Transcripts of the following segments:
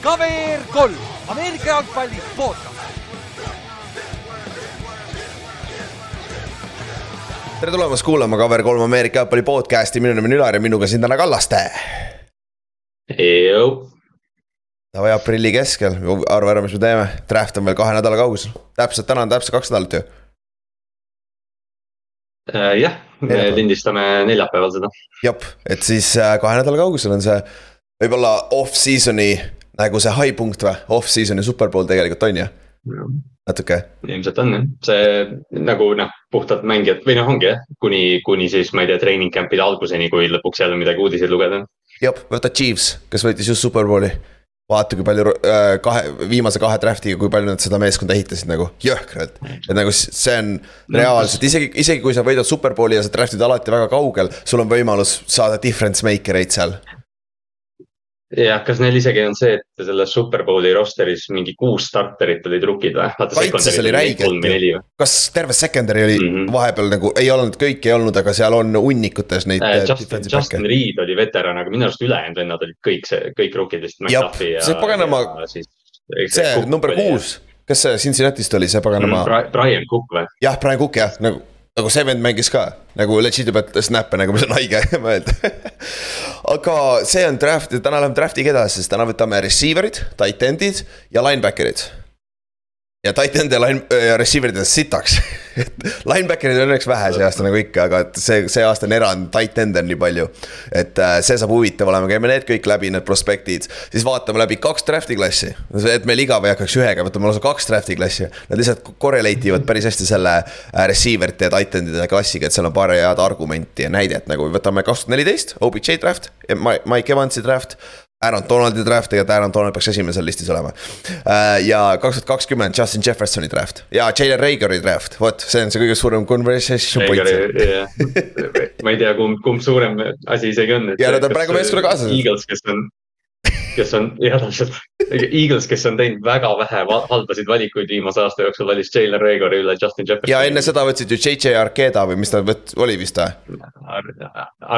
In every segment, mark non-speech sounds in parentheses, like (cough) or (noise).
KVR kolm, Ameerika jalgpalli podcast. tere tulemast kuulama KVR3 Ameerika jalgpalli podcast'i, minu nimi on Ülar ja minuga siin täna Kallaste. Davai aprilli keskel, arva ära, mis me teeme, draft on veel kahe nädala kaugusel, täpselt täna on täpselt kaks nädalat ju. Äh, jah, me lindistame neljapäeval seda. jep, et siis äh, kahe nädala kaugusel on see võib-olla off-season'i nagu see high punkt või, off-season'i superpool tegelikult on ju, natuke. ilmselt on jah, see nagu noh, puhtalt mängijad või noh, ongi jah, kuni, kuni siis ma ei tea, treening camp'ide alguseni, kui lõpuks jälle midagi uudiseid lugeda. jep, võta Chiefs, kes võitis just superbowli. Vaata, kui palju äh, kahe, viimase kahe draft'iga, kui palju nad seda meeskonda ehitasid nagu, jõhkralt. et nagu see on reaalselt, isegi, isegi kui sa võidad superbowli ja sa draft'id alati väga kaugel, sul on võimalus saada difference maker eid seal. Jah, kas neil isegi on see, et selles Superbowli roster'is mingi kuus starterit olid rookid või? Kaitses oli räigelt kas terve secondary oli mm. -hmm. vahepeal nagu, ei olnud, kõik ei olnud, aga seal on hunnikutes neid Äh, äh, Justin, Justin. Reed oli veteran, aga minu arust ülejäänud vennad olid kõik see, kõik rookid vist. See paganama- see number kuus, kes see Cincinnati'st oli, see paganama mm,, Brian Cook või? jah, Brian Cook jah, nagu, nagu see vend mängis ka nagu legit'i pealt snap'e nagu, mis on haige (laughs) mõelda aga see on draft, täna läheme draft'iga edasi, sest täna võtame receiver'id, tight end'id ja linebacker'id. Ja ja line ja receiver'id on sitaks (laughs) Linebacker'id on õnneks vähe see aasta nagu ikka, aga et see, see aasta on erand, tight end'e on nii palju. et äh, see saab huvitav olema, käime need kõik läbi, need prospektid, siis vaatame läbi kaks draft'i klassi. et meil igav ei hakkaks ühega, võtame lausa kaks draft'i klassi. Nad lihtsalt correlate ivad päris hästi selle äh, receiver'ite ja tight end'ide klassiga, et seal on paar head argumenti ja näidet nagu võtame kaks tuhat neliteist, OBJ draft, Mike Evansi draft. Aaron Donaldi draft, tegelikult Aaron Donald peaks esimene seal listis olema. Äh, ja kaks tuhat kakskümmend Justin Jeffersoni draft ja Jalen Reagori draft, vot see on see kõige suurem conversation point. (laughs) ma ei tea, kumb, kumb suurem asi isegi on. Ja nad on praegu meeskonna kaaslased. Eagles, kes on, kes on, jah täpselt, Eagles, kes on teinud väga vähe halbasid valikuid viimase aasta jooksul, valis Jalen Reagori üle Justin Jeffersoni. ja enne seda võtsid ju JJ Arkeda või mis ta võt-, oli vist või? Ar-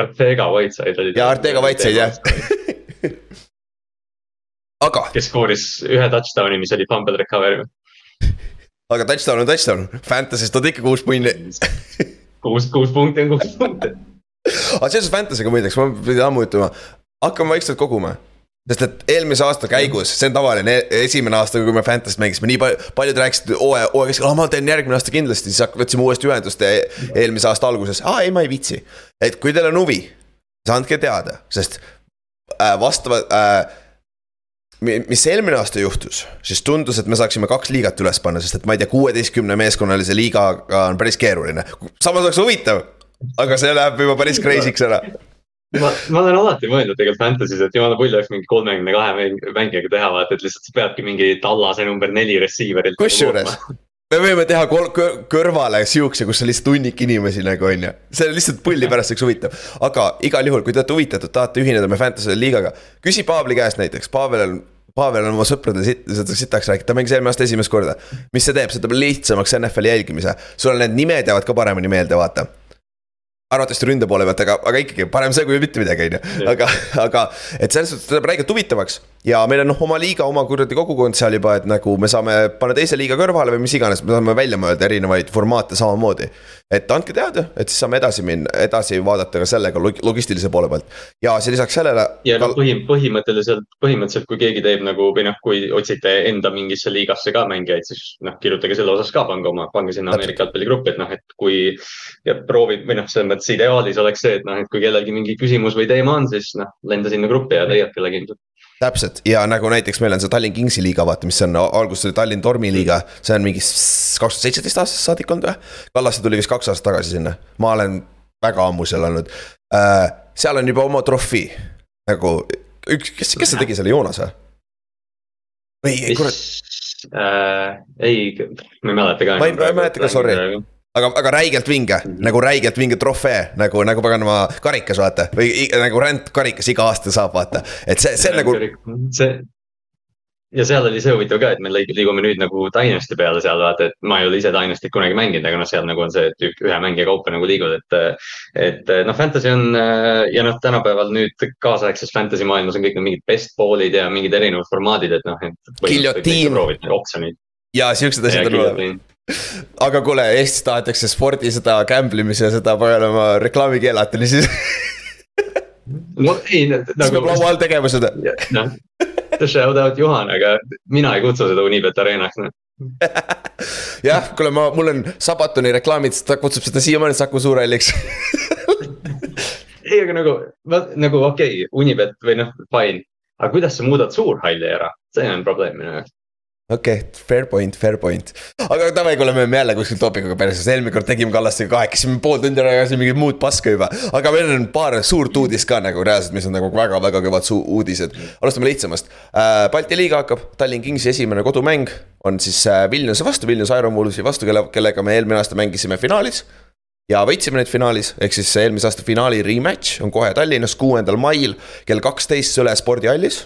Artega Whiteside olid. ja Artega Whiteside jah. (laughs) (laughs) aga, kes skooris ühe touchdown'i, mis oli fumble recovery. aga touchdown on touchdown, Fantasy'st on ikka kuus punni. (laughs) kuus, kuus punkti on kuus punkti. aga seoses Fantasy'ga muideks, ma pidin ammu ütlema, hakkame vaikselt koguma sest et eelmise aasta käigus, see on tavaline, esimene aasta, kui me Fantasy't mängisime, nii palju, paljud rääkisid hooaja, hooaja keskel, aa ma teen järgmine aasta kindlasti, siis võtsime uuesti ühendust e- eelmise aasta alguses, aa ei, ma ei viitsi. et kui teil on huvi, siis andke teada, sest äh, vastavad äh,. mi- mis eelmine aasta juhtus, siis tundus, et me saaksime kaks liigat üles panna, sest et ma ei tea, kuueteistkümne meeskonnalise liigaga on päris keeruline. samas oleks huvitav, aga see läheb juba päris crazy'ks ära ma, ma olen alati mõelnud tegelikult Fantasy's, et jumala pull oleks mingi kolmekümne kahe mängijaga teha, vaata, et lihtsalt sa peadki mingi tallase number neli receiver'ilt. kusjuures me võime teha kol- kõ- kõrvale siukse, kus on lihtsalt hunnik inimesi nagu on ju. see on lihtsalt pulli pärast oleks huvitav, aga igal juhul, kui te olete huvitatud, tahate ühineda me Fantasy liigaga, küsi Paavli käest näiteks, Pavel on. Pavel on oma sõpradele sit-, seda sitaks rääkinud, ta mängis eelmine aasta esimest korda. mis see teeb, see teeb lihtsamaks NFL-i jälgimise, sul need nimed jäävad ka paremini meelde, vaata arvatavasti ründe poole pealt, aga, aga ikkagi parem see kui mitte midagi, on ju, aga, aga et selles suhtes ta teeb räigelt huvitavaks. Ja meil on noh, oma liiga, oma kuradi kogukond seal juba, et nagu me saame panna teise liiga kõrvale või mis iganes, me saame välja mõelda erinevaid formaate samamoodi. et andke teada, et siis saame edasi minna, edasi vaadata ka sellega log- logistilise poole pealt. ja siis lisaks sellele. ja noh, põhi, põhimõtteliselt, põhimõtteliselt, kui keegi teeb nagu või noh, kui otsite enda mingisse liigasse ka mängijaid, siis noh, kirjutage selle osas ka, pange oma, pange sinna Ameerika jalgpalligruppi, et noh, et kui. ja proovib või noh, selles mõttes ideaalis oleks see, et noh, et kui kellelgi mingi küsimus või teema on, siis noh, lenda sinna gruppi ja leiad kellegi ilmselt. Täpselt ja nagu näiteks meil on see Tallinn Kingsi liiga, vaata, mis on alguses oli Tallinn Tormi liiga, see on mingi kaks tuhat seitseteist aastast saadik olnud või? Kallaste tuli vist kaks aastat tagasi sinna, ma olen väga ammu seal olnud äh,. seal on juba oma trofii nagu üks, kes, kes see tegi selle, Joonas või? või ei, kurat, äh, ei, ma ei mäleta ka. Ma ei mäleta ka, sorry. aga, aga räigelt vinge mm, -hmm. nagu räigelt vinge trofee nagu, nagu paganama karikas, vaata või nagu rändkarikas iga aasta saab, vaata, et see, see nagu. see, ja seal oli see huvitav ka, et me liigume nüüd nagu Dynasty peale seal vaata, et ma ei ole ise Dynasty't kunagi mänginud, aga noh, seal nagu on see, et ühe mängija kaupa nagu liigud, et. et noh, fantasy on ja noh, tänapäeval nüüd kaasaegses fantasy maailmas on kõik need mingid best ball'id ja mingid erinevad formaadid, et noh, ja siuksed asjad on olemas aga kuule, Eestis tahetakse spordi seda gamble imise ja seda paganama reklaami keelata, siis no ei nagu.... siis peab laua all tegema seda. noh, shout out Juhan, aga mina ei kutsu seda Unibet Arenaks noh jah, kuule, ma, mul on Sabatoni reklaamid, ta kutsub seda siiamaani Saku Suurhalliks ei, aga nagu, nagu okei okay,, Unibet või noh, fine. aga kuidas sa muudad Suurhalli ära, see on probleem minu jaoks okei okay,, fair point, fair point. aga davai, kuule, me oleme jälle kuskil topikuga perses, eelmine kord tegime Kallastega kahekesi, pool tundi rääkisime mingit muud paska juba. aga meil on paar suurt uudist ka nagu reaalselt, mis on nagu väga-väga kõvad uudised. alustame lihtsamast äh,. Balti liiga hakkab, Tallinn Kingsi esimene kodumäng on siis äh, Vilniuse vastu, Vilniuse Iron Wolvesi vastu, kelle, kellega me eelmine aasta mängisime finaalis ja võitsime neid finaalis, ehk siis eelmise aasta finaali rematch on kohe Tallinnas, kuuendal mail kell kaksteist Sõle spordihallis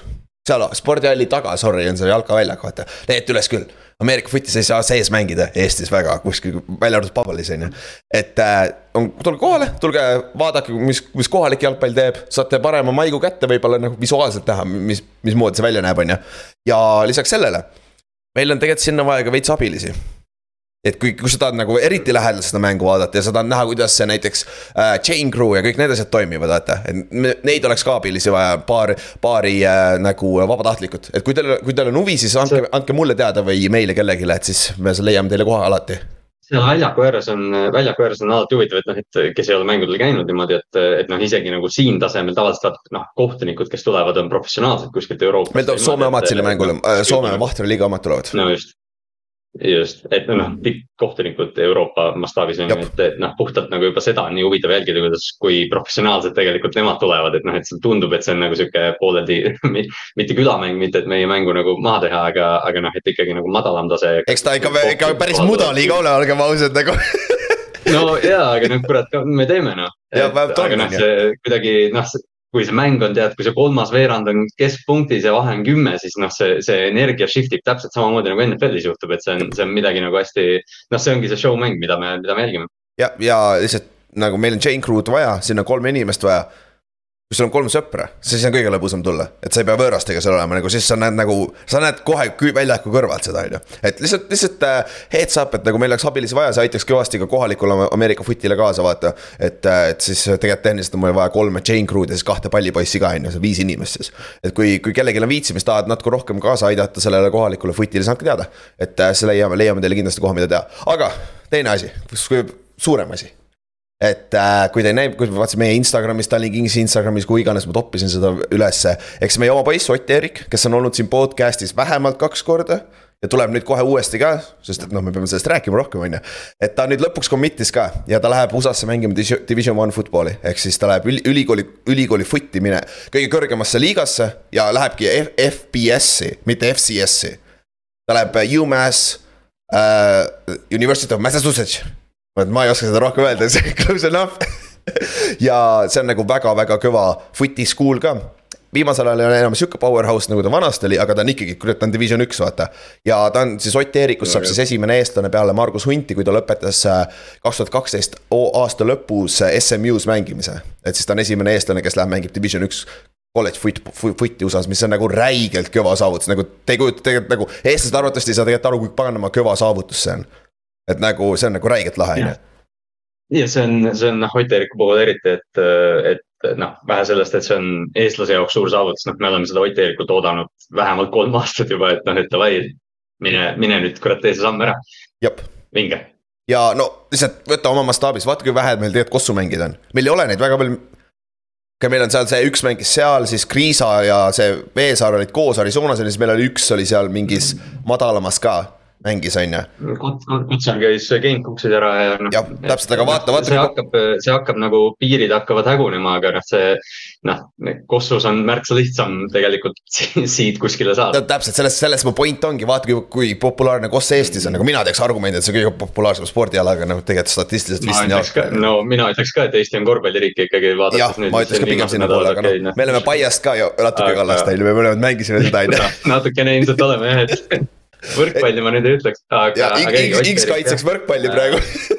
seal spordihalli taga, sorry, on see jalkaväljak, vaata, leiate üles küll. Ameerika Footis ei saa sees mängida Eestis väga kuskil, välja arvatud Pabalis on ju. et äh, on, tulge kohale, tulge vaadake, mis, mis kohalik jalgpall teeb, saate parema maigu kätte võib-olla nagu visuaalselt näha, mis, mismoodi see välja näeb, on ju. ja lisaks sellele, meil on tegelikult sinna vaja ka veits abilisi et kui, kui sa tahad nagu eriti lähedalt seda mängu vaadata ja sa tahad näha, kuidas see näiteks äh, chain crew ja kõik need asjad toimivad, vaata. et neid oleks ka abilisi vaja, paar, paari äh, nagu vabatahtlikut, et kui teil, kui teil on huvi, siis andke, andke mulle teada või meile kellelegi, et siis me leiame teile koha alati seal väljaku ääres on, väljaku ääres on alati huvitav, et noh, et kes ei ole mängudel käinud niimoodi, et, et noh, isegi nagu siin tasemel tavaliselt noh, kohtunikud, kes tulevad, on professionaalsed kuskilt Euroopast. meil tuleb Soome omad sinna mängule, Soome Vahtra liiga omad tulevad. no just, just, et noh, tippkohtunikud Euroopa mastaabis on ju, et, et noh, puhtalt nagu juba seda on nii huvitav jälgida, kuidas, kui professionaalselt tegelikult nemad tulevad, et noh, et tundub, et see on nagu sihuke pooleldi (laughs) mitte külamäng, mitte et meie mängu nagu maha teha, aga, aga noh, et ikkagi nagu madalam tase. eks ta ikka, ikka päris mudaliiga ole, olgem ausad nagu (laughs) no jaa, aga noh, kurat, me teeme noh. aga noh, see kuidagi noh, kui see mäng on, tead, kui see kolmas veerand on keskpunktis ja vahe on kümme, siis noh, see, see energia shift ib täpselt samamoodi nagu NFL-is juhtub, et see on, see on midagi nagu hästi, noh, see ongi see show mäng, mida me, mida me jälgime. ja, ja lihtsalt nagu meil on chain crew'd vaja, sinna kolme inimest vaja kui sul on kolm sõpra, siis on kõige lõbusam tulla, et sa ei pea võõrastega seal olema, nagu siis sa näed nagu, sa näed kohe väljaku kõrvalt seda, on ju. et lihtsalt, lihtsalt uh, heads up, et nagu meil oleks abilisi vaja, see aitaks kõvasti ka kohalikule Ameerika footile kaasa, vaata. et, äh, et siis tegelikult tehniliselt on meil vaja kolme chain crew'd ja siis kahte pallipoissi ka, on ju, viis inimest siis. et kui, kui kellelgi on viitsimist, tahad natuke rohkem kaasa aidata sellele kohalikule footile, siis andke teada. et uh, siis leiame, leiame teile kindlasti koha, mida teha, aga teine asi, suurem asi et äh, kui te näinud, kui vaatasin meie Instagramis, Tallinn Kingsi Instagramis, kuhu iganes ma toppisin seda ülesse. eks meie oma poiss Ott-Erik, kes on olnud siin podcast'is vähemalt kaks korda. ja tuleb nüüd kohe uuesti ka, sest et noh, me peame sellest rääkima rohkem, on ju. et ta nüüd lõpuks commit'is ka ja ta läheb USA-sse mängima division one football'i, ehk siis ta läheb ülikooli, ülikooli foot'i mine. kõige kõrgemasse liigasse ja lähebki FBS-i, mitte FCS-i. ta läheb UMass uh, University of Massachusetts et ma ei oska seda rohkem öelda, (laughs) see close enough. (laughs) Ja see on nagu väga-väga kõva footy school ka. Viimasel ajal ei ole enam sihuke powerhouse nagu ta vanasti oli, aga ta on ikkagi, kurat, ta on division üks, vaata. ja ta on siis Ott Eerikust saab siis esimene eestlane peale Margus Hunti, kui ta lõpetas äh, kaks tuhat kaksteist aasta lõpus äh, SMU-s mängimise. et siis ta on esimene eestlane, kes läheb, mängib division üks kolledž foot, foot'i USA-s, mis on nagu räigelt kõva saavutus, nagu te ei kujuta tegelikult nagu, eestlased arvatavasti ei saa tegelikult aru, kui paganama kõva saavutus see on et nagu see on nagu räigelt lahe, on ju. ja see on, see on noh, Ott Eeriku puhul eriti, et, et noh, vähe sellest, et see on eestlase jaoks suur saavutus, noh, me oleme seda Ott Eerikut oodanud vähemalt kolm (laughs) aastat juba, et noh, et davai, mine, mine nüüd kurat tee see samm ära. vinge. ja no lihtsalt võta oma mastaabis, vaata kui vähe meil tegelikult kossu mängida on, meil ei ole neid väga palju okei, meil on seal see üks mängis seal, siis Kriisa ja see Veesaar olid koos Arizonas ja siis meil oli üks oli seal mingis madalamas ka mängis, on ju. kutsel käis GameCooksid ära ja noh. jah, täpselt, aga vaata, vaata. see hakkab, see hakkab nagu, piirid hakkavad hägunema, aga noh, see noh, kossus on märksa lihtsam tegelikult (laughs) siit kuskile saada. täpselt, selles, selles mu point ongi, vaata kui, kui populaarne koss Eestis on, nagu mina teeks argumendi, et see kõige populaarsem spordiala, aga noh, tegelikult statistiliselt vist nii jalka. no mina ütleks ka, et Eesti on korvpalliriik ikkagi. jah, ma ütleks ka pigem sinnapoole, aga noh, me oleme Paiast ka ju natuke kallast, on ju, me mõlemad mängisime seda, on ju. (laughs) natukene ilmselt oleme jah, et (laughs) võrkpalli ma nüüd ei ütleks, aga. X kaitseks võrkpalli praegu (laughs)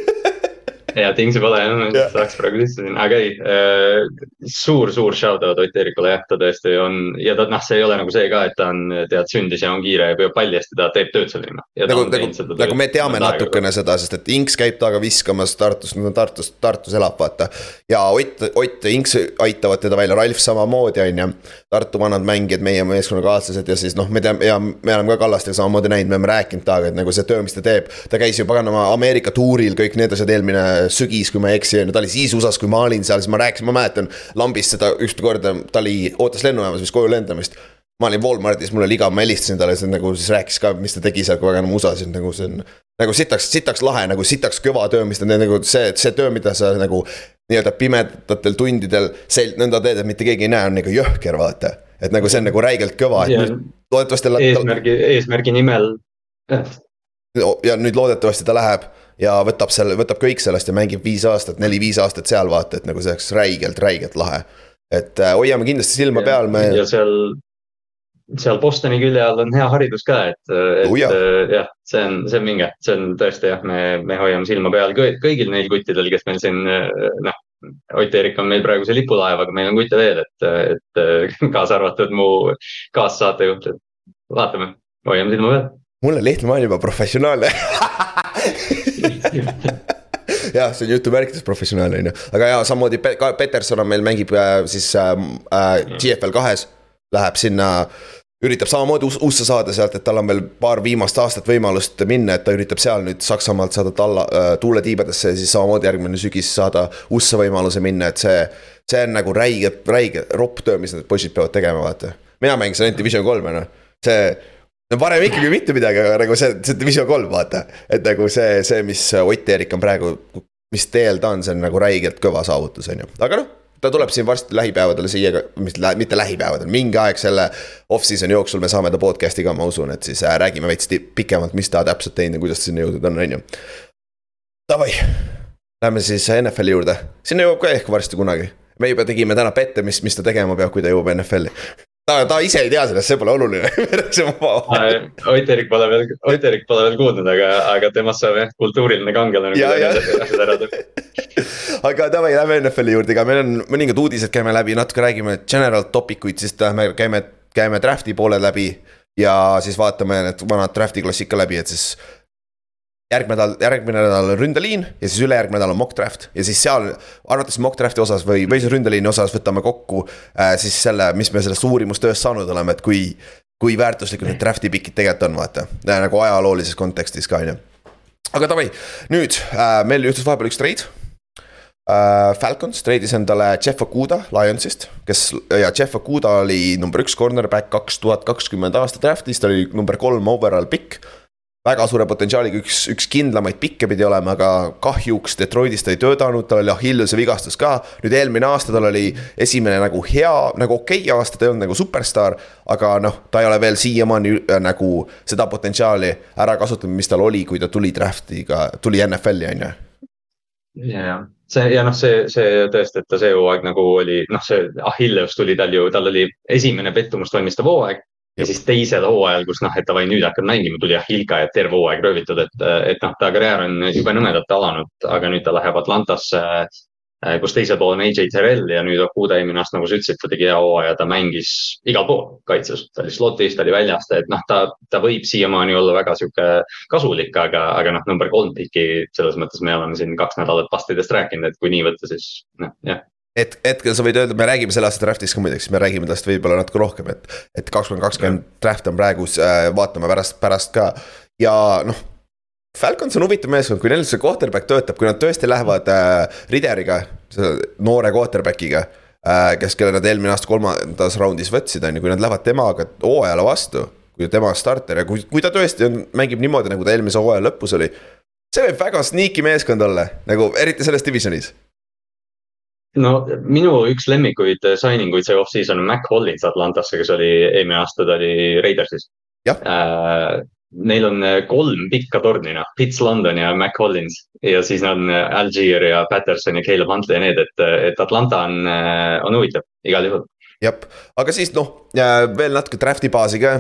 ja Tingsi pole jah, saaks praegu sisse sinna, aga ei äh,. suur, suur shout out Ott Eerikule jah, ta tõesti on ja ta noh, see ei ole nagu see ka, et ta on, tead, sündis ja on kiire ja püüab palli hästi, ta teeb tööd selle nimel. nagu, nagu, nagu me teame natukene seda, sest et Inks käib taga viskamas Tartus, on Tartus, Tartus elab, vaata. ja Ott, Ott ja Inks aitavad teda välja, Ralf samamoodi, on ju. Tartu vanad mängijad, meie meeskonnakaaslased ja siis noh, me teame ja me oleme ka Kallastega samamoodi näinud, me oleme rääkinud temaga, et nagu see töö, mis ta teeb. ta käis ju paganama Ameerika tuuril, kõik need asjad eelmine sügis, kui ma ei eksi, on ju, ta oli siis USA-s, kui ma olin seal, siis ma rääkisin, ma mäletan. lambist seda ühte korda, ta oli, ootas lennujaamas vist koju lendamist. ma olin Walmartis, mul oli igav, ma helistasin talle, siis nagu siis rääkis ka, mis ta tegi seal kogu aeg enam USA-s, nagu see on. nagu sitaks, sitaks lahe, nagu sitaks kõva töö, mis ta teeb, nagu see, see töö, mida sa nagu. nii-öelda pimedatel tundidel, see nõnda teed, et mitte keegi ei näe, on nagu jõhker, vaata. et nagu see on nagu räigelt kõva, et nüüd loodetavasti. eesmärgi, eesmärgi nimel. ja nüüd loodetavasti ta läheb ja võtab selle, võtab kõik sellest ja mängib viis aastat, neli-viis aastat seal vaata, et nagu see oleks räigelt, räigelt lahe. et äh, hoiame kindlasti silma ja, peal, me. ja seal, seal Bostoni külje all on hea haridus ka, et, et uh, jah, jah, see on, see on vinge, see on tõesti jah, me, me hoiame silma peal kõigil neil kuttidel, kes meil siin noh. Ott Eerik on meil praegu see lipulaev, aga meil on kutte veel, et, et (laughs) kaasa arvatud mu kaassaatejuht, et vaatame, hoiame silma peal mulle Lehtme on juba professionaalne jah, see on jutumärkides professionaalne on ju, aga ja samamoodi Peterson on meil mängib äh, siis äh, äh, GFL kahes, läheb sinna üritab samamoodi USA saada sealt, et tal on veel paar viimast aastat võimalust minna, et ta üritab seal nüüd Saksamaalt saada talla äh,, tuule tiibadesse ja siis samamoodi järgmine sügis saada USA võimaluse minna, et see. see on nagu räige, räige ropp töö, mis need poisid peavad tegema, vaata. mina mängisin ainult Division kolme noh, see no varem ikkagi mitte midagi, aga nagu see, see Division kolm, vaata. et nagu see, see, mis Ott Eerik on praegu, mis teel ta on, see on nagu räigelt kõva saavutus, on ju, aga noh ta tuleb siin varsti lähipäevadel siia, mitte lähipäevadel, mingi aeg selle off-season jooksul me saame ta podcast'i ka, ma usun, et siis äh, räägime veits pikemalt, mis ta täpselt teinud ja kuidas sinna jõudnud on, on ju. Davai, lähme siis NFL-i juurde, sinna jõuab ka ehk varsti kunagi. me juba tegime täna pette, mis, mis ta tegema peab, kui ta jõuab NFL-i ta, ta ise ei tea sellest, see pole oluline (laughs) Ott Erik pole veel, Ott Erik pole veel kuulnud, aga, aga temast saab jah kultuuriline kangelane. (laughs) aga davai, lähme NFL-i juurde, ega meil on mõningad uudised, käime läbi, natuke räägime general topic uid, siis lähme, käime, käime draft'i poole läbi. ja siis vaatame need vanad draft'i klassid ka läbi, et siis järgmine nädal, järgmine nädal on ründeliin ja siis ülejärgmine nädal on mock draft ja siis seal arvates mock draft'i osas või, või siis ründeliini osas võtame kokku äh, siis selle, mis me sellest uurimustööst saanud oleme, et kui. kui väärtuslikud need draft'i pikid tegelikult on, vaata äh, nagu ajaloolises kontekstis ka on ju. aga davai, nüüd äh, meil juhtus vahepeal üks trade äh,. Falcons treidis endale Jeff Okuda Lionsist, kes ja Jeff Okuda oli number üks cornerback kaks tuhat kakskümmend aasta draft'is, ta oli number kolm overall pick väga suure potentsiaaliga, üks, üks kindlamaid pikke pidi olema, aga kahjuks Detroitis ta ei töötanud, tal oli Achilleuse vigastus ka. nüüd eelmine aasta tal oli esimene nagu hea, nagu okei okay aasta, ta ei olnud nagu superstaar. aga noh, ta ei ole veel siiamaani äh, nagu seda potentsiaali ära kasutanud, mis tal oli, kui ta tuli draft'iga, tuli NFL-i on ju. ja, ja see ja noh, see, see tõesti, et ta see hooaeg nagu oli, noh, see Achilleus tuli tal ju, tal oli esimene pettumust valmistav hooaeg ja siis teisel hooajal, kus noh, et davai, nüüd hakkad mängima, tuli Ahilka ja terve hooaeg röövitud, et, et noh, ta karjäär on jube nõmedalt alanud, aga nüüd ta läheb Atlantasse. Äh, kus teisel pool on AJ Terrell ja nüüd Okuda eelmine aasta, nagu sa ütlesid, ta tegi hea hooaja, ta mängis igal pool kaitses, ta oli slot'is, ta oli väljas, et noh, ta, ta võib siiamaani olla väga sihuke kasulik, aga, aga noh, number kolm piki selles mõttes me oleme siin kaks nädalat pastidest rääkinud, et kui nii võtta, siis noh, jah et hetkel sa võid öelda, me räägime selle aasta draft'ist ka muideks, me räägime tast võib-olla natuke rohkem, et. et kakskümmend kakskümmend draft on praegu äh,, vaatame pärast, pärast ka ja noh. Falcons on huvitav meeskond, kui neil see quarterback töötab, kui nad tõesti lähevad äh, Rideriga, noore quarterback'iga äh,. kes, kelle nad eelmine aasta kolmandas raundis võtsid, on ju, kui nad lähevad temaga hooajale vastu kui tema starter ja kui, kui ta tõesti on, mängib niimoodi, nagu ta eelmise hooaja lõpus oli. see võib väga sneaky meeskond olla, nagu eriti selles divisionis no minu üks lemmikuid signing uid see off-season on Mac Hollins Atlantasse, kes oli eelmine aasta, ta oli Raidersis. Äh, Neil on äh, kolm pikka torni, noh, Fitz London ja Mac Hollins. Ja siis on äh, Algier ja Patterson ja Caleb Huntley ja need, et, et Atlanta on, äh, on huvitav igal juhul. Jah, aga siis noh, veel natuke draft'i baasi ka,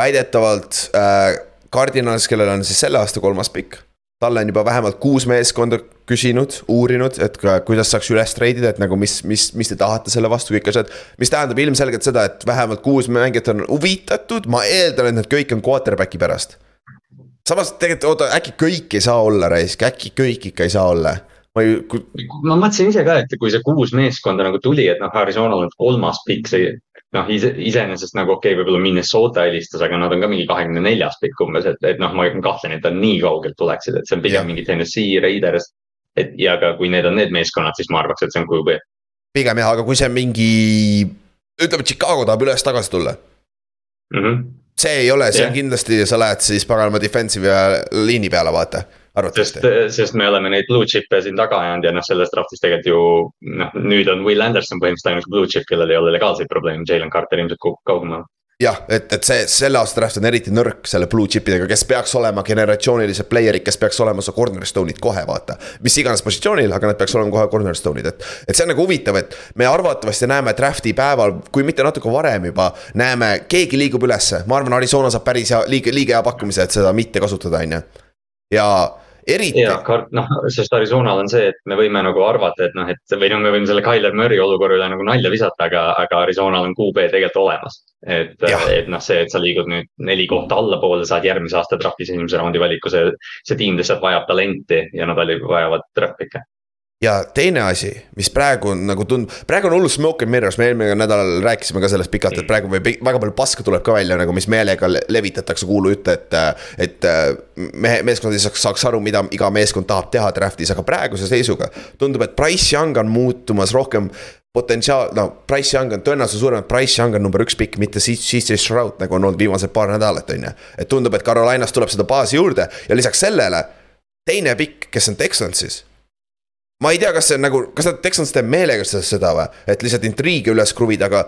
väidetavalt äh, Cardinals, kellel on siis selle aasta kolmas pikk talle on juba vähemalt kuus meeskonda küsinud, uurinud, et ka, kuidas saaks üles treidida, et nagu mis, mis, mis te tahate selle vastu, kõik asjad. mis tähendab ilmselgelt seda, et vähemalt kuus mängijat on huvitatud, ma eeldan, et need kõik on quarterback'i pärast. samas tegelikult oota, äkki kõik ei saa olla raisk, äkki kõik ikka ei saa olla ma ei ma mõtlesin ise ka, et kui see kuus meeskonda nagu tuli, et noh, Arizonal on kolmas pikk, see noh, ise, iseenesest nagu okei okay,, võib-olla Minnesota helistas, aga nad on ka mingi kahekümne neljas pikk umbes, et, et noh, ma kahtlen, et nad nii kaugelt tuleksid, et see on pigem ja. mingi Tennessee Raiders. et ja ka kui need on need meeskonnad, siis ma arvaks, et see on QB. pigem jah, aga kui see on mingi, ütleme, Chicago tahab üles-tagasi tulla mm. -hmm. see ei ole, see yeah. on kindlasti, sa lähed siis paganama defensive'i liini peale, vaata sest, sest me oleme neid blue chip'e siin taga ajanud ja noh, selles draft'is tegelikult ju noh, nüüd on Will Anderson põhimõtteliselt ainult blue chip, kellel ei ole legaalseid probleeme, Jalen Carter ilmselt kukub kaugemale jah, et, et see, selle aasta draft on eriti nõrk selle blue chip idega, kes peaks olema generatsioonilised player'id, kes peaks olema su cornerstone'id kohe, vaata. mis iganes positsioonil, aga nad peaks olema kohe cornerstone'id, et, et see on nagu huvitav, et me arvatavasti näeme draft'i päeval, kui mitte natuke varem juba. näeme, keegi liigub ülesse, ma arvan, Arizona saab päris hea, liiga, liiga hea pakkumise, et seda mitte kasutada, on ju. Ja eriti. ja noh, sest Arizonal on see, et me võime nagu arvata, et noh, et või noh, me võime selle Tyler Murry olukorra üle nagu nalja visata, aga, aga Arizonal on QB tegelikult olemas. et, et noh, see, et sa liigud nüüd neli kohta allapoole, saad järgmise aasta draft'is esimese raundi valiku, see, see tiim lihtsalt vajab talenti ja nad vajavad draft pick'e ja teine asi, mis praegu on nagu tund-, praegu on hullult smoke and mirrors, me eelmine nädalal rääkisime ka sellest pikalt, et mm. praegu väga palju paska tuleb ka välja nagu, mis meelega levitatakse kuulujutte, et. et mehe, meeskond ei saaks, saaks aru, mida iga meeskond tahab teha draft'is, aga praeguse seisuga. tundub, et Price Young on muutumas rohkem potentsiaal, no Price Young on tõenäoliselt suurem, et Price Young on number üks pikk, mitte CJ Stroud, nagu on olnud viimased paar nädalat, on ju. et tundub, et Carolinas tuleb seda baasi juurde ja lisaks sellele teine pikk, kes on Texansis ma ei tea, kas see on nagu, kas nad Texans teeb meelega seda või, et lihtsalt intriige üles kruvida, aga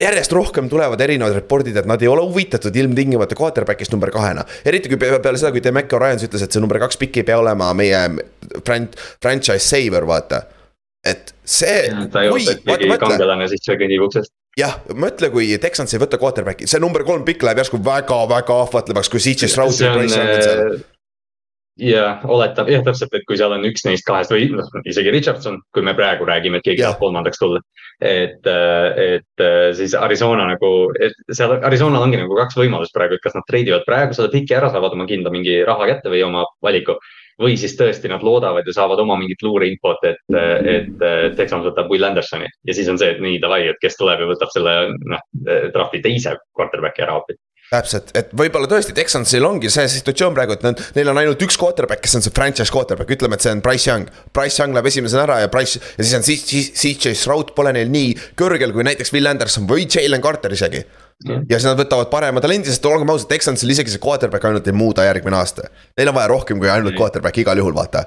järjest rohkem tulevad erinevad report'id, et nad ei ole huvitatud ilmtingimata quarterback'ist number kahena. eriti kui peale seda, kui Demeco Ryans ütles, et see number kaks pikk ei pea olema meie fran-, franchise saver, vaata. et see. ta ei ole keegi kangelane sisse kõnnib uksest jah, mõtle, kui Texans ei võta quarterback'i, see number kolm pikk läheb järsku väga-väga ahvatlevaks, kui CJ Stroud Young on ja oletab, jah, täpselt, et kui seal on üks neist kahest või noh, isegi Richardson, kui me praegu räägime, et keegi tahab kolmandaks tulla. et, et siis Arizona nagu, et seal Arizonal ongi nagu kaks võimalust praegu, et kas nad treidivad praegu selle piki ära, saavad oma kindla mingi raha kätte või oma valiku. või siis tõesti nad loodavad ja saavad oma mingit luureinfot, et, et Texas võtab Will Andersoni ja siis on see, et nii davai, et kes tuleb ja võtab selle noh, draft'i teise quarterback'i ära hoopis täpselt, et võib-olla tõesti Texansil ongi see situatsioon praegu, et nad, neil on ainult üks quarterback, kes on see franchise quarterback, ütleme, et see on Price Young. Price Young läheb esimesena ära ja Price ja siis on CJ Stroud pole neil nii kõrgel kui näiteks Will Anderson või Jalen Carter isegi. ja siis nad võtavad parema talendi, sest olgem ausad, Texansil isegi see quarterback ainult ei muuda järgmine aasta. Neil on vaja rohkem kui ainult quarterback igal juhul, vaata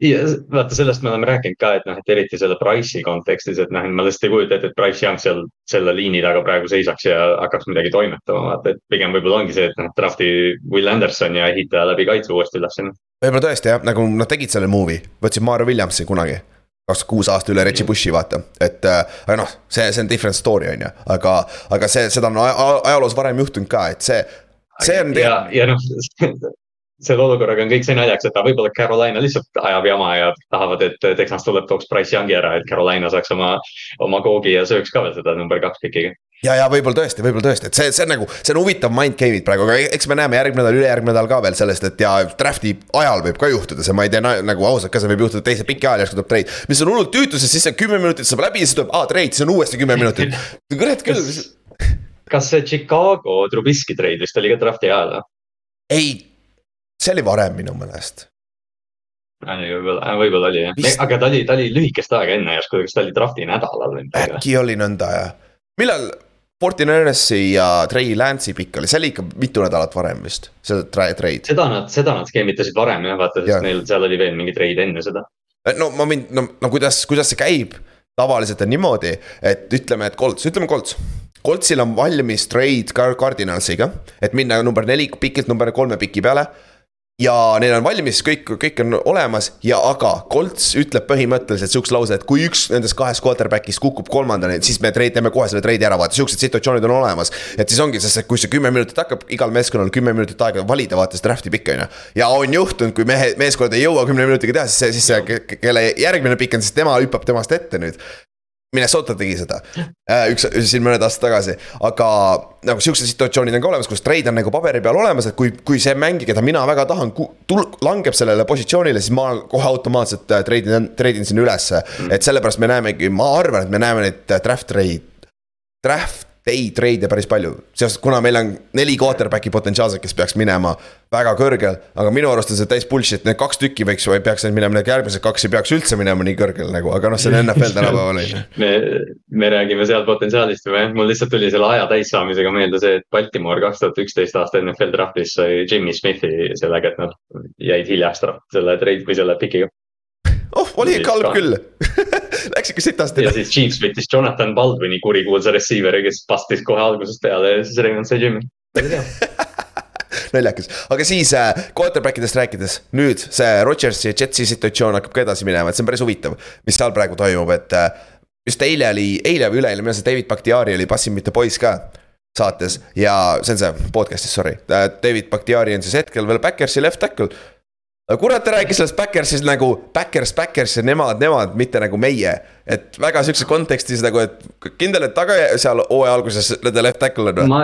ja vaata, sellest me oleme rääkinud ka, et noh, et eriti selle Price'i kontekstis, et noh, ma lihtsalt ei kujuta ette, et Price Young seal selle liini taga praegu seisaks ja hakkaks midagi toimetama, vaata, et pigem võib-olla ongi see, et noh, draft'i Will Anderson ja ehita läbi kaitse uuesti üles. võib-olla tõesti jah, nagu nad tegid selle movie, võtsid Mario Williamsi kunagi kaks kuus aasta üle Reggie Bushi vaata, et äh, aga noh, see, see on different story on ju, aga, aga see, seda on ajaloos varem juhtunud ka, et see, see on. ja, ja noh (laughs) selle olukorraga on kõik see naljaks, et võib-olla Carolina lihtsalt ajab jama ja tahavad, et Texas tuleb, tooks Price Youngi ära, et Carolina saaks oma, oma koogi ja sööks ka veel seda number kaks pikiga ja, ja võib-olla tõesti, võib-olla tõesti, et see, see on nagu, see on huvitav mind game'id praegu, aga eks me näeme järgmine nädal, ülejärgmine nädal ka veel sellest, et ja draft'i ajal võib ka juhtuda see, ma ei tea nagu ausalt ka, see võib juhtuda teise piki ajal järsku tuleb treid. mis on hullult tüütu, sest siis see kümme minutit saab läbi ja siis tuleb, aa treid, siis on uuesti kümme minutit. (laughs) kurat küll. kas see Chicago Trubisky treid vist oli ka draft'i ajal või? ei see oli varem minu meelest. võib-olla, võib-olla oli jah Vist..., aga ta oli, ta oli lühikest aega enne järsku, kas ta oli draft'i nädalal või midagi? äkki oli nõnda jah, millal, Fortinersi ja Trey Lance'i pikk oli, see oli ikka mitu nädalat varem vist, see trade. seda nad, seda nad skeemitasid varem jah, vaata, sest Jah. neil seal oli veel mingi treid enne seda. no ma võin, no, no kuidas, kuidas see käib? tavaliselt on niimoodi, et ütleme, et Colts, ütleme Colts. Coltsil on valmis trade Car- Cardinalsiga, et minna number neli pikilt number kolme piki peale. Ja neil on valmis, kõik, kõik on olemas ja aga Colts ütleb põhimõtteliselt sihukese lause, et kui üks nendest kahest quarterback'ist kukub kolmandani, siis me trade, teeme kohe selle trade'i ära, vaata sihukesed situatsioonid on olemas. et siis ongi, sest kui see kümme minutit hakkab, igal meeskonnal kümme minutit aega valida, vaata seda draft'i pikka on ju. ja on juhtunud, kui mehe, meeskond ei jõua kümne minutiga teha, siis see, siis see, ke- kelle järgmine pikk on, siis tema hüppab temast ette nüüd. Minnesota tegi seda. Üks, siin mõned aastad tagasi, aga nagu siuksed situatsioonid on ka olemas, kus trade on nagu paberi peal olemas, et kui, kui see mängija, keda mina väga tahan, tul-, langeb sellele positsioonile, siis ma kohe automaatselt äh, trade in, trade in sinna ülesse mm.. et sellepärast me näemegi, ma arvan, et me näeme neid äh, draft trade, draft day trade'e päris palju, sest kuna meil on neli quarterback'i potentsiaalselt, kes peaks minema väga kõrgel, aga minu arust on see täis bullshit, need kaks tükki võiks või peaks need minema, need järgmised kaks ei peaks üldse minema nii kõrgel nagu, aga noh, see on (laughs) NFL tänapäeval on ju. me, me räägime seal potentsiaalist juba jah, mul lihtsalt tuli selle aja täissaamisega meelde see, et Baltimore kaks tuhat üksteist aasta NFL draft'is sai Jimmy Smithi sellega, et nad jäid hiljaks selle trade või selle pikiga. Oh, oli ikka halb küll (laughs) Läks ikka sitasti. ja siis Chiefs võttis Jonathan Baldwini kurikuulsa receiver'i, kes pastis kohe algusest peale ja siis Raymond sai Jimmy. (laughs) naljakas, aga siis äh, quarterback idest rääkides, nüüd see Rodgersi ja Jetsi situatsioon hakkab ka edasi minema, et see on päris huvitav, mis seal praegu toimub, et äh, just eile oli, eile või üleeile, minu arust David Bakhtiari oli Passin mitte poiss ka saates ja see on see podcast'is, sorry. David Bakhtiari on siis hetkel veel Backersi left tackle. Kurat, ta rääkis sellest Backersist nagu Backers, Backers ja nemad, nemad, mitte nagu meie. et väga siukses kontekstis nagu, et kindel, et taga seal hooaja alguses nende left tackle on või? ma,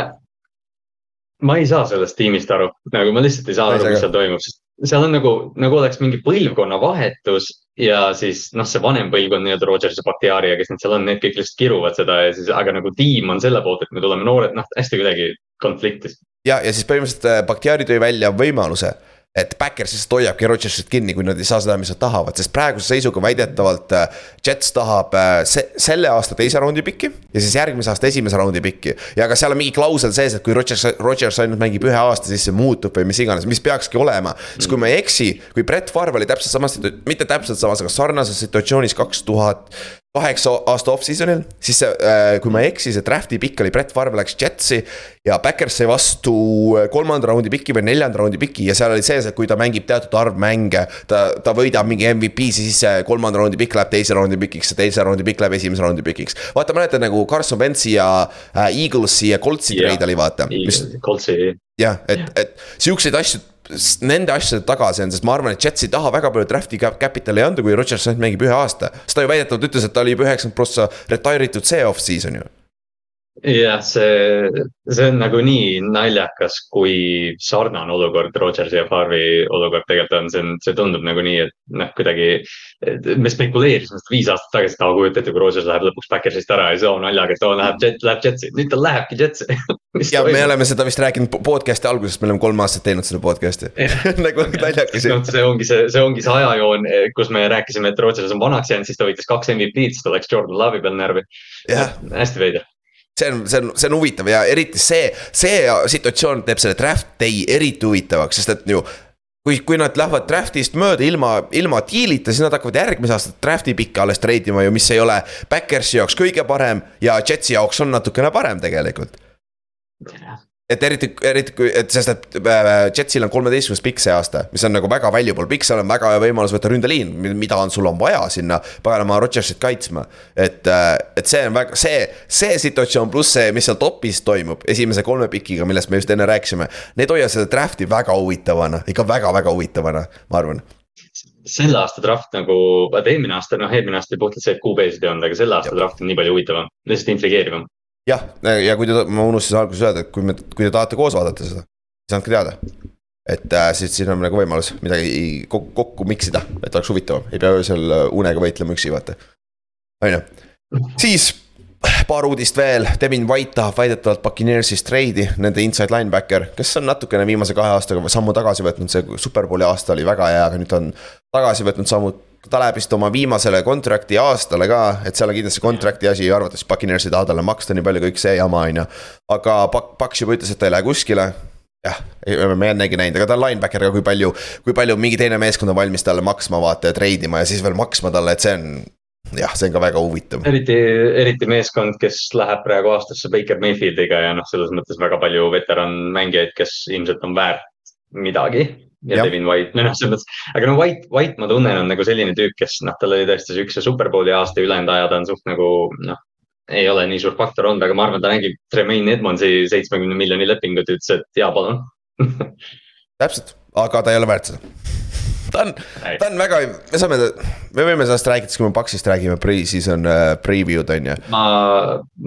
ma ei saa sellest tiimist aru, nagu ma lihtsalt ei saa Ma aru, mis seal toimub, sest seal on nagu, nagu oleks mingi põlvkonna vahetus ja siis noh, see vanem põlvkond nii-öelda Rodgers ja Bakhtiari ja kes need seal on, need kõik lihtsalt kiruvad seda ja siis, aga nagu tiim on selle poolt, et me tuleme noored, noh hästi kuidagi konfliktis. ja, ja siis põhimõtteliselt äh, Bakhtiari tõi välja võimaluse, et Backers lihtsalt hoiabki Rodgersit kinni, kui nad ei saa seda, mis nad tahavad, sest praeguse seisuga väidetavalt äh, Jets tahab äh, se selle aasta teise raundi pikki ja siis järgmise aasta esimese raundi pikki. ja ka seal on mingi klausel sees, et kui Rodgers, Rodgers ainult mängib ühe aasta, siis see muutub või mis iganes, mis peakski olema. sest kui ma ei eksi, kui Brett Favre oli täpselt samas, mitte täpselt samas, aga sarnases situatsioonis kaks tuhat kaheksa aasta off-season'il, siis see, äh, kui ma ei eksi, see draft'i pikk oli Brett Favre läks Jetsi ja Backers sai vastu äh, kolmanda raundi piki või neljanda raundi piki ja seal oli sees, et kui ta mängib teatud arv mänge, ta, ta võidab mingi MVP, siis see kolmanda raundi pikk läheb teise raundi pikiks, see teise raundi pikk läheb esimese raundi pikiks. vaata, mäletad nagu Carson Wentzi ja äh, Eaglesi ja Coltsi Jah. trade oli vaata, jah, et, et siukseid asju, nende asjade taga see on, sest ma arvan, et Jets ei taha väga palju draft'i cap- capital'i anda, kui Rodgers ainult mängib ühe aasta. sest ta ju väidetavalt ütles, et ta oli juba üheksakümmend prossa retire itud see off-season ju. Jah, see, see on nagu nii naljakas, kui sarnane olukord Rodgersi ja Favre'i olukord tegelikult on, see on, see tundub nagu nii, et noh, kuidagi. me spekuleerisime seda viis aastat tagasi, et aa, kujuta ette, kui Rodgers läheb lõpuks Backersist ära ja siis oo naljaga, et oo läheb Jet, läheb Jetsi, nüüd ta lähebki Jetsi. (laughs) Ja me oleme seda vist rääkinud po- podcast'i algusest, me oleme kolm aastat teinud seda podcast'i. (laughs) Nagu naljakas noh, see ongi see, see ongi see ajajoon, kus me rääkisime, et Rodgers on vanaks jäänud, siis ta võitis kaks MVP-d, siis ta läks Jordan Love'i peal närvi. hästi veider. See on, see on, see on huvitav ja eriti see, see situatsioon teeb selle draft day eriti huvitavaks, sest et ju kui, kui nad lähevad draft'ist mööda ilma, ilma diilita, siis nad hakkavad järgmise aasta draft'i pikka alles treidima ju, mis ei ole Backersi jaoks kõige parem ja Jetsi jaoks on natukene parem tegelikult. Et eriti, eriti kui, et sest, et äh, Jetsil on kolmeteistkümnes pikk see aasta, mis on nagu väga valuable pikk, seal on väga hea võimalus võtta ründeliin, mida on, sul on vaja sinna paganama Rodgersit kaitsma. et, et see on väga, see, see situatsioon pluss see, mis seal top'is toimub, esimese kolme pikiga, millest me just enne rääkisime. Need hoiavad seda draft'i väga huvitavana, ikka väga-väga huvitavana, ma arvan selle aasta draft nagu, vaata eelmine aasta, noh eelmine aasta oli puhtalt see, et QB-sid ei olnud, aga selle aasta draft on nii palju huvitavam, lihtsalt intrigeerivam. Jah, ja kui te, ma unustasin alguses öelda, et kui me, kui te tahate koos vaadata seda, siis andke teada. et äh, siis siin on nagu võimalus midagi kokku, kokku mix ida, et oleks huvitavam, ei pea öösel äh, unega võitlema üksi, vaata. on ju, siis paar uudist veel, Devin White tahab väidetavalt Buccaneersist treidi, nende inside linebacker, kes on natukene viimase kahe aastaga sammu tagasi võtnud, see superbowli aasta oli väga hea, aga nüüd on tagasi võtnud sammu, ta läheb vist oma viimasele contract'i aastale ka, et seal on kindlasti contract'i asi, arvates Buccaneers ei taha talle maksta nii palju, kõik see jama, on ju. aga Paks juba ütles, et ta ei lähe kuskile jah, me ennegi näinud, aga ta on linebacker ka, kui palju, kui palju mingi teine meeskond on valmis talle maksma, vaata ja treidima ja siis veel maksma talle, et see on. jah, see on ka väga huvitav. eriti, eriti meeskond, kes läheb praegu aastasse Baker Mayfieldiga ja noh, selles mõttes väga palju veteranmängijaid, kes ilmselt on väärt midagi. Ja. Devin White, no noh, selles mõttes, aga no White, White ma tunnen, on nagu selline tüüp, kes noh, tal oli tõesti üks superbowli aasta, ülejäänud ajad on suht nagu noh ei ole nii suur faktor olnud, aga ma arvan, ta nägib Tremaine Edmondsi seitsmekümne miljoni lepingut ja ütles, et jaa, palun (laughs) täpselt, aga ta ei ole väärt seda. ta on, ta on väga, me saame, me võime sellest rääkida, siis kui me Paxist räägime, pre-season uh, preview'd on ju. ma,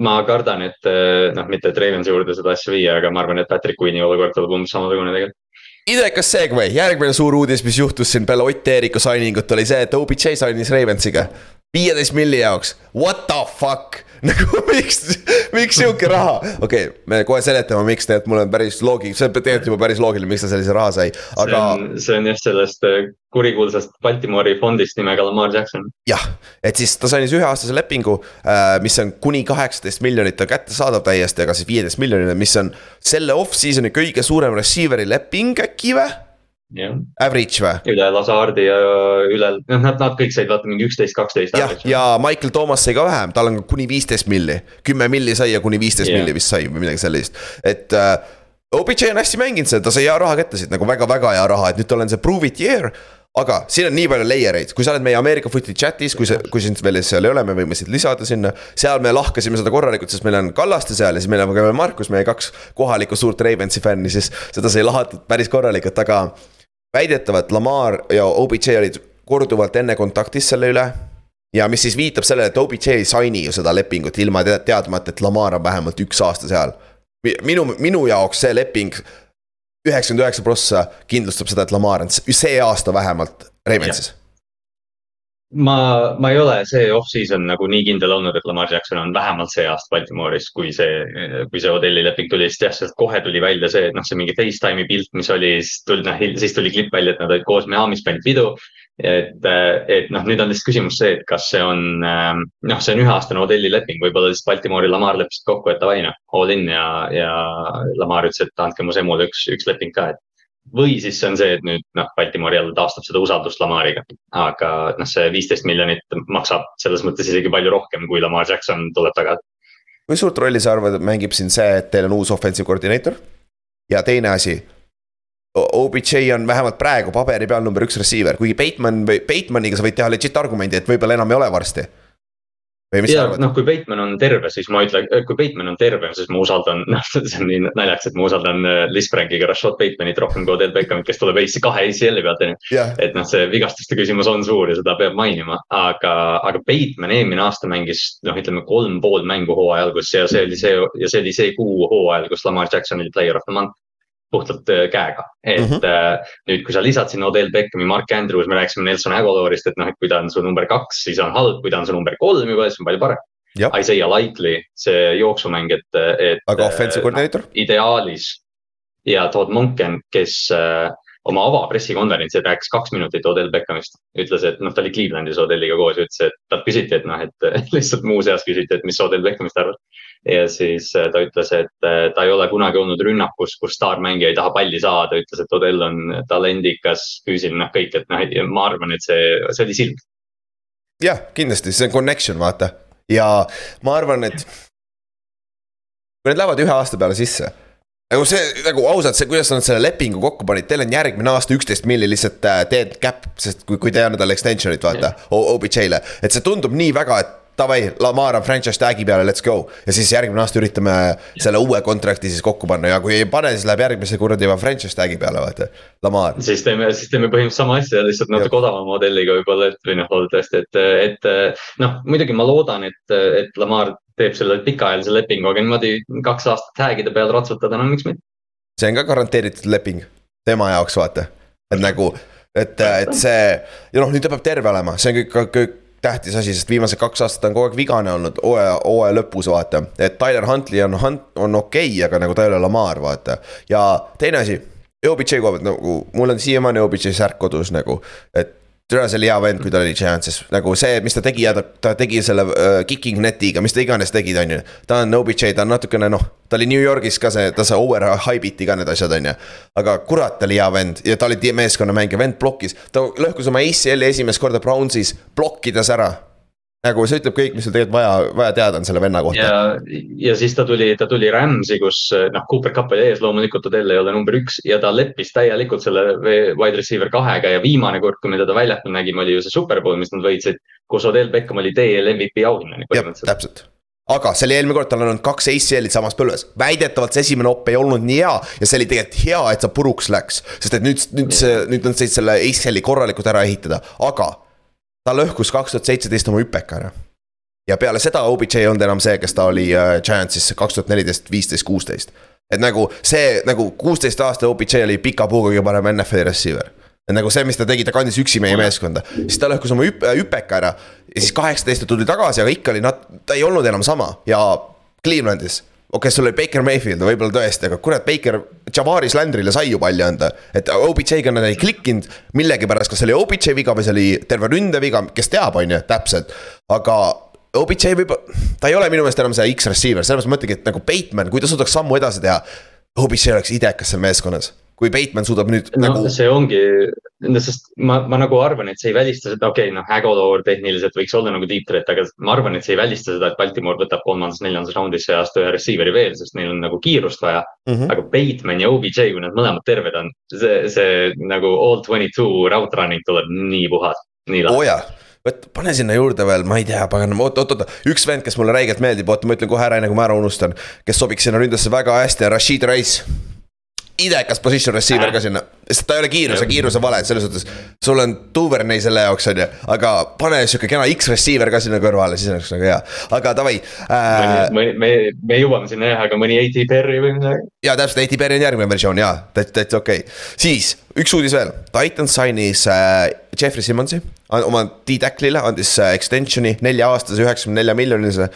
ma kardan, et äh, noh, mitte et Ravensi juurde seda asja viia, aga ma arvan, et Patrick Queen'i olukord tuleb umbes samasugune tegelikult idekas segway, järgmine suur uudis, mis juhtus siin peale Ott Eeriku signing ut oli see, et OBJ signis Ravensiga. Viieteist milli jaoks, what the fuck (laughs) nagu miks, miks sihuke raha, okei okay,, me kohe seletame, miks tegelikult mul on päris loogiline, see on tegelikult juba päris loogiline, miks ta sellise raha sai, aga. see on just sellest äh, kurikuulsast Baltimori fondist nimega Lamar Jackson. jah, et siis ta sai siis üheaastase lepingu, äh, mis on kuni kaheksateist miljonit on kättesaadav täiesti, aga siis viieteist miljonile, mis on selle off-season'i kõige suurem receiver'i leping äkki või? Yeah. Average või? üle Lazardi ja üle, noh nad, nad kõik said vaata mingi üksteist, kaksteist. jah, ja Michael Thomas sai ka vähem, tal on kuni viisteist milli, kümme milli sai ja kuni viisteist yeah. milli vist sai või midagi sellist, et äh,. OBJ on hästi mänginud seda, ta sai hea raha kätte siit nagu väga-väga hea raha, et nüüd tal on see prove it year aga siin on nii palju layer eid, kui sa oled meie Ameerika Footi chat'is, kui sa, kui sind veel seal ei ole, me võime sind lisada sinna. seal me lahkasime seda korralikult, sest meil on Kallaste seal ja siis meil on ka veel Markus, meie kaks kohalikku suurt Ravensi fänni, siis seda sai lahatud päris korralikult, aga väidetavalt Lamar ja OBJ olid korduvalt enne kontaktis selle üle. ja mis siis viitab sellele, et OBJ ei saini ju seda lepingut ilma teadmata, et Lamar on vähemalt üks aasta seal. minu, minu jaoks see leping, üheksakümmend üheksa prossa kindlustab seda, et Lamar on see aasta vähemalt Ravensis ma, ma ei ole see off-season nagu nii kindel olnud, et Lamar Jackson on vähemalt see aasta Baltimooris, kui see, kui see Odelli leping tuli, sest jah, sealt kohe tuli välja see, et noh, see mingi Facetime'i pilt, mis oli, siis tuli, noh, siis tuli klipp välja, et nad olid koos Miami's panid pidu. et, et noh, nüüd on lihtsalt küsimus see, et kas see on, noh, see on üheaastane Odelli leping, võib-olla lihtsalt Baltimoori Lamar leppisid kokku, et davai noh, all in ja, ja Lamar ütles, et andke mu semule üks, üks leping ka, et või siis see on see, et nüüd noh, Baltimore jälle taastab seda usaldust Lamariga. aga noh, see viisteist miljonit maksab selles mõttes isegi palju rohkem, kui Lamar Jackson tuleb tagasi. kui suurt rolli sa arvad, mängib siin see, et teil on uus offensive koordineeter? ja teine asi. OBJ on vähemalt praegu paberi peal number üks receiver, kuigi Bateman või Batemaniga sa võid teha legit argumendi, et võib-olla enam ei ole varsti või mis sa arvad? noh, kui Bateman on terve, siis ma ütlen, kui Bateman on terve, siis ma usaldan, (laughs) noh, see on nii naljakas, et ma usaldan äh, Lisbrankiga Rashad Batemanit rohkem kui Odell Beckhamit, kes tuleb AC kahe ACL-i pealt, on ju. et noh, see vigastuste küsimus on suur ja seda peab mainima, aga, aga Bateman eelmine aasta mängis, noh, ütleme kolm pool mängu hooaja alguses ja see oli see ja see oli see kuu hooajal, kus Lamar Jackson oli player of the month puhtalt äh, käega, et mm -hmm. nüüd, kui sa lisad sinna Odell Beckhami, Mark Andrews, me rääkisime Nelson Aguilarist, et noh, et kui ta on su number kaks, siis on halb, kui ta on su number kolm juba, siis on palju parem. Isaiah Likely, see jooksumäng, et, et. aga offensive koordineeter ideaalis ja Todd Monken, kes äh, oma avapressikonverentsil rääkis kaks minutit Odell Beckhamist. ütles, et noh, ta oli Clevelandis Odelliga koos ja ütles, et talt küsiti, et noh, et (laughs) lihtsalt muuseas küsiti, et mis Odell Beckhamist arvad ja siis äh, ta ütles, et äh, ta ei ole kunagi olnud rünnakus, kus staarmängija ei taha palli saada, ütles, et Odell on talendikas, füüsiline, noh kõik, et noh, ma arvan, et see, see oli silm. jah, kindlasti, see on connection, vaata ja ma arvan, et. kui need lähevad ühe aasta peale sisse nagu see, nagu ausalt, see, kuidas nad selle lepingu kokku panid, teil on järgmine aasta üksteist milli lihtsalt äh, teed cap, sest kui, kui te ei anna talle extension'it, vaata yeah., OBJ-le. et see tundub nii väga, et davai, Lamar on franchise tag'i peale, let's go. ja siis järgmine aasta üritame selle uue contract'i siis kokku panna ja kui ei pane, siis läheb järgmise kuradi juba franchise tag'i peale, vaata, Lamar. siis teeme, siis teeme põhimõtteliselt sama asja, lihtsalt natuke odavama modelliga võib-olla, et või noh, loodetavasti, et, et noh, muidugi ma loodan, et, et Lamar teeb selle pikaajalise lepingu, aga niimoodi kaks aastat tag'ide peal ratsutada, no miks mitte. see on ka garanteeritud leping tema jaoks, vaata, et nagu, et, et see ja noh, nüüd ta peab terve olema, see on kõik, kõik tähtis asi, sest viimased kaks aastat on kogu aeg vigane olnud hooaja, hooaja lõpus, vaata. et Tyler Huntley on, on okei okay,, aga nagu ole Lamar, vaata. ja teine asi, OBJ koha pealt nagu, mul on siiamaani OBJ särk kodus nagu, et türa, see oli hea vend, kui ta oli Giantsis, nagu see, mis ta tegi ja ta, ta tegi selle uh, kicking net'iga, mis ta iganes tegi, on ju. ta on OBJ, ta on natukene noh, ta oli New Yorgis ka see, ta sai over hype'iti ka need asjad, on ju. aga kurat, ta oli hea vend ja ta oli meeskonnamängija, vend blokkis, ta lõhkus oma ACL-i esimest korda Brownsis, blokkides ära nagu see ütleb kõik, mis sul tegelikult vaja, vaja teada on selle venna kohta. ja, ja siis ta tuli, ta tuli Rams'i, kus noh, Cooper Cup oli ees, loomulikult Odell ei ole number üks ja ta leppis täielikult selle wide receiver kahega ja viimane kord, kui me teda väljakul nägime, oli ju see superbowl, mis nad võitsid. kus Odell Beckham oli teel MVP auhinnani põhimõtteliselt. täpselt aga see oli eelmine kord, tal on olnud kaks ACL-i samas põlves. väidetavalt see esimene op ei olnud nii hea ja see oli tegelikult hea, et see puruks läks. sest et nüüd, nüüd see, nüüd nad said selle ACL-i korralikult ära ehitada, aga ta lõhkus kaks tuhat seitseteist oma hüpeka ära. ja peale seda OBJ ei olnud enam see, kes ta oli äh, Giantsis kaks tuhat neliteist, viisteist, kuusteist. et nagu see nagu kuusteist aasta OBJ oli pika puuga kõige parem NFL-i receiver et nagu see, mis ta tegi, ta kandis üksi meie meeskonda, siis ta lõhkus oma hüp hüpeka ära. ja siis kaheksateist ta tuli tagasi, aga ikka oli nad, ta ei olnud enam sama ja Clevelandis okei okay,, sul oli Baker Mayfield, võib-olla tõesti, aga kurat, Baker, Javaris Landrile sai ju palli anda. et OBJ-ga nad ei klikkinud millegipärast, kas see oli OBJ viga või see oli terve ründe viga, kes teab, on ju, täpselt. aga OBJ võib, ta ei ole minu meelest enam see X-receiver, sellepärast ma mõtlengi, et nagu Bateman, kui ta suudaks sammu edasi teha. OBJ oleks idekas seal meeskonnas kui Bateman suudab nüüd no, nagu. see ongi, sest ma, ma nagu arvan, et see ei välista seda, okei okay,, noh, Hagolor tehniliselt võiks olla nagu deep threat, aga ma arvan, et see ei välista seda, et Baltimore võtab kolmandas-neljandas raundis see aasta ühe receiver'i veel, sest neil on nagu kiirust vaja mm. -hmm. aga Bateman ja OBJ, kui nad mõlemad terved on, see, see nagu all twenty two route running tuleb nii puhas, nii lahe. oo oh, jaa vot pane sinna juurde veel, ma ei tea, pagan, oot, oot, oot, üks vend, kes mulle räigelt meeldib, oota, ma ütlen kohe ära, enne kui ma ära unustan. kes sobiks sinna ründesse väga hästi, Rashid Rice idekas position receiver ka sinna, sest ta ei ole kiiruse, kiiruse vale, et selles suhtes. sul on Duvernay selle jaoks, on ju, aga pane sihuke kena X-receiver ka sinna kõrvale, siis oleks nagu hea, aga davai äh,. me, me, me jõuame sinna jah, aga mõni AT Perry või midagi. ja täpselt, AT Perry on järgmine versioon ja, täitsa, täitsa okei okay., siis üks uudis veel, Titans sainis äh, Jeffrey Simmonsi oma D-tackle'ile andis äh, extension'i nelja-aastase, üheksakümne nelja miljonilise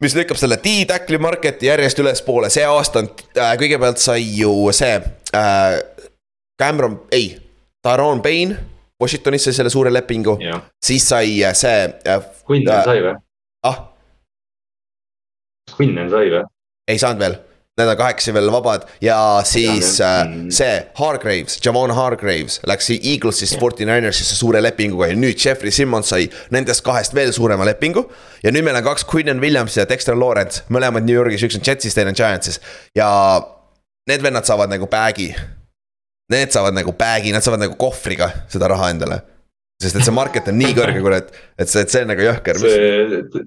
mis lükkab selle D-tackli market'i järjest ülespoole, see aasta on äh,, kõigepealt sai ju see äh, Cameron, ei, Taron Payne. Washingtonis sai selle suure lepingu, siis sai äh, see äh,. Quinlan äh, sai või? ah. Quinlan sai või? ei saanud veel Need on kaheksa veel vabad ja siis äh, see Hargraves, Javon Hargraves läks Eaglesist Forty Ninersisse suure lepinguga ja nüüd Jeffrey Simmons sai nendest kahest veel suurema lepingu. ja nüüd meil on kaks Quinnen Williams ja Dexter Lawrence, mõlemad New Yorgis, üks on Jetsis, teine on Giantsis ja need vennad saavad nagu bag'i. Need saavad nagu bag'i, nad saavad nagu kohvriga seda raha endale sest et see market on nii kõrge, kurat, et see, et see on nagu jõhker. see,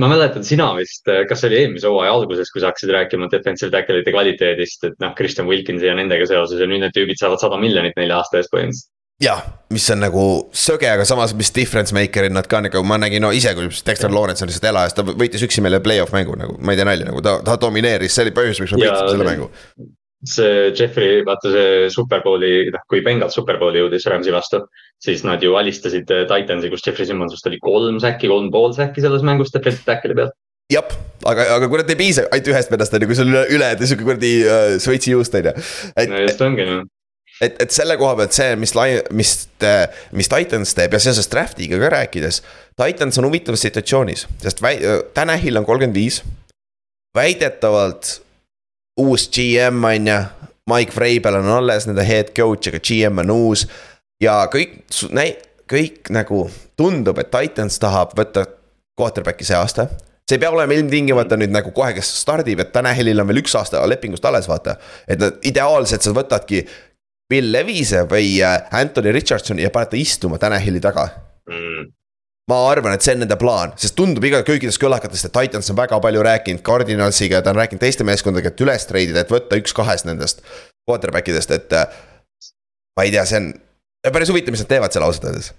ma mäletan, sina vist, kas see oli eelmise hooaja alguses, kui sa hakkasid rääkima defensive tackle'ite kvaliteedist, et noh, Christian Wilkinsi ja nendega seoses ja nüüd need tüübid saavad sada miljonit nelja aasta eest põhimõtteliselt. Jah, mis on nagu söge, aga samas, mis difference maker'id nad ka nagu, ma nägin no ise, kui Dexter Lawrence on lihtsalt elajas, ta võitis üksi meile play-off mängu nagu, ma ei tee nalja, nagu ta, ta domineeris, see oli põhjus, miks me võitsime selle mängu see Jeffrey, vaata see Superbowli, noh kui Bengals Superbowli jõudis Rams'i vastu, siis nad ju alistasid äh, Titansi, kus Jeffrey Simmonsist oli kolm säkki, kolm pool säkki selles mängus defensive tackle'i pealt. jah, aga, aga kurat ei piisa ainult ühest vennast on ju, kui sul üle, üle sihuke kuradi uh, Šveitsi juust on ju. no just ongi noh et, et selle koha pealt see, mis lai-, mis, mis Titans teeb ja seoses draft'iga ka rääkides. Titans on huvitavas situatsioonis, sest väi-, Tanahil on kolmkümmend viis. väidetavalt uus GM on ju. Mike Vrabel on alles nende head coach, aga GM on uus. ja kõik, kõik nagu tundub, et Titans tahab võtta quarterback'i see aasta see ei pea olema ilmtingimata nüüd nagu kohe, kes stardib, et Tanahilil on veel üks aasta lepingust alles, vaata. et nad ideaalselt sa võtadki Bill Levise või äh, Anthony Richardsoni ja paned ta istuma Tanahili taga mm ma arvan, et see on nende plaan, sest tundub iga kõikidest kõlakatest, et Titans on väga palju rääkinud Cardinalsiga, ta on rääkinud teiste meeskondadega, et üles treidida, et võtta üks kahest nendest quarterback idest, et. ma ei tea, see on päris huvitav, mis nad teevad seal ausalt öeldes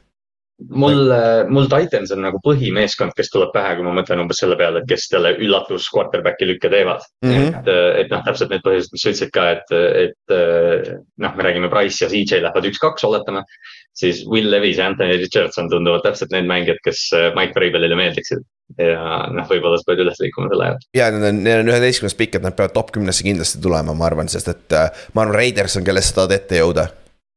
mul, mul Titans on nagu põhimeeskond, kes tuleb pähe, kui ma mõtlen umbes selle peale, et kes talle üllatus quarterback'i lükke teevad mm. -hmm. et, et noh, täpselt need põhjused, mis sa ütlesid ka, et, et noh, me räägime Price ja CJ lähevad üks-kaks, oletame siis Will Levis ja Anthony Richardson tunduvad täpselt need mängijad, kes äh, Mike Vrabelile meeldiksid. ja noh, võib-olla sa pead üles liikuma selle ajal. ja need on, neil on üheteistkümnes pikk, et nad peavad top kümnesse kindlasti tulema, ma arvan, sest et äh, ma arvan, Raiders on, kellest sa tahad ette jõuda.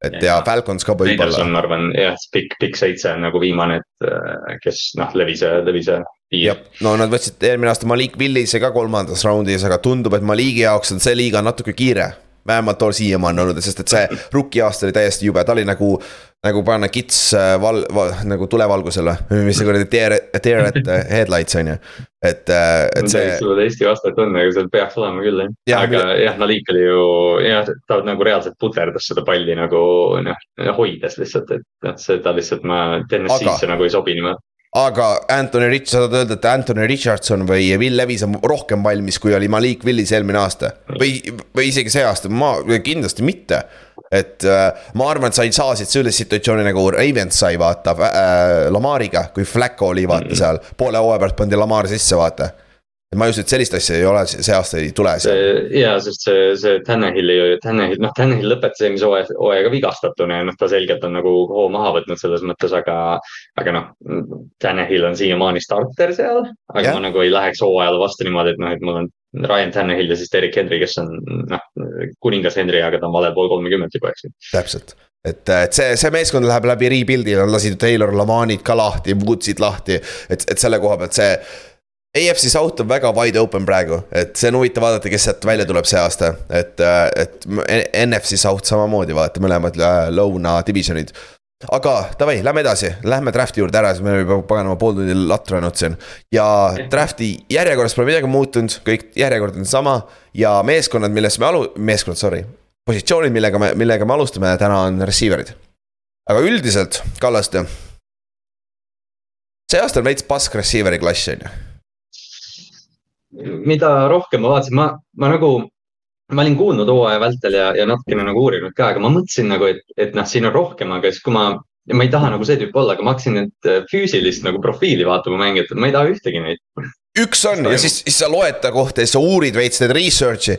Et ja, ja Falcons ka võib-olla. ma arvan jah, pikk, pikk seitse on nagu viimane, et äh, kes noh, levise, levise piir. no nad võtsid eelmine aasta Malik Willise ka kolmandas raundis, aga tundub, et Maliki jaoks on see liiga natuke kiire vähemalt tol siiamaani olnud, sest et see rookie aasta oli täiesti jube, ta oli nagu, nagu panna kits äh, val-, val, nagu tulevalgusele või mis see kuradi tear, tear (laughs) at headlights on ju. et, äh, et see. sulle Eesti vastet on, aga seal peaks olema küll jah. aga mille... jah, Nalik oli ju jah, ta nagu reaalselt puterdas seda palli nagu noh, hoides lihtsalt, et noh, seda lihtsalt ma TNS-isse aga... nagu ei sobi niimoodi aga Anthony Rich-, sa tahad öelda, et Anthony Richardson või Will Levis on rohkem valmis, kui oli Malik Willis eelmine aasta. Või, või isegi see aasta, ma kindlasti mitte. et äh, ma arvan, et sa ei saa siit sellist situatsiooni nagu Ravens sai vaata äh, Lamariga, kui Flacco oli vaata seal, poole hooaja pärast pandi Lamar sisse, vaata ma ei usu, et sellist asja ei ole, see aasta ei tule. ja, sest see, see Tannehilli, Tannehill, noh, Tannehill lõpetas eelmise hooaja, hooajaga vigastatuna ja noh, ta selgelt on nagu hoo maha võtnud selles mõttes, aga. aga noh, Tannehill on siiamaani starter seal, aga ja. ma nagu ei läheks hooajale vastu niimoodi, et noh, et mul on Ryan Tannehill ja siis Derek Henry, kes on noh, kuningas Henry, aga ta on valel pool kolmekümmet juba, eks ju. täpselt et, et see, see meeskond läheb läbi rebuild'i, nad lasid Taylor Lamanit ka lahti, Woodsid lahti, et, et selle koha pealt see AFC South on väga wide open praegu, et see on huvitav vaadata, kes sealt välja tuleb see aasta, et, et NFC South samamoodi vaata, mõlemad äh, lõuna divisionid. aga davai, lähme edasi, lähme draft'i juurde ära, sest me oleme juba paganama pool tundi latranud siin. ja draft'i järjekorras pole midagi muutunud, kõik järjekord on sama ja meeskonnad, millest me alu-, meeskonnad, sorry. positsioonid, millega me, millega me alustame täna on receiver'id. aga üldiselt, Kallaste. see aasta on veits pask receiver'i klass, on ju mida rohkem ma vaatasin, ma, ma nagu, ma olin kuulnud hooaja vältel ja, ja natukene nagu uurinud ka, aga ma mõtlesin nagu, et, et noh, siin on rohkem, aga siis kui ma, ma ei taha nagu see tüüp olla, aga ma hakkasin nüüd äh, füüsilist nagu profiili vaatama mängijatel, ma ei taha ühtegi neid. üks on ja siis, siis sa loed ta kohta ja siis sa uurid veits neid research'i.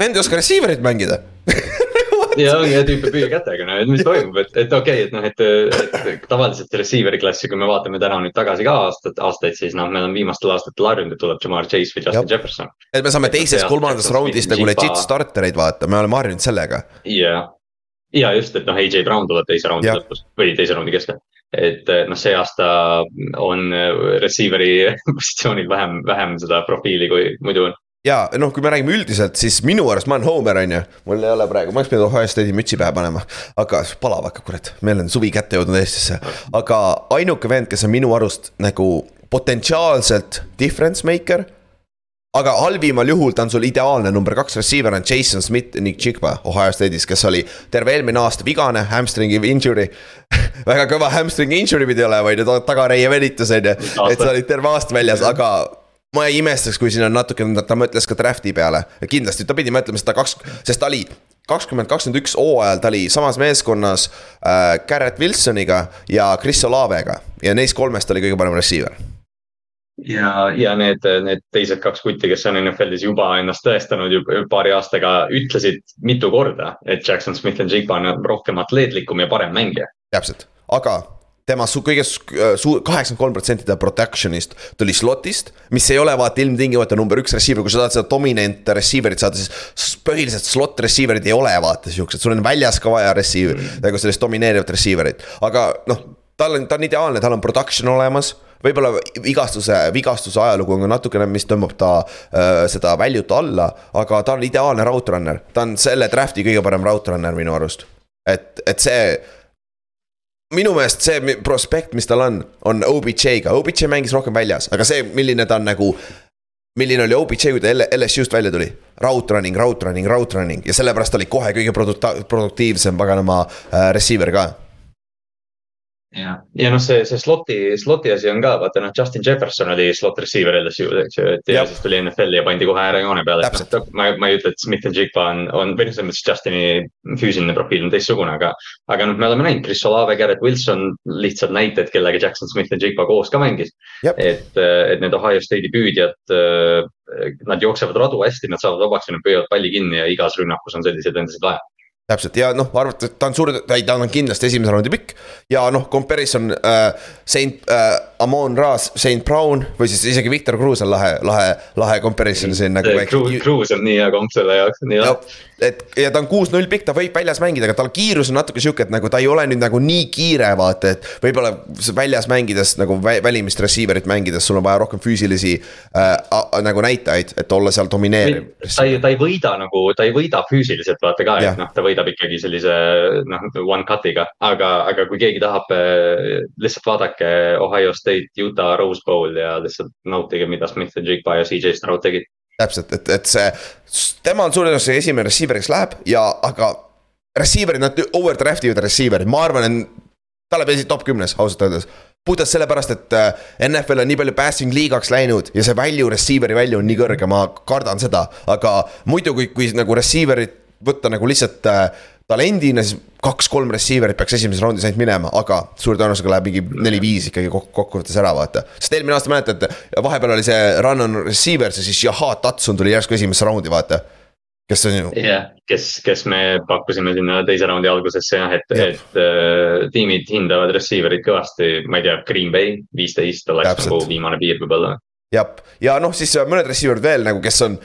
vend ei oska receiver'it mängida (laughs) ja ongi, et hüppab püügikätega, no et mis toimub, et, et okei okay,, et noh, et, et tavaliselt receiver'i klassi, kui me vaatame täna nüüd tagasi ka aastat, aastaid, siis noh, meil on viimastel aastatel harjunud, et tuleb Jamar Chase või Justin Jab. Jefferson. et me saame teises-kolmandas raundis nagu legit startereid vaata, me oleme harjunud sellega. jah, ja just, et noh, AJ Brown tuleb teise raundi lõpus või teise raundi keskel et noh, see aasta on receiver'i (laughs) positsioonil vähem, vähem seda profiili, kui muidu on ja noh, kui me räägime üldiselt, siis minu arust ma olen Homer, on ju. mul ei ole praegu, ma oleks pidanud Ohio State'i mütsi pähe panema. aga palav hakkab, kurat, meil on suvi kätte jõudnud Eestisse. aga ainuke vend, kes on minu arust nagu potentsiaalselt difference maker. aga halvimal juhul ta on sul ideaalne number kaks receiver on Jason Smith Nick Chigba Ohio State'is, kes oli terve eelmine aasta vigane, hamstringi injury (laughs) väga kõva hamstringi injury pidi olema, on ju, tagareie venitus, on ju. et sa olid terve aasta väljas, aga ma ei imestaks, kui siin on natuke, ta mõtles ka draft'i peale, kindlasti ta pidi mõtlema seda kaks, sest ta oli kakskümmend kakskümmend üks hooajal ta oli samas meeskonnas äh, Garrett Wilsoniga ja Chris Olavega ja neist kolmest oli kõige parem receiver. ja, ja need, need teised kaks kutti, kes on NFL-is juba ennast tõestanud juba paari aastaga, ütlesid mitu korda, et Jackson Smith and Jigba on rohkem atleetlikum ja parem mängija. täpselt, aga tema su kõige äh, su-, kaheksakümmend kolm protsenti ta protection'ist tuli slot'ist. mis ei ole vaata ilmtingimata number üks receiver, kui sa tahad seda dominant receiver'it saada, siis põhiliselt slot receiver'id ei ole vaata siuksed, sul on väljas ka vaja receiver mm., nagu sellist domineerivat receiver'it. aga noh, tal on, ta on ideaalne, tal on production olemas võib-olla vigastuse, vigastuse ajalugu on ka natukene, mis tõmbab ta äh, seda väljut alla, aga ta on ideaalne route runner, ta on selle draft'i kõige parem route runner minu arust. et, et see minu meelest see prospekt, mis tal on, on OBJ-ga, OBJ mängis rohkem väljas, aga see, milline ta on nagu. milline oli OBJ, kui ta LSU-st välja tuli, route running, route running, route running. Ja sellepärast oli kohe kõige produkta-, produktiivsem paganama äh, receiver ka ja, ja noh, see, see slot'i, slot'i asi on ka, vaata noh, Justin Jefferson oli slot receiver LSU-s, eks ju, et ja, siis tuli NFL-i ja pandi kohe äärejoone peale, noh, ma, ma ei ütle, et Smith and Jigba on, on, või noh, selles mõttes Justini füüsiline profiil on teistsugune, aga. aga noh, me oleme näinud, Chris Olave, Garrett Wilson, lihtsalt näited, kellega Jackson Smith and Jigba koos ka mängis. et, et need Ohio State'i püüdjad, nad jooksevad radu hästi, nad saavad vabaks ja nad püüavad palli kinni ja igas rünnakus on selliseid vendasid vaja täpselt ja noh, arvata, et ta on suur, ei ta on kindlasti esimese raundi pikk. ja noh, comparison äh, Saint äh, Amon Raas, Saint Brown või siis isegi Victor Cruz on lahe, lahe, lahe comparison siin nagu. Cruz on nii hea komp selle jaoks, nii hea et ja ta on kuus-null pikk, ta võib väljas mängida, aga tal kiirus on natuke sihuke, et nagu ta ei ole nüüd nagu nii kiire, vaata, et. võib-olla väljas mängides nagu välimist receiver'it mängides, sul on vaja rohkem füüsilisi äh, nagu näitajaid, et olla seal domineeriv. ta ei, ta ei võida nagu, ta ei võida füüsiliselt vaata ka, et noh, ta võidab ikkagi sellise noh, one cut'iga. aga, aga kui keegi tahab, äh, lihtsalt vaadake Ohio State, Utah Rose Bowl ja lihtsalt nautige, mida Smith ja Jigba ja CJ Stroud tegid täpselt, et, et see, tema on suure tõenäosusega esimene receiver, kes läheb ja, aga. Receiver'id, nad overdraft ivad receiver'id, ma arvan, ta läheb esi top kümnes, ausalt öeldes. puhtalt sellepärast, et äh, NFL on nii palju passing liigaks läinud ja see value, receiver'i value on nii kõrge, ma kardan seda. aga muidu, kui, kui nagu receiver'it võtta nagu lihtsalt äh, talendina, siis kaks-kolm receiver'it peaks esimeses raundis ainult minema, aga suure tõenäosusega läheb mingi neli-viis ikkagi kokkuvõttes ära, vaata. sest eelmine aasta mäletate, vahepeal oli see run on receivers ja siis Jahat Tatsun tuli järsku esimesse raundi, vaata. kes on ju. jah kes, kes me pakkusime sinna teise raundi algusesse jah, et ja., et äh, tiimid hindavad receiver'it kõvasti, ma ei tea, Green Bay viisteist oleks nagu viimane piir võib-olla jah, ja noh, siis mõned receiver'id veel nagu, kes on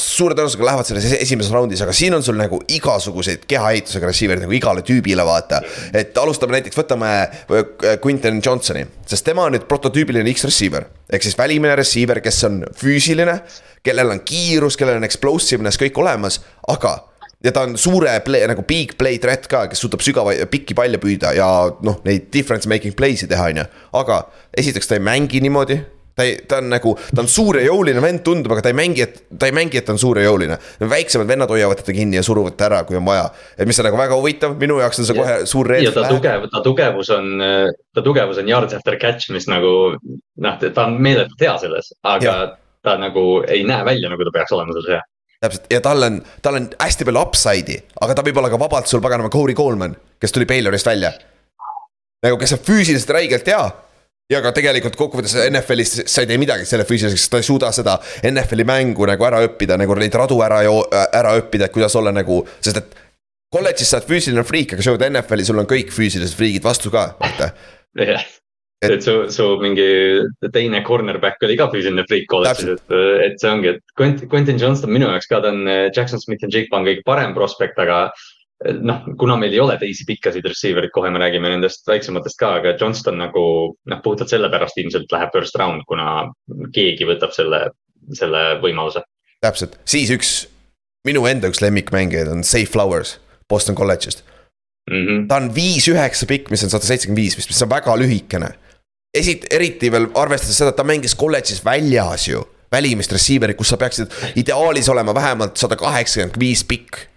suure tõenäosusega lähevad selles esimeses raundis, aga siin on sul nagu igasuguseid kehaehitusega receiver'id nagu igale tüübile vaata. et alustame näiteks, võtame äh, Quinton Johnsoni, sest tema on nüüd prototüübiline X-receiver. ehk siis välimine receiver, kes on füüsiline, kellel on kiirus, kellel on explosiveness kõik olemas, aga ja ta on suure play, nagu big play threat ka, kes suudab sügava, pikki palle püüda ja noh, neid difference making play'si teha, on ju. aga esiteks ta ei mängi niimoodi ta ei, ta on nagu, ta on suur ja jõuline vend, tundub, aga ta ei mängi, et ta ei mängi, et ta on suur ja jõuline. väiksemad vennad hoiavad teda kinni ja suruvad ta ära, kui on vaja. et mis on nagu väga huvitav, minu jaoks on see kohe suur reede. ja ta tugev, ta tugevus on, ta tugevus on yards after catch, mis nagu noh, ta on meeletult hea selles, aga ja. ta nagu ei näe välja, nagu ta peaks olema selles hea täpselt ja tal on, tal on hästi palju upside'i, aga ta võib olla ka vabalt sul paganama Corey Coleman, kes tuli Baylorist välja. nagu, kes on füüsiliselt räigelt hea ja ka tegelikult kokkuvõttes NFL-is sa ei tee midagi selle füüsiliseks, ta ei suuda seda NFL-i mängu nagu ära õppida, nagu neid radu ära, ära õppida, et kuidas olla nagu, sest et. kolledžis sa oled füüsiline friik, aga sa jõuad NFL-i, sul on kõik füüsilised friigid vastu ka, vaata. jah, et su, su mingi teine cornerback oli ka füüsiline friik kolledžis, et, et see ongi, et Quentin, Quentin Johnston minu jaoks ka, ta on Jackson Smith ja Jake on kõige parem prospekt, aga noh, kuna meil ei ole teisi pikkasid receiver'id, kohe me räägime nendest väiksematest ka, aga Johnston nagu noh, puhtalt sellepärast ilmselt läheb first round, kuna keegi võtab selle, selle võimaluse. täpselt, siis üks, minu enda üks lemmikmängijaid on Safe Flowers Boston kolledžist mm. -hmm. ta on viis-üheksa pikk, mis on sada seitsekümmend viis, mis on väga lühikene. esit-, eriti veel arvestades seda, et ta mängis kolledžis väljas ju välimist receiver'it, kus sa peaksid ideaalis olema vähemalt sada kaheksakümmend viis pikk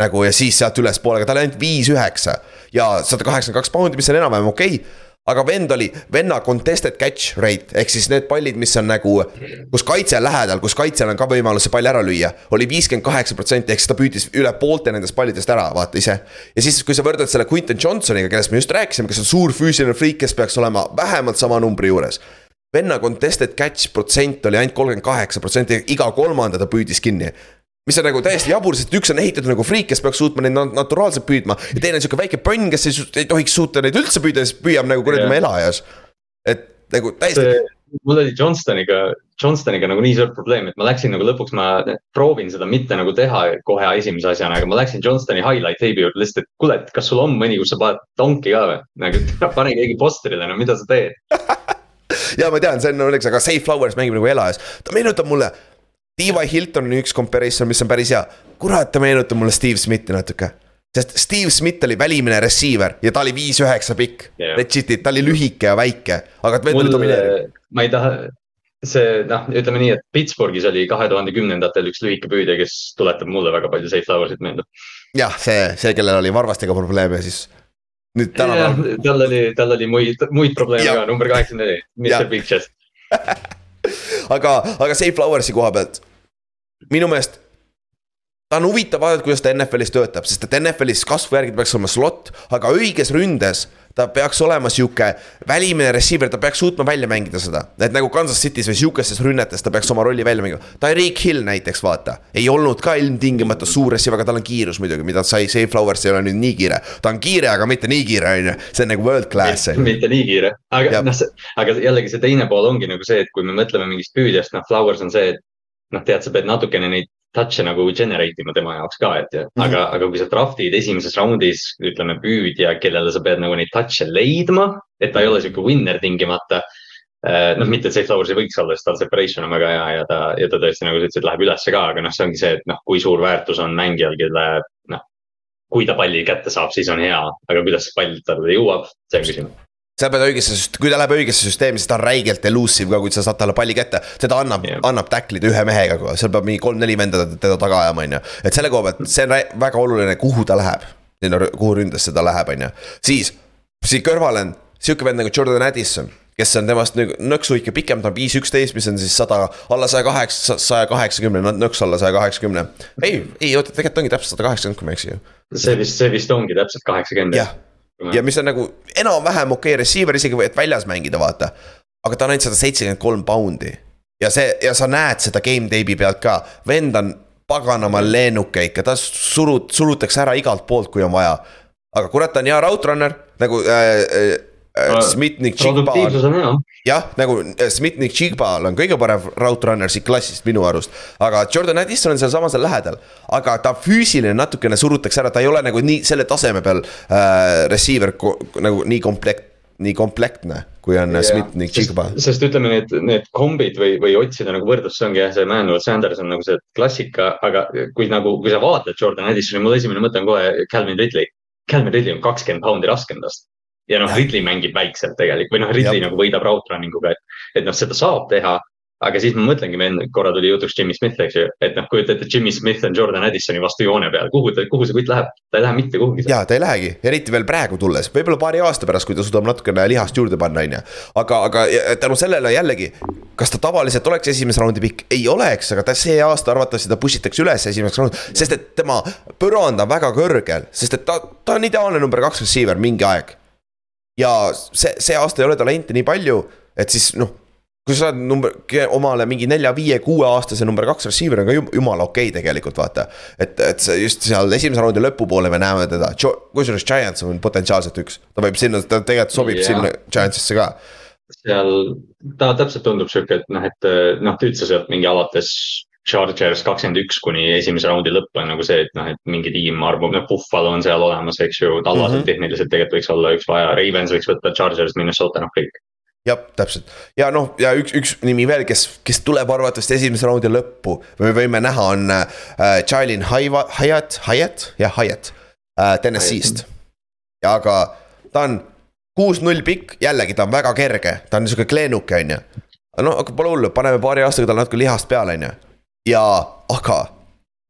nagu ja siis sealt ülespoole, aga tal oli ainult viis üheksa ja sada kaheksakümmend kaks poundi, mis on enam-vähem okei okay aga vend oli, venna contested catch rate ehk siis need pallid, mis on nagu, kus kaitse on lähedal, kus kaitsel on ka võimalus see pall ära lüüa. oli viiskümmend kaheksa protsenti, ehk siis ta püüdis üle poolte nendest pallidest ära, vaata ise. ja siis, kui sa võrdled selle Quinton Johnsoniga, kellest me just rääkisime, kes on suur füüsiline friik, kes peaks olema vähemalt sama numbri juures. venna contested catch protsent oli ainult kolmkümmend kaheksa protsenti, iga kolmanda ta püüdis kinni mis on nagu täiesti jabur, sest üks on ehitatud nagu friik, kes peaks suutma neid naturaalselt püüdma ja teine on sihuke väike pönn, kes ei, ei tohiks suuta neid üldse püüda, siis püüab nagu kuradi oma elajas. et nagu täiesti. mul oli Johnstoniga, Johnstoniga nagu nii suur probleem, et ma läksin nagu lõpuks, ma proovin seda mitte nagu teha kohe esimese asjana, aga ma läksin Johnstoni highlight teibi juurde lihtsalt, et kuule, et kas sul on mõni, kus sa paned donki ka või? nagu (laughs) pane keegi postrile, no mida sa teed (laughs) ja ma tean, see on õnneks, aga Safe Flowers mängib nagu elajas, ta meenutab mulle T.Y. Hilton on üks comparison, mis on päris hea. kurat, ta meenutab mulle Steve Smithi natuke. sest Steve Smith oli välimine receiver ja ta oli viis-üheksa pikk yeah.. Legit'id, ta oli lühike ja väike, aga ta oli domineeriv. ma ei taha, see noh, ütleme nii, et Pittsburghis oli kahe tuhande kümnendatel üks lühike püüdja, kes tuletab mulle väga palju safe flowers'it meelde. jah, see, see, kellel oli varvastega probleeme, siis nüüd tänapäeval. tal oli, tal oli muid, muid probleeme ka, number kaheksakümmend neli, Mr Big Chest (laughs) aga, aga Safe Flowers'i koha pealt, minu meelest ta on huvitav vaadata, kuidas ta NFL-is töötab, sest et NFL-is kasvu järgi peaks olema slot, aga õiges ründes ta peaks olema sihuke välimine receiver, ta peaks suutma välja mängida seda. et nagu Kansas City's või sihukestes rünnetes ta peaks oma rolli välja mängima. Tyreek Hill näiteks vaata, ei olnud ka ilmtingimata suur receiver, aga tal on kiirus muidugi, mida sai, Safe Flowers ei ole nüüd nii kiire. ta on kiire, aga mitte nii kiire, on ju, see on nagu world class. mitte nii kiire, aga noh, aga jällegi see teine pool ongi nagu see, et kui me mõtleme mingist püüdjast, noh, Flowers on see, et noh, tead, sa pead natukene neid touch'e nagu generate ima tema jaoks ka, et mm -hmm. aga, aga kui sa draft'id esimeses raundis, ütleme püüdja, kellele sa pead nagu neid touch'e leidma, et ta ei ole sihuke winner tingimata. Eh, noh, mitte et Safe Flowers ei võiks olla, sest tal separation on väga hea ja ta, ja ta tõesti nagu sa ütlesid, läheb ülesse ka, aga noh, see ongi see, et noh, kui suur väärtus on mängijal, kelle noh. kui ta palli kätte saab, siis on hea, aga kuidas pall talle jõuab, see on küsimus sa pead õigesse, kui ta läheb õigesse süsteemi, siis ta on räigelt elusive ka, kui sa saad talle palli kätte. seda annab yeah., annab tacklida ühe mehega, seal peab mingi kolm-neli venda teda taga ajama, on ju. et selle koha pealt, see on väga oluline, kuhu ta läheb. kuhu ründesse ta läheb, on ju. siis, siit kõrval on sihuke vend nagu Jordan Addison kes on temast nagu nõksu ikka pikem, ta on viis üksteist, mis on siis sada, alla saja kaheksa, saja kaheksakümne, nõks alla saja kaheksakümne. ei, ei oota, tegelikult ongi täpselt sada kaheksakümmend, kui ma ei eksi ju. see vist, see vist ongi täpselt kaheksakümmend. jah ja mis on nagu enam-vähem okei okay receiver isegi, et väljas mängida, vaata. aga ta on ainult sada seitsekümmend kolm poundi. ja see, ja sa näed seda game tape'i pealt ka, vend on paganama lennuke ikka, ta surut-, surutakse ära igalt poolt, kui on vaja. aga kurat, ta on hea route runner nagu äh, Äh, Smitnik Chigba on, jah, nagu äh, Smitnik Chigbal on kõige parem route runner siit klassist minu arust. aga Jordan Addison on sealsamas seal lähedal, aga ta füüsiline natukene surutakse ära, ta ei ole nagu nii selle taseme peal äh, receiver nagu nii komplekt nii komplektne, kui on yeah. Smith ning Chigba. sest ütleme, need, need kombid või, või otsida nagu võrdlust, see ongi jah, see Manuel Sanders on nagu see klassika, aga kui nagu, kui sa vaatad Jordan Addisoni, mul esimene mõte on kohe Calvin Ridley. Calvin Ridley on kakskümmend poundi raskem tast ja noh, Ridley mängib väikselt tegelikult või noh, Ridley ja. nagu võidab route running uga, et, et noh, seda saab teha. aga siis ma mõtlengi, meil korra tuli jutuks Jimmy Smith, eks ju, et noh, kujuta ette, Jimmy Smith on Jordan Addisoni vastu joone peal, kuhu ta, kuhu see kutt läheb, ta ei lähe mitte kuhugi. ja ta ei lähegi, eriti veel praegu tulles, võib-olla paari aasta pärast, kui ta suudab natukene lihast juurde panna, on ju. aga, aga tänu sellele jällegi, kas ta tavaliselt oleks esimese raundi pikk, ei oleks, aga ta see aasta arvatavasti ta push itakse üles esimeseks raundiks, sest et tema põrand on väga kõrgel, sest et ta, ta on ideaalne number kaks receiver mingi aeg ja see, see aasta ei ole talenti nii palju, et siis noh kui sa saad number, omale mingi nelja-viie-kuue aastase number kaks receiver on ka jumala okei okay tegelikult vaata. et, et see just seal esimese raundi lõpupoole me näeme teda, kusjuures Giants on potentsiaalselt üks, ta võib sinna, ta tegelikult sobib yeah. sinna Giantsisse ka. seal, ta täpselt tundub sihuke, et noh, et noh, üldse sealt mingi alates Chargers kakskümmend üks kuni esimese raundi lõpp on nagu see, et noh, et mingi tiim arvab, noh, Buffalo on seal olemas, eks ju, Tallasel mm -hmm. tehniliselt tegelikult võiks olla üks vaja, Ravens võiks võtta, Chargers, Minnesota, noh kõik jah, täpselt ja noh, ja üks, üks nimi veel, kes, kes tuleb arvatavasti esimese raundi lõppu, me võime näha, on äh, Jalen Hyatt, Hyatt, jah, Hyatt äh, Tennessee'st. ja aga ta on kuus-null pikk, jällegi ta on väga kerge, ta on niisugune kleenuke, on ju. no aga pole hullu, paneme paari aastaga talle natuke lihast peale, on ju ja, aga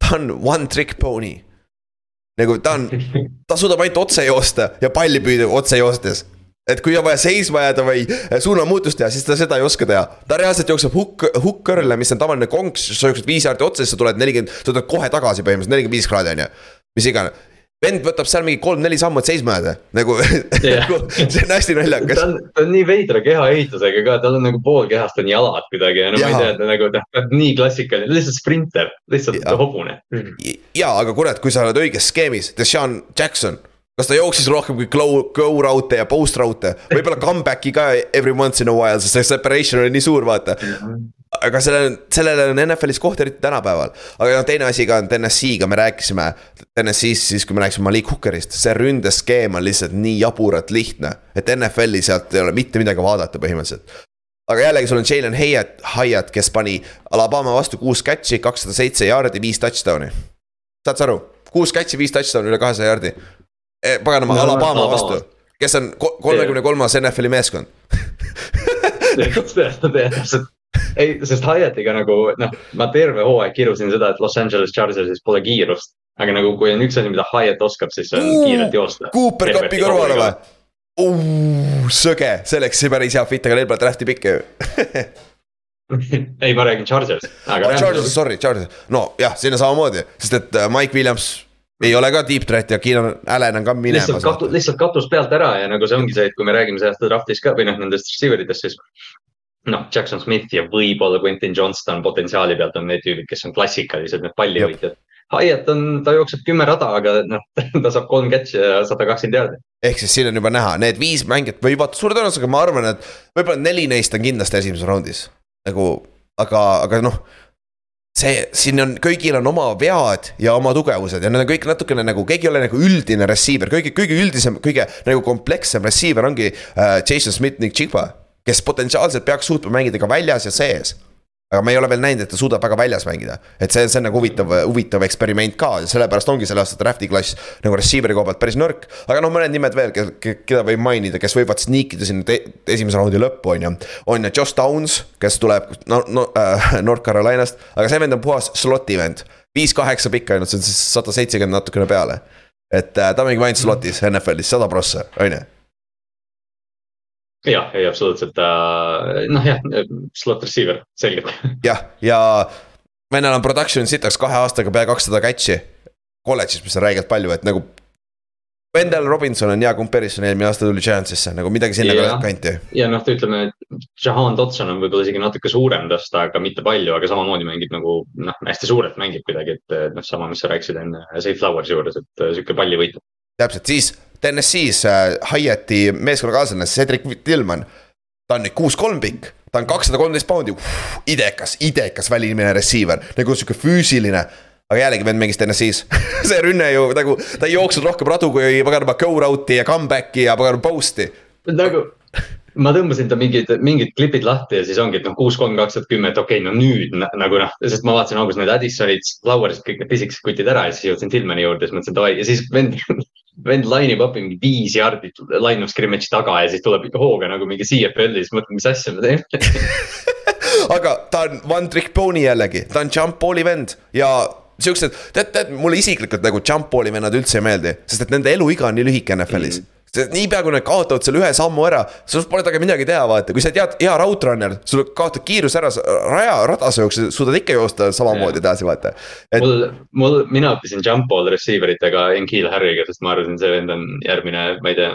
ta on one trick pony. nagu ta on, ta suudab ainult otse joosta ja palli püüda otse joostes et kui on vaja seisma jääda või suunamuutust teha, siis ta seda ei oska teha. ta reaalselt jookseb hukk, hukkõrle, mis on tavaline konks, sa jooksed viis jaardi otsa, siis sa tuled nelikümmend, sa tuled kohe tagasi põhimõtteliselt nelikümmend viis kraadi on ju. mis iganes, vend võtab seal mingi kolm-neli sammu, et seisma jääda, nagu (laughs) yeah. see on hästi naljakas. ta on, ta on nii veidra kehaehitusega ka, tal on nagu pool kehast on jalad kuidagi ja no ja. ma ei tea, ta nagu ta on nii klassikaline, lihtsalt sprinter, lihtsalt ja. hobune. ja, aga kurat, kui sa oled õiges skeemis, Deshaun Jackson kas ta jooksis rohkem kui go, go raute ja post raute, võib-olla comeback'i ka every once in a while, sest see separation oli nii suur, vaata aga sellel, sellele on NFL-is koht eriti tänapäeval. aga noh, teine asi ka on TNS-iga, me rääkisime. TNS-is siis, kui me rääkisime Malik Hookerist, see ründeskeem on lihtsalt nii jaburalt lihtne. et NFL-i sealt ei ole mitte midagi vaadata põhimõtteliselt. aga jällegi, sul on Jalen Hyatt, Hyatt, kes pani Alabama vastu kuus catch'i, kakssada seitse jaardi, viis touchdown'i. saad sa aru, kuus catch'i, viis touchdown'i üle kahesaja jaardi. Eh, paganama, Alabama vastu, kes on kolmekümne kolmas NFL-i meeskond täpselt ei, sest Hyattiga nagu noh, ma terve hooaeg kirusin seda, et Los Angeles Chargersis pole kiirust. aga nagu, kui on üks asi, mida Hyatt oskab, siis see on uh, kiirelt joosta. Cooper Cupi kõrvale või? Sõge, see oleks päris hea fit, aga neil pole draft'i pikke ju (laughs) ei, ma räägin Chargers. Oh, Chargers, sorry, Chargers, no jah, sinna samamoodi, sest et äh, Mike Williams ei ole ka deep threat ja Keenan Allan on ka minemas. lihtsalt katu-, lihtsalt katus pealt ära ja nagu see ongi see, et kui me räägime see aasta draft'is ka või noh, nendest receiver itest, siis. Noh, Jackson Smith ja võib-olla Quentin Johnston potentsiaali pealt on need tüübid, kes on klassikalised, need pallivõitjad. Hyatt on, ta jookseb kümme rada, aga noh, (laughs) ta saab kolm catch'i ja sada kakskümmend jaardi. ehk siis siin on juba näha, need viis mängijat võivad suure tõenäosusega, ma arvan, et võib-olla neli neist on kindlasti esimeses raundis. nagu, aga, aga noh see, siin on, kõigil on oma vead ja oma tugevused ja need on kõik natukene nagu, keegi ei ole nagu üldine receiver, kõige, kõige üldisem, kõige nagu komplekssem receiver ongi äh, Jason Smith ning Chigba. Kes potentsiaalselt peaks suutma mängida ka väljas ja sees aga me ei ole veel näinud, et ta suudab väga väljas mängida. et see, see on nagu huvitav, huvitav eksperiment ka sellepärast ongi selle aasta draft'i klass nagu receiver'i koha pealt päris nõrk. aga noh, mõned nimed veel, keda võib mainida, kes võivad sneak ida sinna esimese raundi lõppu, on ju. on Josh Downs, kes tuleb no, no, äh, (laughs) North Carolinast, aga see vend on puhas slot'i vend. viis-kaheksa pikk ainult, see on siis sada seitsekümmend natukene peale. et äh, ta mängib ainult slot'is NFL-is, sada prossa, on ju jah, ei absoluutselt äh,, noh jah, slot receiver, selgelt. jah, ja vennal on production sitaks kahe aastaga pea kakssada catch'i. kolledžis, mis on räigelt palju, et nagu. Wendell Robinson on hea comparison, eelmine aasta tuli Giantsisse nagu midagi sinna ja, kanti. ja noh, ütleme, et Jahan Dotson on võib-olla isegi natuke suurem tast, aga mitte palju, aga samamoodi mängib nagu noh, hästi suurelt mängib kuidagi, et noh, sama, mis sa rääkisid enne Safe Flowers'i juures, et sihuke pallivõit. täpselt, siis TNS-is äh, Hyatt'i meeskonnakaaslane Cedric Tillman. ta on nüüd kuus-kolm pikk, ta on kakssada kolmteist poundi, idekas, idekas välimine receiver, nagu sihuke füüsiline. Aga jällegi vend mängis TNS-is (laughs) see rünne ju nagu, ta ei jooksnud rohkem radu kui paganama go round'i ja comeback'i ja paganama post'i. nagu ma tõmbasin ta mingid, mingid klipid lahti ja siis ongi, et noh, kuus, kolm, kaks tuhat kümme, et okei okay,, no nüüd nagu noh, sest ma vaatasin alguses need Addisonid, Flowers'id, kõik need pisikesed kutid ära ja siis jõudsin Tillmani juurde, siis mõtlesin davai ja siis vend, (laughs) vend line ib up'i mingi viis jaardi line of scrimmage'i taga ja siis tuleb ikka hooga nagu mingi CFL-i, siis mõtlen, mis asja me teeme. (laughs) Aga ta on one trick pony jällegi, ta on jump ball'i vend ja siuksed, tead, tead mulle isiklikult nagu jump ball'i vennad üldse ei meeldi, sest et nende eluiga on nii lühike NFL-is mm. -hmm sest niipea, kui nad kaotavad selle ühe sammu ära, sul pole temaga midagi teha, vaata, kui sa tead, hea raudrunner, sul kaotad kiiruse ära, raja, rada sa jooksed, suudad ikka joosta samamoodi edasi, vaata. Et.... mul, mul, mina õppisin jump ball receiver itega Enkeel Harry'ga, sest ma arvasin, see vend on järgmine, ma ei tea,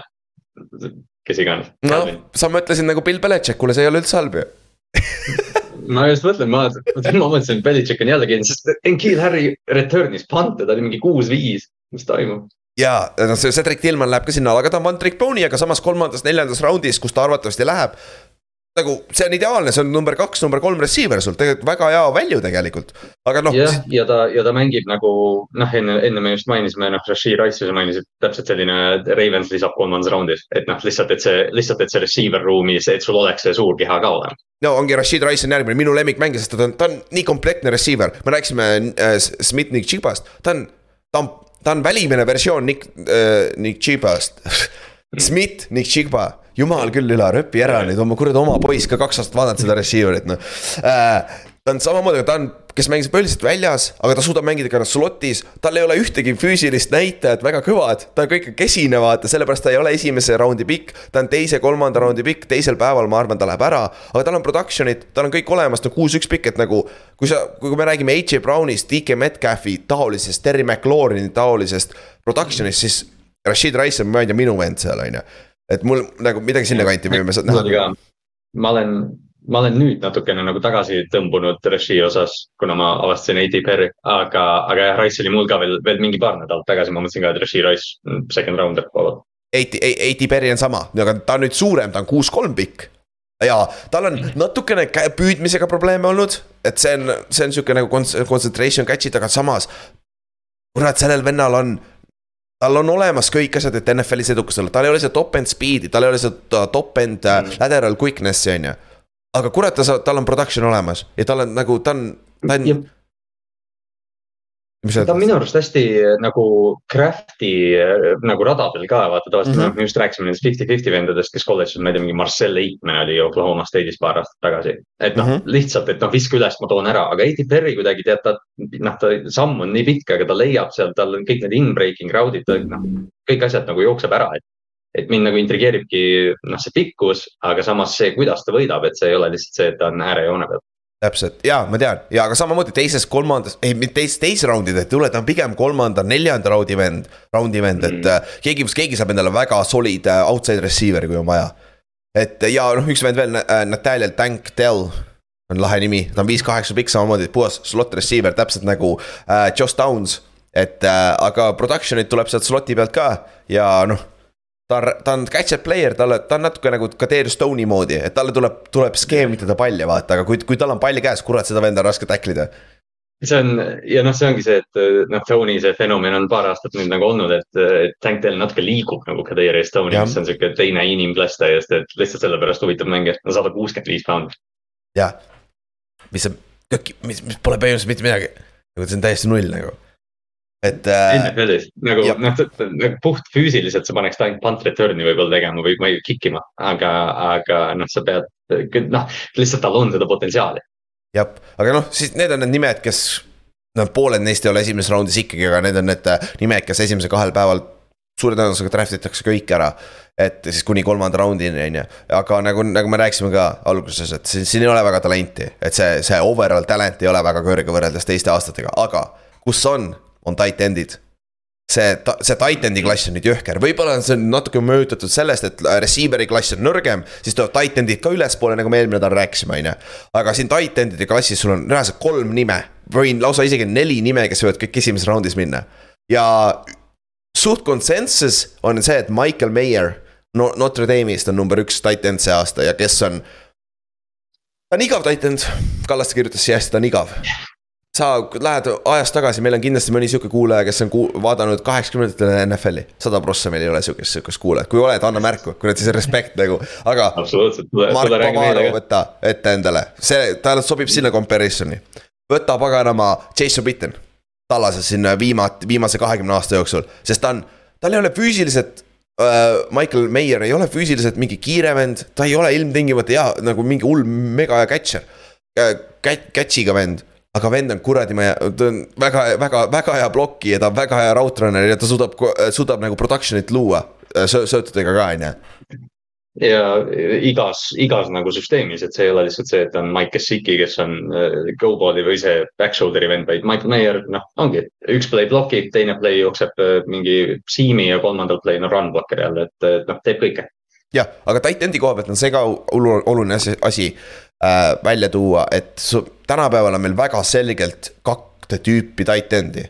kes iganes. noh, sa mõtlesid nagu Bill Belichikule, see ei ole üldse halb ju. (laughs) Ma just mõtlen, ma, ma mõtlesin, et Belichik on jällegi, sest Enkeel Harry return'is pante, ta oli mingi kuus-viis, mis toimub ja noh, see Cedric Tillman läheb ka sinna alla, aga ta on one trick pony, aga samas kolmandas-neljandas raundis, kus ta arvatavasti läheb. nagu see on ideaalne, see on number kaks, number kolm receiver sul tegelikult väga hea value tegelikult, aga noh. jah, ja ta, ja ta mängib nagu noh, enne, enne me just mainisime, noh, Rashid Rice sa mainisid täpselt selline Ravens lisab kolmandas raundis, et noh, lihtsalt, et see, lihtsalt, et see receiver ruumis, et sul oleks see suur keha ka olemas no ongi Rashid Rice on järgmine, minu lemmikmängija, sest ta on, ta on nii komplektne receiver, me rääkisime äh, Smith Nick Chibast, ta on, ta on ta on välimine versioon Nick äh,, Nick Chibast (laughs) Smith, Nick Chigba, jumal küll, Ülar, õpi ära nüüd oma kuradi oma poiss ka kaks aastat vaadanud seda receiver'it noh äh,. Ta on samamoodi, ta on, kes mängis põhiliselt väljas, aga ta suudab mängida ka slot'is. tal ei ole ühtegi füüsilist näitajat väga kõvad, ta on kõik kesine, vaata, sellepärast ta ei ole esimese raundi pikk. ta on teise-kolmanda raundi pikk, teisel päeval ma arvan, ta läheb ära, aga tal on production'id, tal on kõik olemas, ta on kuus-üks pikk, et nagu. kui sa, kui me räägime AJ Brownist, DK Metcalfi taolisest, Terry McLaurini taolisest production'ist, siis Rashid Rice on, ma ei tea, minu vend seal, on ju. et mul nagu midagi sinnakanti võime sealt näha. ma olen, ma olen nüüd natukene nagu tagasi tõmbunud Rashid osas, kuna ma avastasin AT Perry, aga, aga jah, Rice oli mul ka veel, veel mingi paar nädalat tagasi, ma mõtlesin ka, et Rashid Rice, second rounder, vabalt. AT, AT Perry on sama, aga ta on nüüd suurem, ta on kuus-kolm pikk ja tal on natukene püüdmisega probleeme olnud, et see on, see on sihuke nagu concentration catch'id, aga samas. kurat, sellel vennal on tal on olemas kõik asjad, et NFL-is edukas olla, tal ei ole seda top-end speed'i, tal ei ole seda top-end äh, mm. lateral quickness'i, on ju. Aga kurat, ta, tal on production olemas ja tal on nagu, ta on, ta on ta on minu arust hästi eh, nagu crafty eh, nagu radadel ka, vaata tavaliselt mm -hmm. me just rääkisime nendest fifty-fifty vendadest, kes kolledžis, ma ei tea, mingi Marcel Aikman oli Oklahoma State'is paar aastat tagasi. et noh mm -hmm., lihtsalt, et noh, viska üles, ma toon ära, aga A.T. Perry kuidagi tead, ta noh, ta samm on nii pikk, aga ta leiab seal, tal on kõik need in-breaking round'id, noh, kõik asjad nagu jookseb ära, et et mind nagu intrigeeribki noh, see pikkus, aga samas see, kuidas ta võidab, et see ei ole lihtsalt see, et ta on äärejoone peal täpselt ja ma tean ja aga samamoodi teises, kolmandas, ei mitte teises, teise raundide ei tule, ta on pigem kolmanda, neljanda raundi vend, raundi vend mm., et äh, keegi, keegi saab endale väga solid äh, outside receiver'i, kui on vaja. et ja noh, üks vend veel äh,, Nathaniel Tank Dell on lahe nimi, ta on viis-kaheksa pikk, samamoodi puhas slot receiver, täpselt nagu äh, Josh Downs. et äh, aga production'it tuleb sealt slot'i pealt ka ja noh ta on, ta on catch-up player, talle, ta on natuke nagu ka Darius Stone'i moodi, et talle tuleb, tuleb skeemitada palli, vaata, aga kui, kui tal on pall käes, kurat, seda venda on raske tacklida. see on ja noh, see ongi see, et noh, Stone'i see fenomen on paar aastat nüüd nagu olnud, et, Tank Dell natuke liigub nagu ka Darius Stone'i, mis on sihuke teine inimklass täiesti, et lihtsalt sellepärast huvitav mängija, no sada kuuskümmend viis poundi. jah, mis on, mis, mis pole põhimõtteliselt mitte midagi, nagu see on täiesti null nagu et äh,. NFL-is nagu noh, nagu puht füüsiliselt sa paneks ainult punt return'i võib-olla tegema või, või kick ima, aga, aga noh, sa pead, noh, lihtsalt tal on seda potentsiaali. jah, aga noh, siis need on need nimed, kes, noh, pooled neist ei ole esimeses raundis ikkagi, aga need on need äh, nimed, kes esimesel kahel päeval suure tõenäosusega draft itakse kõik ära. et siis kuni kolmanda raundini, on ju, aga nagu, nagu me rääkisime ka alguses, et siin, siin ei ole väga talenti, et see, see overall talent ei ole väga kõrge võrreldes teiste aastatega, aga kus on on tight end'id see, see tight end'i klass on nüüd jõhker, võib-olla on see natuke mõjutatud sellest, et receiver'i klass on nõrgem, siis tulevad tight end'id ka ülespoole, nagu me eelmine nädal rääkisime, on ju. aga siin tight end'ide klassis sul on reaalselt kolm nime, võin lausa isegi neli nime, kes võivad kõik esimeses raundis minna. ja suht konsensus on see, et Michael Mayer no, Notre Dame'ist on number üks tight end see aasta ja kes on. ta on igav tight end, Kallaste kirjutas siia hästi, ta on igav sa lähed ajas tagasi, meil on kindlasti mõni sihuke kuulaja, kes on ku-, vaadanud kaheksakümnendatele NFL-i. sada prossa meil ei ole sihukest, sihukest kuulajat, kui oled, anna märku, kurat siis respekt nagu, aga. Mark Pamaro võta ette endale, see, ta sobib sinna comparison'i. võta paganama Jason Bitten, tallases sinna viimat-, viimase kahekümne aasta jooksul, sest ta on, tal ei ole füüsiliselt uh,. Michael Mayer ei ole füüsiliselt mingi kiire vend, ta ei ole ilmtingimata hea nagu mingi hull mega catcher uh,. Catch'iga vend aga vend on kuradi, ma, ta on väga, väga, väga hea ploki ja ta on väga hea raudrunner ja ta suudab, suudab nagu production'it luua söötudega ka, on ju ja igas, igas nagu süsteemis, et see ei ole lihtsalt see, et on Mike Gesicki, kes on uh, go-ball'i või see back shoulder'i vend, vaid Michael Mayer, noh, ongi, üks play blokib, teine play jookseb uh, mingi seam'i ja kolmandal play'l on run blocker jälle, et, et noh, teeb kõike. jah, aga tight end'i koha pealt on see ka oluline asi, asi äh, välja tuua, et su, tänapäeval on meil väga selgelt kahte tüüpi tight end'i.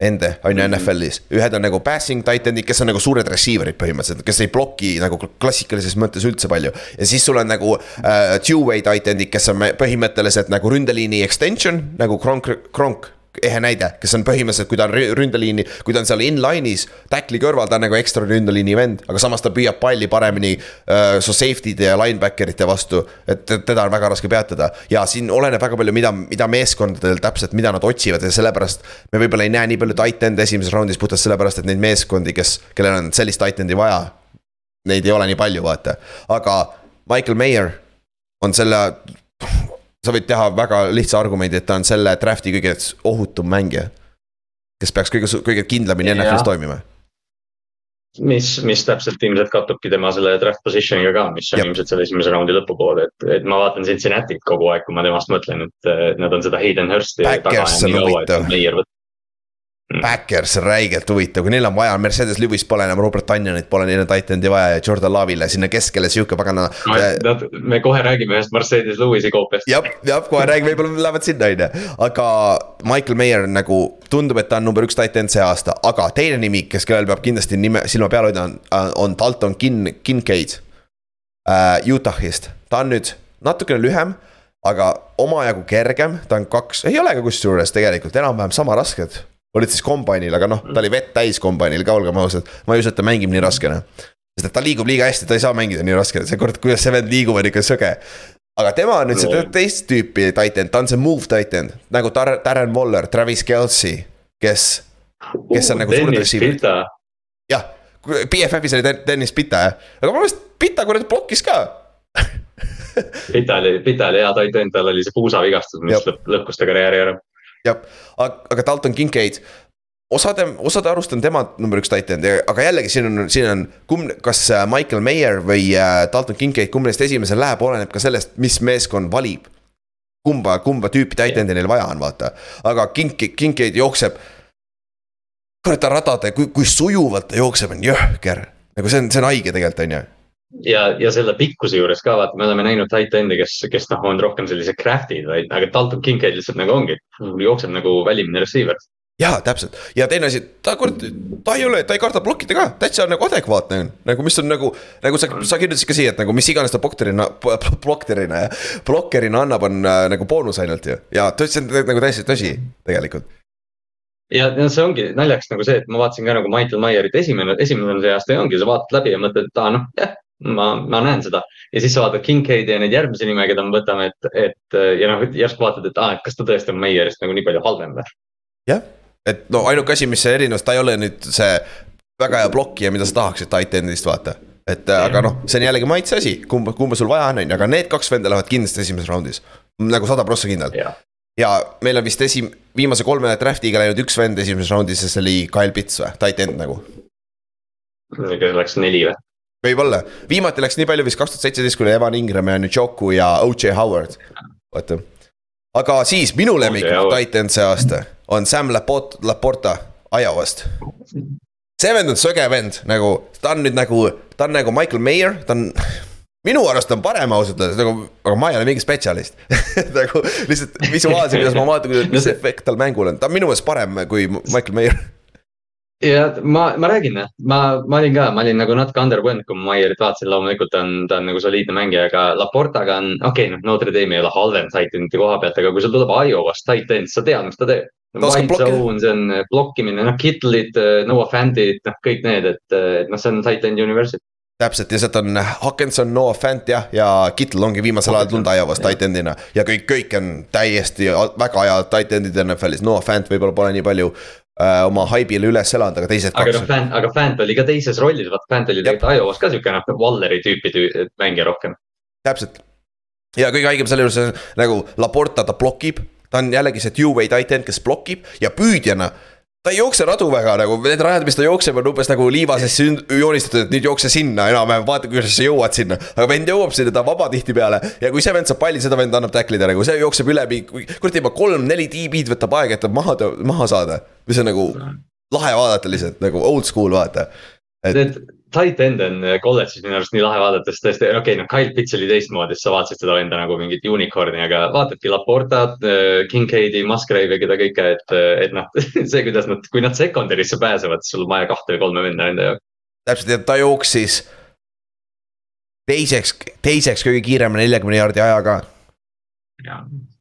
Ende on ju NFL-is, ühed on nagu passing tight end'id, kes on nagu suured receiver'id põhimõtteliselt, kes ei ploki nagu klassikalises mõttes üldse palju. ja siis sul on nagu äh, two-way tight end'id, kes on põhimõtteliselt nagu ründeliini extension nagu Kronk, Kronk ehe näide, kes on põhimõtteliselt, kui ta on ründeliini, kui ta on seal inline'is, tackli kõrval, ta on nagu ekstra ründeliini vend, aga samas ta püüab palli paremini uh, so safety'de ja linebacker ite vastu. et teda on väga raske peatada ja siin oleneb väga palju, mida, mida meeskondadel täpselt, mida nad otsivad ja sellepärast. me võib-olla ei näe nii palju tight end'e esimeses raundis puhtalt sellepärast, et neid meeskondi, kes, kellel on sellist tight end'i vaja. Neid ei ole nii palju, vaata, aga Michael Mayer on selle sa võid teha väga lihtsa argumendi, et ta on selle draft'i kõige ohutum mängija. kes peaks kõige, kõige kindlamini NFL-is toimima. mis, mis täpselt ilmselt kattubki tema selle draft position'iga ka, mis on Jab. ilmselt selle esimese raundi lõpupoole, et, et ma vaatan Cincinnati't kogu aeg, kui ma temast mõtlen, et nad on seda Hayden Hursti. On huvitav. Backers on räigelt huvitav, kui neil on vaja, Mercedes Lewis pole enam, Robert Tanjanit pole neil on titan'i vaja ja Jordan Love'ile sinna keskele sihuke pagana no,. Nad, me kohe räägime ühest Mercedes Lewisi koopiast. jah, jah, kohe räägime, võib-olla lähevad sinna, on ju. aga Michael Mayer nagu tundub, et ta on number üks titan see aasta, aga teine nimi, kes, kellel peab kindlasti nime, silma peal hoida, on, on Dalton Kin-, Kincaid uh,. Utah'ist, ta on nüüd natukene lühem aga omajagu kergem, ta on kaks, ei ole ka kusjuures tegelikult enam-vähem sama rasked olid siis kombainil, aga noh, ta oli vett täis kombainil ka, olgem ausad. ma ei usu, et ta mängib nii raskena. sest et ta liigub liiga hästi, ta ei saa mängida nii raskena, see kord, kuidas see vend liigub, on ikka sõge. aga tema on nüüd see teist tüüpi titan, ta on see move titan nagu Tar-, Darren Waller, Travis Kelci, kes, kes on nagu suured receiver'id. jah, BFF-is oli Dennis Pita jah, aga minu meelest Pita kuradi blokkis ka Pita oli, Pita oli hea titan, tal oli see puusavigastus, mis lõpp, lõhkus ta karjääri ära jah, aga Dalton Kincaid, osade, osade arust on tema number üks titan, aga jällegi siin on, siin on, kumb, kas äh, Michael Mayer või äh, Dalton Kincaid, kumb neist esimesel läheb, oleneb ka sellest, mis meeskond valib. kumba, kumba tüüpi titan'i neil vaja on, vaata. aga Kink-, Kinkeid jookseb. kurat, ta radade, kui, kui sujuvalt ta jookseb, on jõhker. nagu see on, see on haige tegelikult, on ju ja, ja selle pikkuse juures ka vaata, me oleme näinud titan'e, kes, kes noh, on rohkem sellised craft'id, vaid, aga Dalton Kincaid lihtsalt nagu ongi, jookseb nagu välimine receiver jaa, täpselt ja teine asi, ta kurat, ta ei ole, ta ei karda blokkida ka, täitsa nagu adekvaatne on. nagu mis on nagu, nagu sa, sa kirjutasid ka siia, et nagu mis iganes ta blokkerina, blokkerina, blokkerina annab, on äh, nagu boonus ainult ju. ja ütles, et nagu täiesti tõsi tegelikult ja no see ongi naljakas nagu see, et ma vaatasin ka nagu Michael Myerit esimene, esimene see aasta ja ongi, sa vaatad läbi ja mõtled, et aa noh, jah, ma, ma näen seda. ja siis sa vaatad Kincaidi ja neid järgmisi nime, keda me võtame, et, et ja noh, järsku vaatad, et aa, et kas ta tõesti on Meyerist nagu nii palju halvem või? jah et no ainuke asi, mis see erinevus, ta ei ole nüüd see väga hea blokkija, mida sa tahaksid titan'ist vaata. et ja. aga noh, see on jällegi maitse asi, kumba, kumba sul vaja on, on ju, aga need kaks venda lähevad kindlasti esimeses raundis. nagu sada prossa kindel. ja meil on vist esi-, viimase kolme draft'iga läinud üks vend esimeses raundis ja see oli Kyle Pitts või, titan nagu. kes läks neli või? Võib-olla, viimati läks nii palju vist kaks tuhat seitseteist, kui Evan Ingram ja Njoku ja OJ Howard, vaata. aga siis minu lemmik titan see aasta on Sam Laport-, Laporta Iowast. see vend on söge vend, nagu ta on nüüd nagu, ta on nagu Michael Mayer, ta on minu arust on parem ausalt öeldes nagu, aga ma ei ole mingi spetsialist. (laughs) Nagu lihtsalt visuaalselt, kuidas ma vaatan, mis efekt tal mängul on, ta on minu meelest parem kui Michael Mayer ja ma, ma räägin, ma, ma olin ka, ma olin nagu natuke underwhelmed, kui ma Maierit vaatasin, loomulikult on, ta on nagu soliidne mängija, aga Laportaga on, okei okay,, noh, Notre Dame ei ole halvem titanite koha pealt, aga kui sul tuleb Iowast titan, sa tead, mis ta teeb. White zone, see on äh, blokkimine, noh, Kittle'id, äh, Noah Fant'id, noh, kõik need, et, et noh, see on Titan University. täpselt ja sealt on Hawkinson, Noah Fant jah, ja Kittle ongi viimasel ajal tulnud Iowast titan'ina. Ja kõik, kõik on täiesti väga head titan'id NFL-is, Noah Fant võib-olla pole nii palju oma haibile üles elanud, aga teised aga kaks. aga, aga Fant oli ka teises rollis, vaata Fant oli tegelikult Iowas ka sihuke noh, Walleri tüüpi tüü, mängija rohkem. täpselt ja kõige haigem selle juures nagu Laporta ta blokib ta on jällegi see two-way tight end, kes blokib ja püüdjana ta ei jookse radu väga nagu, need rajad, mis ta jookseb, on umbes nagu liivasesse joonistatud, et nüüd jookse sinna enam-vähem, vaata, kuidas sa jõuad sinna. aga vend jõuab sinna, ta on vaba tihtipeale ja kui see vend saab palli, seda vend annab tacklida nagu, see jookseb üle, kurat juba kolm-neli DB-d võtab aega, et ta maha, maha saada. mis on nagu lahe vaadata lihtsalt nagu old school vaata et.... Need tight end on äh, kolledžis minu arust nii lahe vaadata, sest tõesti, okei okay,, noh, Kyle Pitts oli teistmoodi, sest sa vaatasid seda venda nagu mingit unicorn'i, aga vaatadki Laportat, äh, Kincaidi, Musgrave'i, keda kõike, et, äh, et noh (laughs) see, kuidas nad, kui nad secondary'sse pääsevad, siis sul on vaja kahte või kolme venda enda jaoks. täpselt, ja ta jooksis teiseks, teiseks kõige kiirema neljakümne jaardi ajaga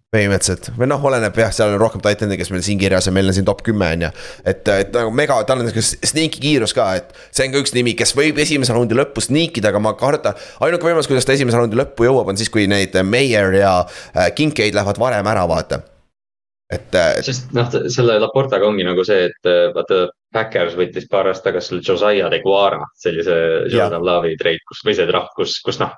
põhimõtteliselt või noh, oleneb jah, seal on rohkem titan'e, kes meil siin kirjas on, meil on siin top kümme on ju. et, et nagu mega, tal on niisugune sneaky kiirus ka, et see on ka üks nimi, kes võib esimese raundi lõppu sneak ida, aga ma kardan. ainuke võimalus, kuidas ta esimese raundi lõppu jõuab, on siis, kui neid Meyer ja äh, Kincaid lähevad varem ära, vaata. et, äh, sest noh, selle Laportaga ongi nagu see, et äh, vaata. Backers võttis paar aastat tagasi selle Josiah de Guara, sellise Jordan Love'i trade, kus või see trahv, kus, kus noh.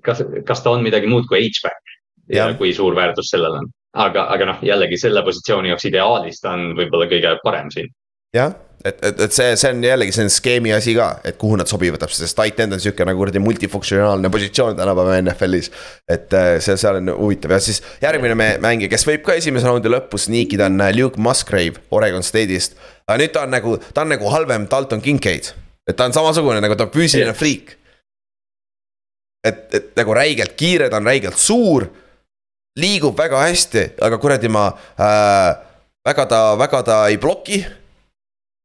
kas, kas ta on midagi muud kui H-back? Ja, ja kui suur väärtus sellel on. aga, aga noh, jällegi selle positsiooni jaoks ideaalis ta on võib-olla kõige parem siin. jah, et, et, et see, see on jällegi, see on skeemi asi ka, et kuhu nad sobivad täpselt, sest tight end on sihuke nagu kuradi multifunktsionaalne positsioon tänapäeva NFL-is. et äh, see, seal on huvitav ja siis järgmine mängija, kes võib ka esimese raundi lõppu sniikida, on äh, Luke Musgrave Oregon State'ist. aga nüüd ta on nagu, ta on nagu halvem Dalton Kincaid, et ta on samasugune nagu ta on füüsiline friik. et, et nagu räigelt kiire, ta on räigelt suur liigub väga hästi, aga kuradi ma äh,, väga ta, väga ta ei bloki.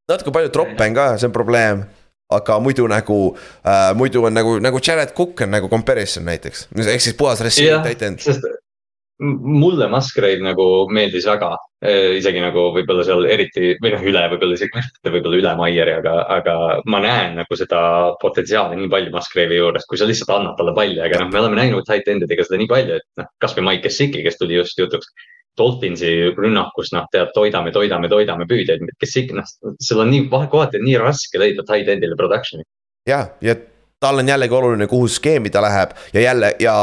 natuke palju troppe on ka, see on probleem. aga muidu nagu äh,, muidu on nagu, nagu Jared Cook on nagu comparison näiteks, ehk siis puhas receiver tight end mulle Musgrave nagu meeldis väga, eh, isegi nagu võib-olla seal eriti või noh, üle võib-olla isegi võib-olla üle Maieri, aga, aga ma näen nagu seda potentsiaali nii palju Musgrave'i juures, kui sa lihtsalt annad talle palli, aga noh, me oleme näinud tight end idega seda nii palju, et noh, kasvõi Mike Gesicki, kes tuli just jutuks. Dolphinsi rünnakus, noh, tead, toidame, toidame, toidame püüdjaid, kes ikka, noh, sul on nii, kohati on nii raske leida tight end'ile production'i. ja, ja tal on jällegi oluline, kuhu skeemi ta läheb ja jälle ja,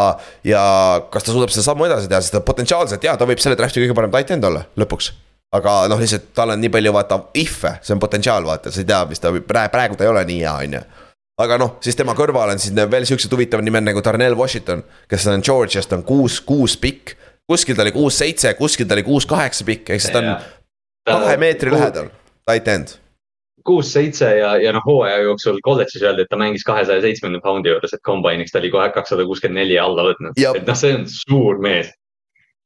ja kas ta suudab seda sammu edasi teha, sest ta potentsiaalselt ja ta võib selle draft'i kõige parem tight end olla lõpuks. aga noh, lihtsalt tal on nii palju vaata if'e, see on potentsiaal, vaata, sa ei tea, mis ta praegu, praegu ta ei ole nii hea, on ju aga noh, siis tema kõrval on siis veel siuksed huvitavad nimed nagu Darnell Washington, kes on Georgiast, on kuus, kuus pikk. kuskil ta oli kuus-seitse, kuskil ta oli kuus-kaheksa pikk, ehk siis ta on kahe meetri lähedal, tight end kuus-seitse ja, ja noh, hooaja jooksul kolledžis öeldi, et ta mängis kahesaja seitsmekümne poundi juures, et combine'iks ta oli kohe kakssada kuuskümmend neli alla võtnud, et noh, see on suur mees.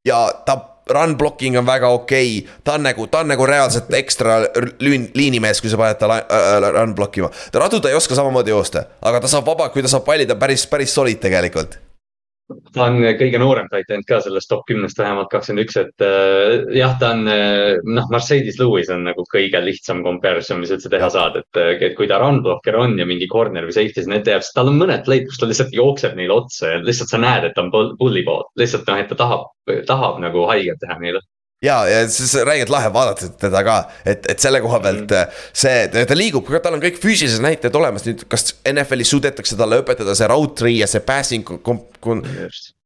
ja ta run blocking on väga okei okay., ta on nagu, ta on nagu reaalselt ekstra lüün, liinimees, kui sa paned ta äh, run block ima. ta radu ta ei oska samamoodi joosta, aga ta saab vaba, kui ta saab palli, ta on päris, päris solid tegelikult ta on kõige noorem titan ka sellest top kümnest vähemalt kakskümmend üks, et äh, jah, ta on äh, noh, Mercedes Lewis on nagu kõige lihtsam comparison, mis üldse teha saad, et, et kui ta run blocker on ja mingi corner või safety, siis need teab, tal on mõned play'd, kus ta lihtsalt jookseb neile otsa ja lihtsalt sa näed, et ta on bully pool, lihtsalt noh, et ta tahab, tahab nagu haiget teha neile ja, ja siis räigelt lahe vaadata teda ka, et, et selle koha pealt mm. see, ta liigub, tal on kõik füüsilised näitajad olemas, nüüd kas NFL-is suudetakse talle õpetada see tree ja see passing kom-.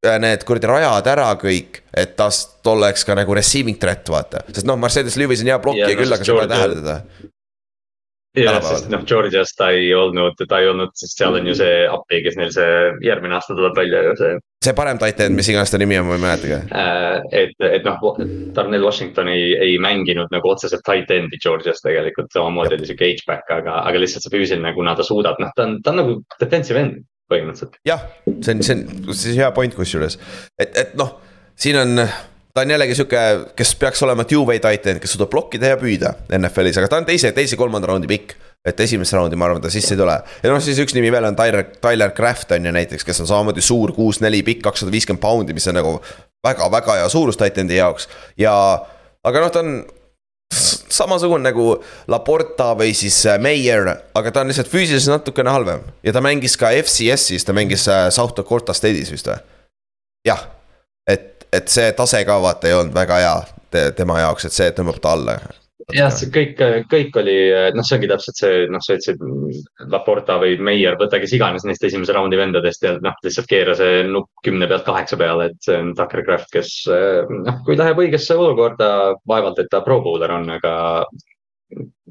Need kuradi rajad ära kõik, et tast oleks ka nagu receiving threat, vaata, sest noh, Mercedes Lewis on hea blokkija küll, aga sa pole tähele teda jah, sest noh, Georgias ta ei olnud, ta ei olnud, sest seal on ju see appi, kes neil see järgmine aasta tuleb välja ju see. See parem titan, mis iganes ta nimi on, ma ei mäletagi äh,. et, et noh, Darnell Washington ei, ei mänginud nagu otseselt titan'i Georgias tegelikult, samamoodi oli sihuke H-back, aga, aga lihtsalt see füüsiline, kuna ta suudab, noh, ta on, ta on nagu defensive end põhimõtteliselt. jah, see on, see on, see on hea point kusjuures, et, et noh, siin on ta on jällegi sihuke, kes peaks olema two-way titan, kes suudab blokkida ja püüda NFL-is, aga ta on teise, teise-kolmanda raundi pikk. Et esimesse raundi, ma arvan, ta sisse ei tule. ja noh, siis üks nimi veel on Tyler, Tyler Craft on ju näiteks, kes on samamoodi suur, kuus-neli pikk, kakssada viiskümmend poundi, mis on nagu väga-väga hea suurus titan'i jaoks ja, aga noh, ta on samasugune nagu Laporta või siis äh, Meier, aga ta on lihtsalt füüsiliselt natukene halvem ja ta mängis ka FCS-is, ta mängis äh, South Dakota State'is vist või? jah, et et see tase ka vaata ei olnud väga hea te, tema jaoks, et see tõmbab ta alla. Jah, see kõik, kõik oli, noh, see ongi täpselt see, noh, sa ütlesid Laporta või Meier, võta kes iganes neist esimese raundi vendadest ja noh, lihtsalt keera see nupp kümne pealt kaheksa peale, et see on Tucker Craft, kes noh, kui läheb õigesse olukorda, vaevalt, et ta pro bowler on, aga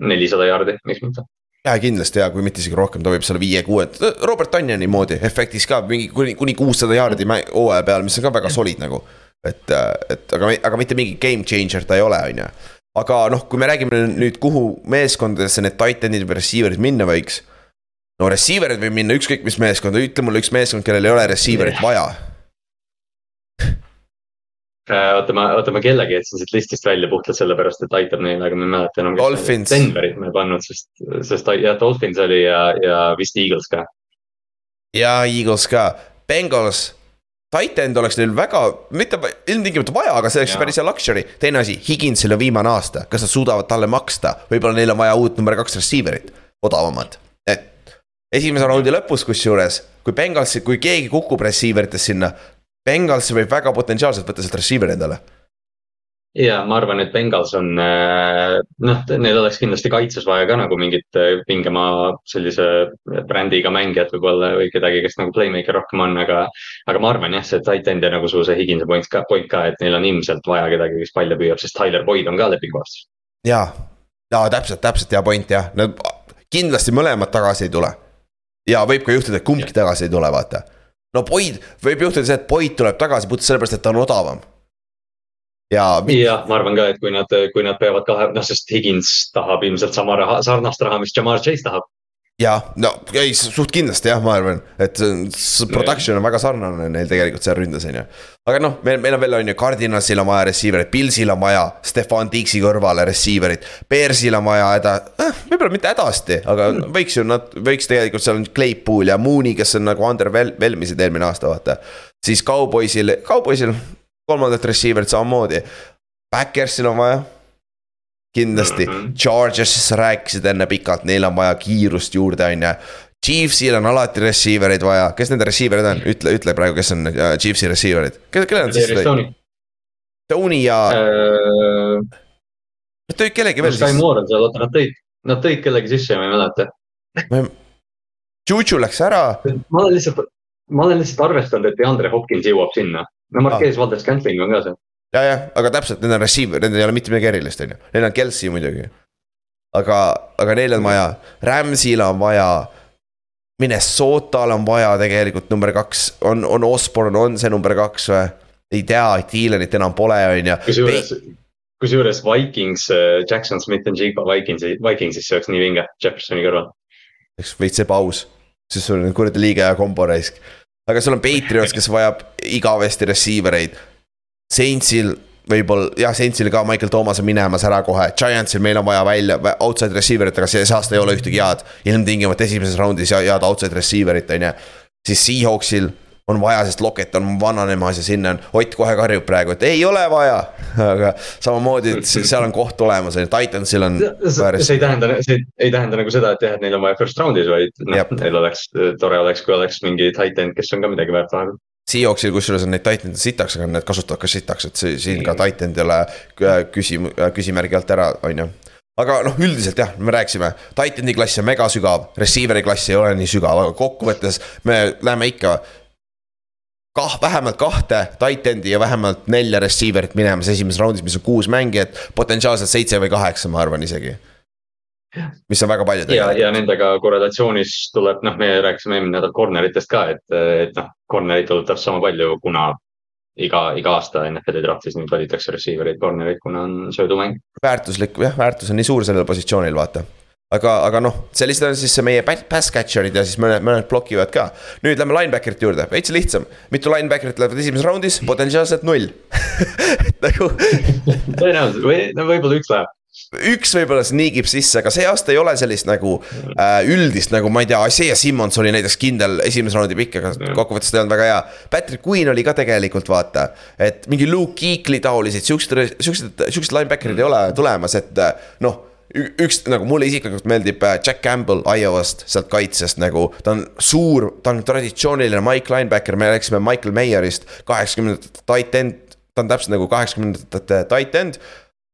nelisada jaardi, miks mitte ja kindlasti ja kui mitte isegi rohkem, ta võib seal viie-kuue, Robert Tanjani moodi efektis ka mingi kuni, kuni kuussada jaardi hooaja peal, mis on ka väga solid nagu et, et aga, aga mitte mingi game changer ta ei ole, on ju. Aga noh, kui me räägime nüüd, kuhu meeskondadesse need titan'id või receiver'id minna võiks. no receiver'id võib minna ükskõik mis meeskonda, ütle mulle üks meeskond, kellel ei ole receiver'it vaja äh, ma, oota, ma kellegi jätsin siit listist välja puhtalt sellepärast, et aitab neile, aga ma ei mäleta enam. Dolphins. Denverit ma ei pannud, sest, sest jah, Dolphins oli ja, ja vist Eagles ka. ja Eagles ka, Bengals Titan oleks neil väga, mitte ilmtingimata vaja, aga see oleks päris hea luxury. teine asi, Higginsil on viimane aasta, kas nad suudavad talle maksta, võib-olla neil on vaja uut number kaks receiver'it, odavamat. et esimese raundi lõpus kusjuures, kui Bengalsi, kui keegi kukub receiver itest sinna. Bengalsi võib väga potentsiaalselt võtta sealt receiver'i endale ja ma arvan, et Bengals on, äh, noh, neil oleks kindlasti kaitses vaja ka nagu mingit äh, pingemaa sellise brändiga mängijat võib-olla või kedagi, kes nagu playmaker rohkem on, aga. aga ma arvan jah, see tight end ja nagu su see Higinse point ka, point ka, et neil on ilmselt vaja kedagi, kes palle püüab, sest Tyler Boyd on ka lepingu vastas. ja, ja täpselt, täpselt hea point jah, nad kindlasti mõlemad tagasi ei tule. ja võib ka juhtuda, et kumbki tagasi ei tule, vaata. no Boyd, võib juhtuda see, et Boyd tuleb tagasi puhtalt sellepärast, et ta on odavam ja. jah, ma arvan ka, et kui nad, kui nad peavad kahe, noh, sest Higins tahab ilmselt sama raha, sarnast raha, mis Jamar Chase tahab jah, no ei suht kindlasti jah, ma arvan, et see production on väga sarnane neil tegelikult seal ründes on ju. aga noh, meil, meil on veel on ju Cardinalsil on vaja receiver'it, Pilsil on vaja Stefan Dixi kõrvale receiver'it. Bearsil on vaja häda eh,, võib-olla mitte hädasti, aga mm. võiks ju nad, võiks tegelikult seal on Claypool ja Mooney, kes on nagu under Velmisid eelmine aasta, vaata. siis Cowboysil, Cowboysil kolmandat receiver'it samamoodi. Backersil on vaja. kindlasti mm, -hmm. Chargers'is sa rääkisid enne pikalt, neil on vaja kiirust juurde, on ju. Chiefsil on alati receiver eid vaja, kes nende receiver'id on, ütle, ütle praegu, kes on uh, Chiefsi receiver'id, kellel on siis? Tony ja uh.... Nad tõid kellegi veel siis. Sky Moore on seal, oota nad tõid, nad tõid kellegi sisse, ma ei mäleta. Juju läks ära. ma olen lihtsalt, ma olen lihtsalt arvestanud, et Andre Hopkins jõuab sinna no Marquez ah. Valdes Scantling on ka seal. ja, jah, aga täpselt, need on receiver, nendel ei ole mitte midagi erilist, on ju, neil on Kelsey muidugi. aga, aga neil on vaja, Rams'il on vaja. Minnesotal on vaja tegelikult number kaks, on, on Osborne, on see number kaks või? ei tea, et Thielerit enam pole, on ju. kusjuures, kusjuures Vikings, äh, Jackson Smith and Jigba Vikingsi, Vikingsis see oleks nii vinge Jeffersoni kõrval. eks veits ebaus, sest sul on kuradi liiga hea kombo raisk. Aga sul on Patriots, kes vajab igavesti receiver eid. Saintsil võib-olla jah, Saintsil ka Michael Thomas on minemas ära kohe, Giantsil meil on vaja välja outside receiver it, aga see aasta ei ole ühtegi head. ilmtingimata esimeses raundis head outside receiver'it on ju. siis Seahawksil on vaja, sest Lockett on vananemas ja sinna on, Ott kohe karjub praegu, et ei ole vaja. aga samamoodi, et seal on koht olemas, on ju, Titansil on. see ei tähenda, see ei tähenda nagu seda, et jah, et neil on vaja first round'is, vaid noh, neil oleks, tore oleks, kui oleks mingi titan, kes on ka midagi väärt vahepeal. Seahawksil kusjuures on neid titan'id sitaks, aga need kasutavad ka sitaks, et see siin ka titan ei ole äh, küsim-, äh, küsimärgi alt ära, on ju aga noh, üldiselt jah, me rääkisime, Titani klass on mega sügav, receiver'i klass ei ole nii sügav, aga kokkuvõttes me läheme ikka kah-, vähemalt kahte tight end'i ja vähemalt nelja receiver'it minemas esimeses raundis, mis on kuus mängijat, potentsiaalselt seitse või kaheksa, ma arvan isegi. mis on väga palju. ja, ja nendega korrelatsioonis tuleb, noh, me rääkisime eelmine nädal corner itest ka, et, et noh, corner'id tuleb täpselt sama palju, kuna iga, iga aasta NFL-i draftis nüüd valitakse receiver eid, corner'id, kuna on söödumäng. väärtuslik, jah, väärtus on nii suur sellel positsioonil, vaata aga, aga noh, sellised on siis meie pass catcher'id ja siis mõned, mõned blokivad ka. nüüd lähme linebacker'ite juurde, veits lihtsam, mitu linebacker'it lähevad esimeses raundis, potentsiaalselt null. (laughs) Nagu (laughs) tõenäoliselt. Või no võib-olla üks läheb. Üks võib-olla sniigib sisse, aga see aasta ei ole sellist nagu äh, üldist nagu ma ei tea, Isaiah Simmons oli näiteks kindel esimese raundi pikk, aga kokkuvõttes ta ei olnud väga hea. Patrick Queen oli ka tegelikult vaata, et mingi Luke Kuechly taolised siuksed, siuksed, siuksed linebacker'id ei ole tulemas, et noh üks nagu mulle isiklikult meeldib äh, Jack Campbell Iowast, sealt kaitsest nagu. ta on suur, ta on traditsiooniline Mike linebacker, me rääkisime Michael Mayerist, kaheksakümnendate tight end. ta on täpselt nagu kaheksakümnendate tight end.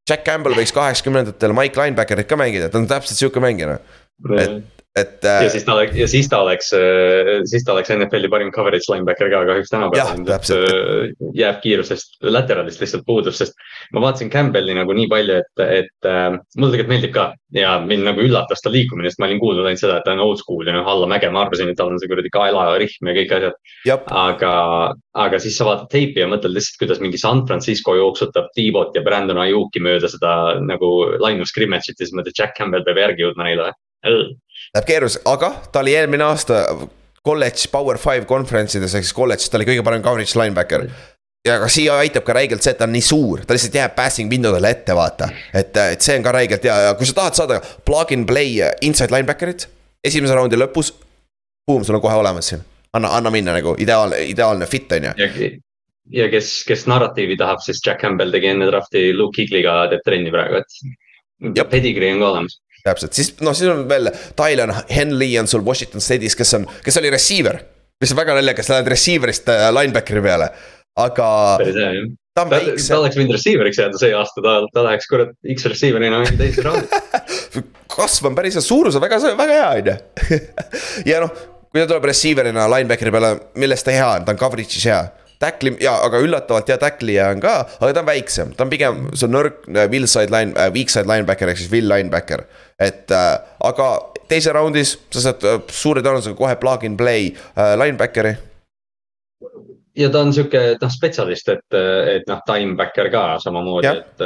Jack Campbell võiks kaheksakümnendatel Mike linebacker'it ka mängida, ta on täpselt sihuke mängija noh. et et. ja äh, siis ta oleks, ja siis ta oleks, äh, siis ta oleks NFL-i parim coverage linebacker ka kahjuks tänapäeval. Äh, jääb kiirusest, lateralist lihtsalt puudus, sest ma vaatasin Campbelli nagu nii palju, et, et äh, mulle tegelikult meeldib ka. ja mind nagu üllatas ta liikumine, sest ma olin kuulnud ainult seda, et ta on old school ja noh, alla mäge, ma arvasin, et tal on see kuradi kaelarihm ja kõik asjad. aga, aga siis sa vaatad teipi ja mõtled lihtsalt, kuidas mingi San Francisco jooksutab T-bot ja Brandon Ajuki mööda seda nagu line of scrimmage'it ja siis mõtled, Jack Campbell peab järgi jõudma neile Läheb keeruliseks, aga ta oli eelmine aasta kolledž Power Five konverentsides ehk siis kolledžis, ta oli kõige parem coverage linebacker. ja aga siia aitab ka räigelt see, et ta on nii suur, ta lihtsalt jääb passing window'dele ette, vaata. et, et see on ka räigelt hea ja kui sa tahad saada plug and play inside linebacker'it esimese raundi lõpus. Boom, sul on kohe olemas siin, anna, anna minna nagu ideaalne, ideaalne fit on ju ja kes, kes narratiivi tahab, siis Jack Campbell tegi enne draft'i Luke Kigliga teeb trenni praegu, et. Pedigree on ka olemas täpselt, siis noh, siis on veel Tyler Henley on sul Washington State'is, kes on, kes oli receiver. mis on väga naljakas, lähed receiver'ist äh, linebackeri peale, aga. päris hea jah ta, ta, ta oleks võinud receiver'iks jääda see aasta, ta, ta läheks kurat X-receiver'ina mingi teise raundi (laughs) kasv on päris hea, suurus on väga, väga hea, on ju. (laughs) ja noh, kui ta tuleb receiver'ina linebackeri peale, milles ta hea on, ta on coverage'is hea Tackli ja, aga üllatavalt hea tacklija on ka, aga ta on väiksem, ta on pigem, see on nõrk äh, will side line äh,, weak side linebacker ehk siis will linebacker. Et äh, aga teise raundis sa saad äh, suure tõenäosusega kohe plug and play äh, linebackeri. Ja ta on sihuke noh, spetsialist, et, et noh, timebacker ka samamoodi, et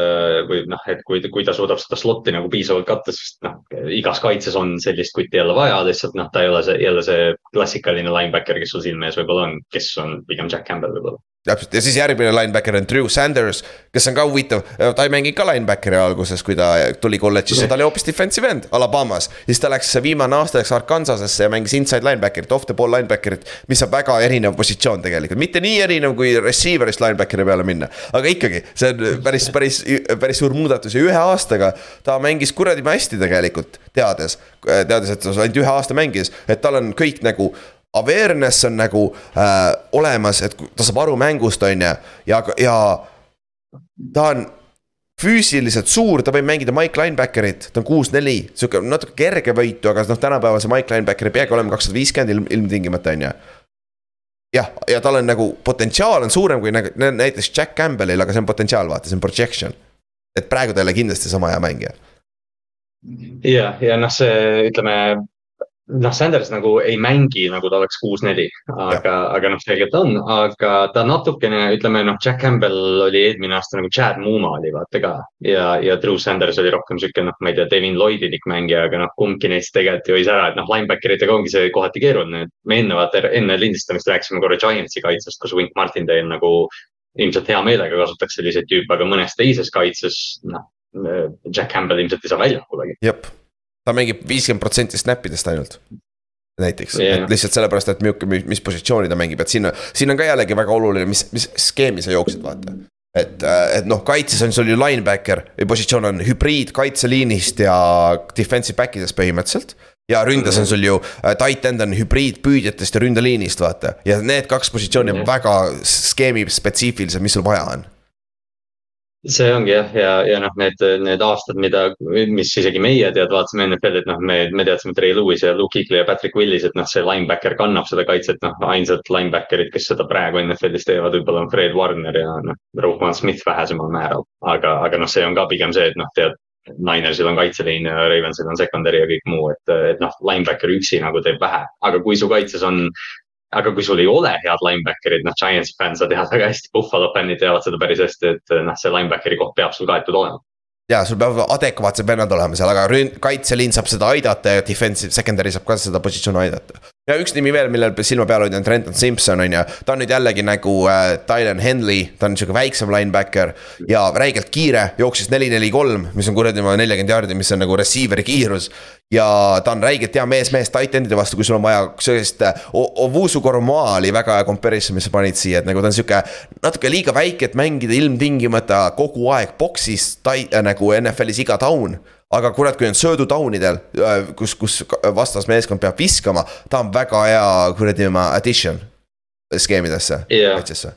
või noh, et kui, kui ta suudab seda slot'i nagu piisavalt katta, sest noh, igas kaitses on sellist kutti jälle vaja, lihtsalt noh, ta ei ole see jälle see klassikaline linebacker, kes sul silme ees võib-olla on, kes on pigem Jack Campbell võib-olla täpselt. Ja siis järgmine linebacker on Drew Sanders, kes on ka huvitav, ta ei mänginud ka linebackeri alguses, kui ta tuli kolledžisse, ta oli hoopis defensive end Alabamas. siis ta läks viimane aasta läks Arkansasesse ja mängis inside linebacker'it, off the ball linebacker'it, mis on väga erinev positsioon tegelikult, mitte nii erinev kui receiver'ist linebackeri peale minna. aga ikkagi, see on päris, päris, päris suur muudatus. Ja ühe aastaga ta mängis kuradi hästi tegelikult, teades, teades, et ta ainult ühe aasta mängis, et tal on kõik nagu awareness on nagu äh, olemas, et ta saab aru mängust, on ju, ja, ja ta on füüsiliselt suur, ta võib mängida Mike Linebackerit, ta on kuus-neli, sihuke natuke kergevõitu, aga noh, tänapäeval see Mike Linebacker ei peagi olema kakssada viiskümmend ilm, ilmtingimata, on ju. jah, ja tal on nagu potentsiaal on suurem kui näiteks Jack Campbellil, aga see on potentsiaal, vaata, see on projection. et praegu ta ei ole kindlasti sama hea mängija. ja, ja noh, see ütleme noh, Sanders nagu ei mängi, nagu ta oleks kuus-neli, aga, aga noh, selgelt on, aga ta natukene, ütleme noh, Jack Campbell oli eelmine aasta nagu Chad Muma oli vaata ka. ja, ja Drew Sanders oli rohkem sihuke noh, ma ei tea, Devin Lloydilik mängija, aga noh, kumbki neist tegelikult ju ei sära, et noh, linebacker itega ongi see kohati keeruline. me enne vaata, enne lindistamist rääkisime korra Giantsi kaitsest, kus Wink Martindale nagu ilmselt hea meelega kasutaks selliseid tüüpe, aga mõnes teises kaitses, noh. Jack Campbell ilmselt ei saa väljakule. jep ta mängib viiskümmend protsenti snap idest ainult näiteks yeah., et lihtsalt sellepärast, et milline, mis positsiooni ta mängib, et siin, siin on ka jällegi väga oluline, mis, mis skeemi sa jooksed, vaata. et, et noh, kaitses on sul ju linebacker, positsioon on hübriid kaitseliinist ja defensive back idest põhimõtteliselt. ja ründes on sul ju äh, tight end on hübriid püüdjatest ja ründeliinist, vaata. ja need kaks positsiooni on väga skeemi spetsiifilised, mis sul vaja on see ongi jah, ja, ja noh, need, need aastad, mida, mis isegi meie tead, vaatasime NFL-i, et noh, me, me teadsime Trey Lewis ja Luke Kuechly ja Patrick Willis, et noh, see linebacker kannab seda kaitset, noh, ainsad linebacker'id, kes seda praegu NFL-is teevad, võib-olla on Fred Warner ja noh, Roquan Smith vähesemal määral. aga, aga noh, see on ka pigem see, et noh, tead, Ninersil on kaitseliin ja Ravensil on secondary ja kõik muu, et, et noh, linebacker üksi nagu teeb vähe, aga kui su kaitses on aga kui sul ei ole head linebacker'id, noh, Giantsi fänn sa tead väga hästi, Buffalo fännid teavad seda päris hästi, et noh, see linebackeri koht peab sul kaetud olema. Ja sul peavad adekvaatsed vennad olema seal, aga ründ-, kaitseliin saab seda aidata ja defensive secondary saab ka seda positsiooni aidata ja üks nimi veel, millel silma peal hoida on Trenton Simpson on ju, ta on nüüd jällegi nagu äh, Tylen Henley, ta on sihuke väiksem linebacker. ja räigelt kiire, jooksis neli, neli, kolm, mis on kuradi nelikümmend jaardi, mis on nagu receiver'i kiirus. ja ta on räigelt hea mees, mees tight end'ide vastu, kui sul on vaja sellist äh, Ovusu Koromaa oli väga hea comparison, mis sa panid siia, et nagu ta on sihuke. natuke liiga väike, et mängida ilmtingimata kogu aeg box'is äh, nagu NFL-is iga down aga kurat, kui on söödudownidel, äh, kus, kus vastasmeeskond peab viskama, ta on väga hea kuradi oma addition skeemidesse yeah., kaitsesse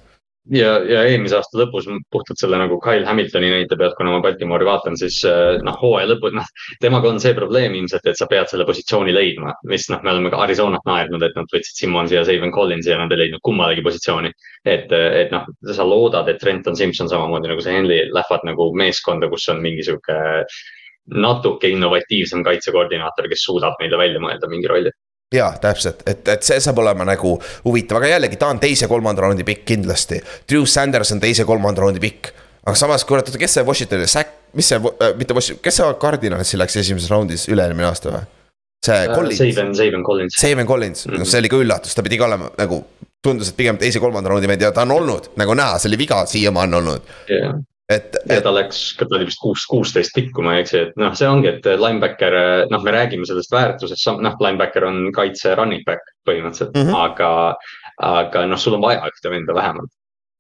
ja, ja eelmise aasta lõpus puhtalt selle nagu Kyle Hamiltoni näite pealt, kuna ma Baltimoori vaatan, siis äh, noh, hooaja lõpus, noh. temaga on see probleem ilmselt, et sa pead selle positsiooni leidma, mis noh, me oleme ka Arizonat naernud, et nad võtsid Simmonsi ja Saban Collinsi ja nad ei leidnud kummalegi positsiooni. et, et noh, sa loodad, et Trenton Simson samamoodi nagu see Henley lähevad nagu meeskonda, kus on mingi sihuke natuke innovatiivsem kaitsekoordinaator, kes suudab meile välja mõelda mingi rolli jaa, täpselt, et, et see saab olema nagu huvitav, aga jällegi ta on teise-kolmanda raundi pikk kindlasti. Drew Sanders on teise-kolmanda raundi pikk. aga samas, kurat, kes see Washingtoni, Zack, mis see äh,, mitte Washington, kes see Cardinalisse läks esimeses raundis üle-eelmine aasta või? see uh, Collins. Saban, Saban Collins. Saban Collins mm, -hmm. noh, see oli ka üllatus, ta pidi ka olema nagu, tundus, et pigem teise-kolmanda raundi mehed ja ta on olnud, nagu näha, see oli viga siiamaani olnud yeah et, et.... ta läks, ta oli vist kuus, kuusteist pikku, ma ei eksi, et noh, see ongi, et linebacker, noh, me räägime sellest väärtusest, noh, linebacker on kaitse running back põhimõtteliselt mm, -hmm. aga, aga noh, sul on vaja ühte venda vähemalt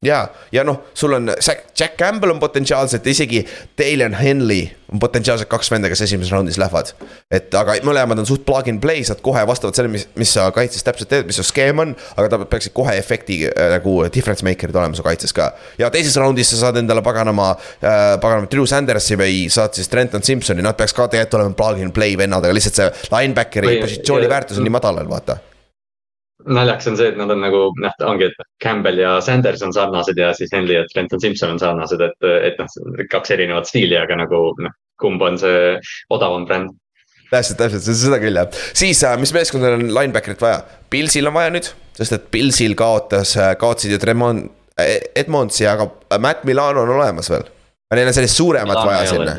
ja, ja noh, sul on Jack Campbell on potentsiaalselt, isegi Dalen Henley on potentsiaalselt kaks venda, kes esimeses raundis lähevad. et aga mõlemad on suht plug and play, saad kohe vastavalt sellele, mis, mis sa kaitses täpselt teed, mis su skeem on. aga ta peaksid kohe efekti äh, nagu difference maker'id olema su kaitses ka. ja teises raundis sa saad endale paganama äh,, paganama Drew Sandersi või saad siis Trenton Simpsoni, nad peaks ka tegelikult olema plug and play vennad, aga lihtsalt see linebackeri positsiooni väärtus on nii madalal, vaata naljaks on see, et nad on nagu noh, ongi, et Campbell ja Sanders on sarnased ja siis Henley ja Trenton Simpson on sarnased, et, et noh, kaks erinevat stiili, aga nagu noh, kumb on see odavam bränd täpselt, täpselt, seda küll jah. siis, äh, mis meeskondadel on linebacker'it vaja? Pilsil on vaja nüüd, sest et Pilsil kaotas, äh, kaotasid ju Tremont, äh, Edmondsi, aga Matt Milano on olemas veel. Neil on sellist suuremat Milano vaja sinna.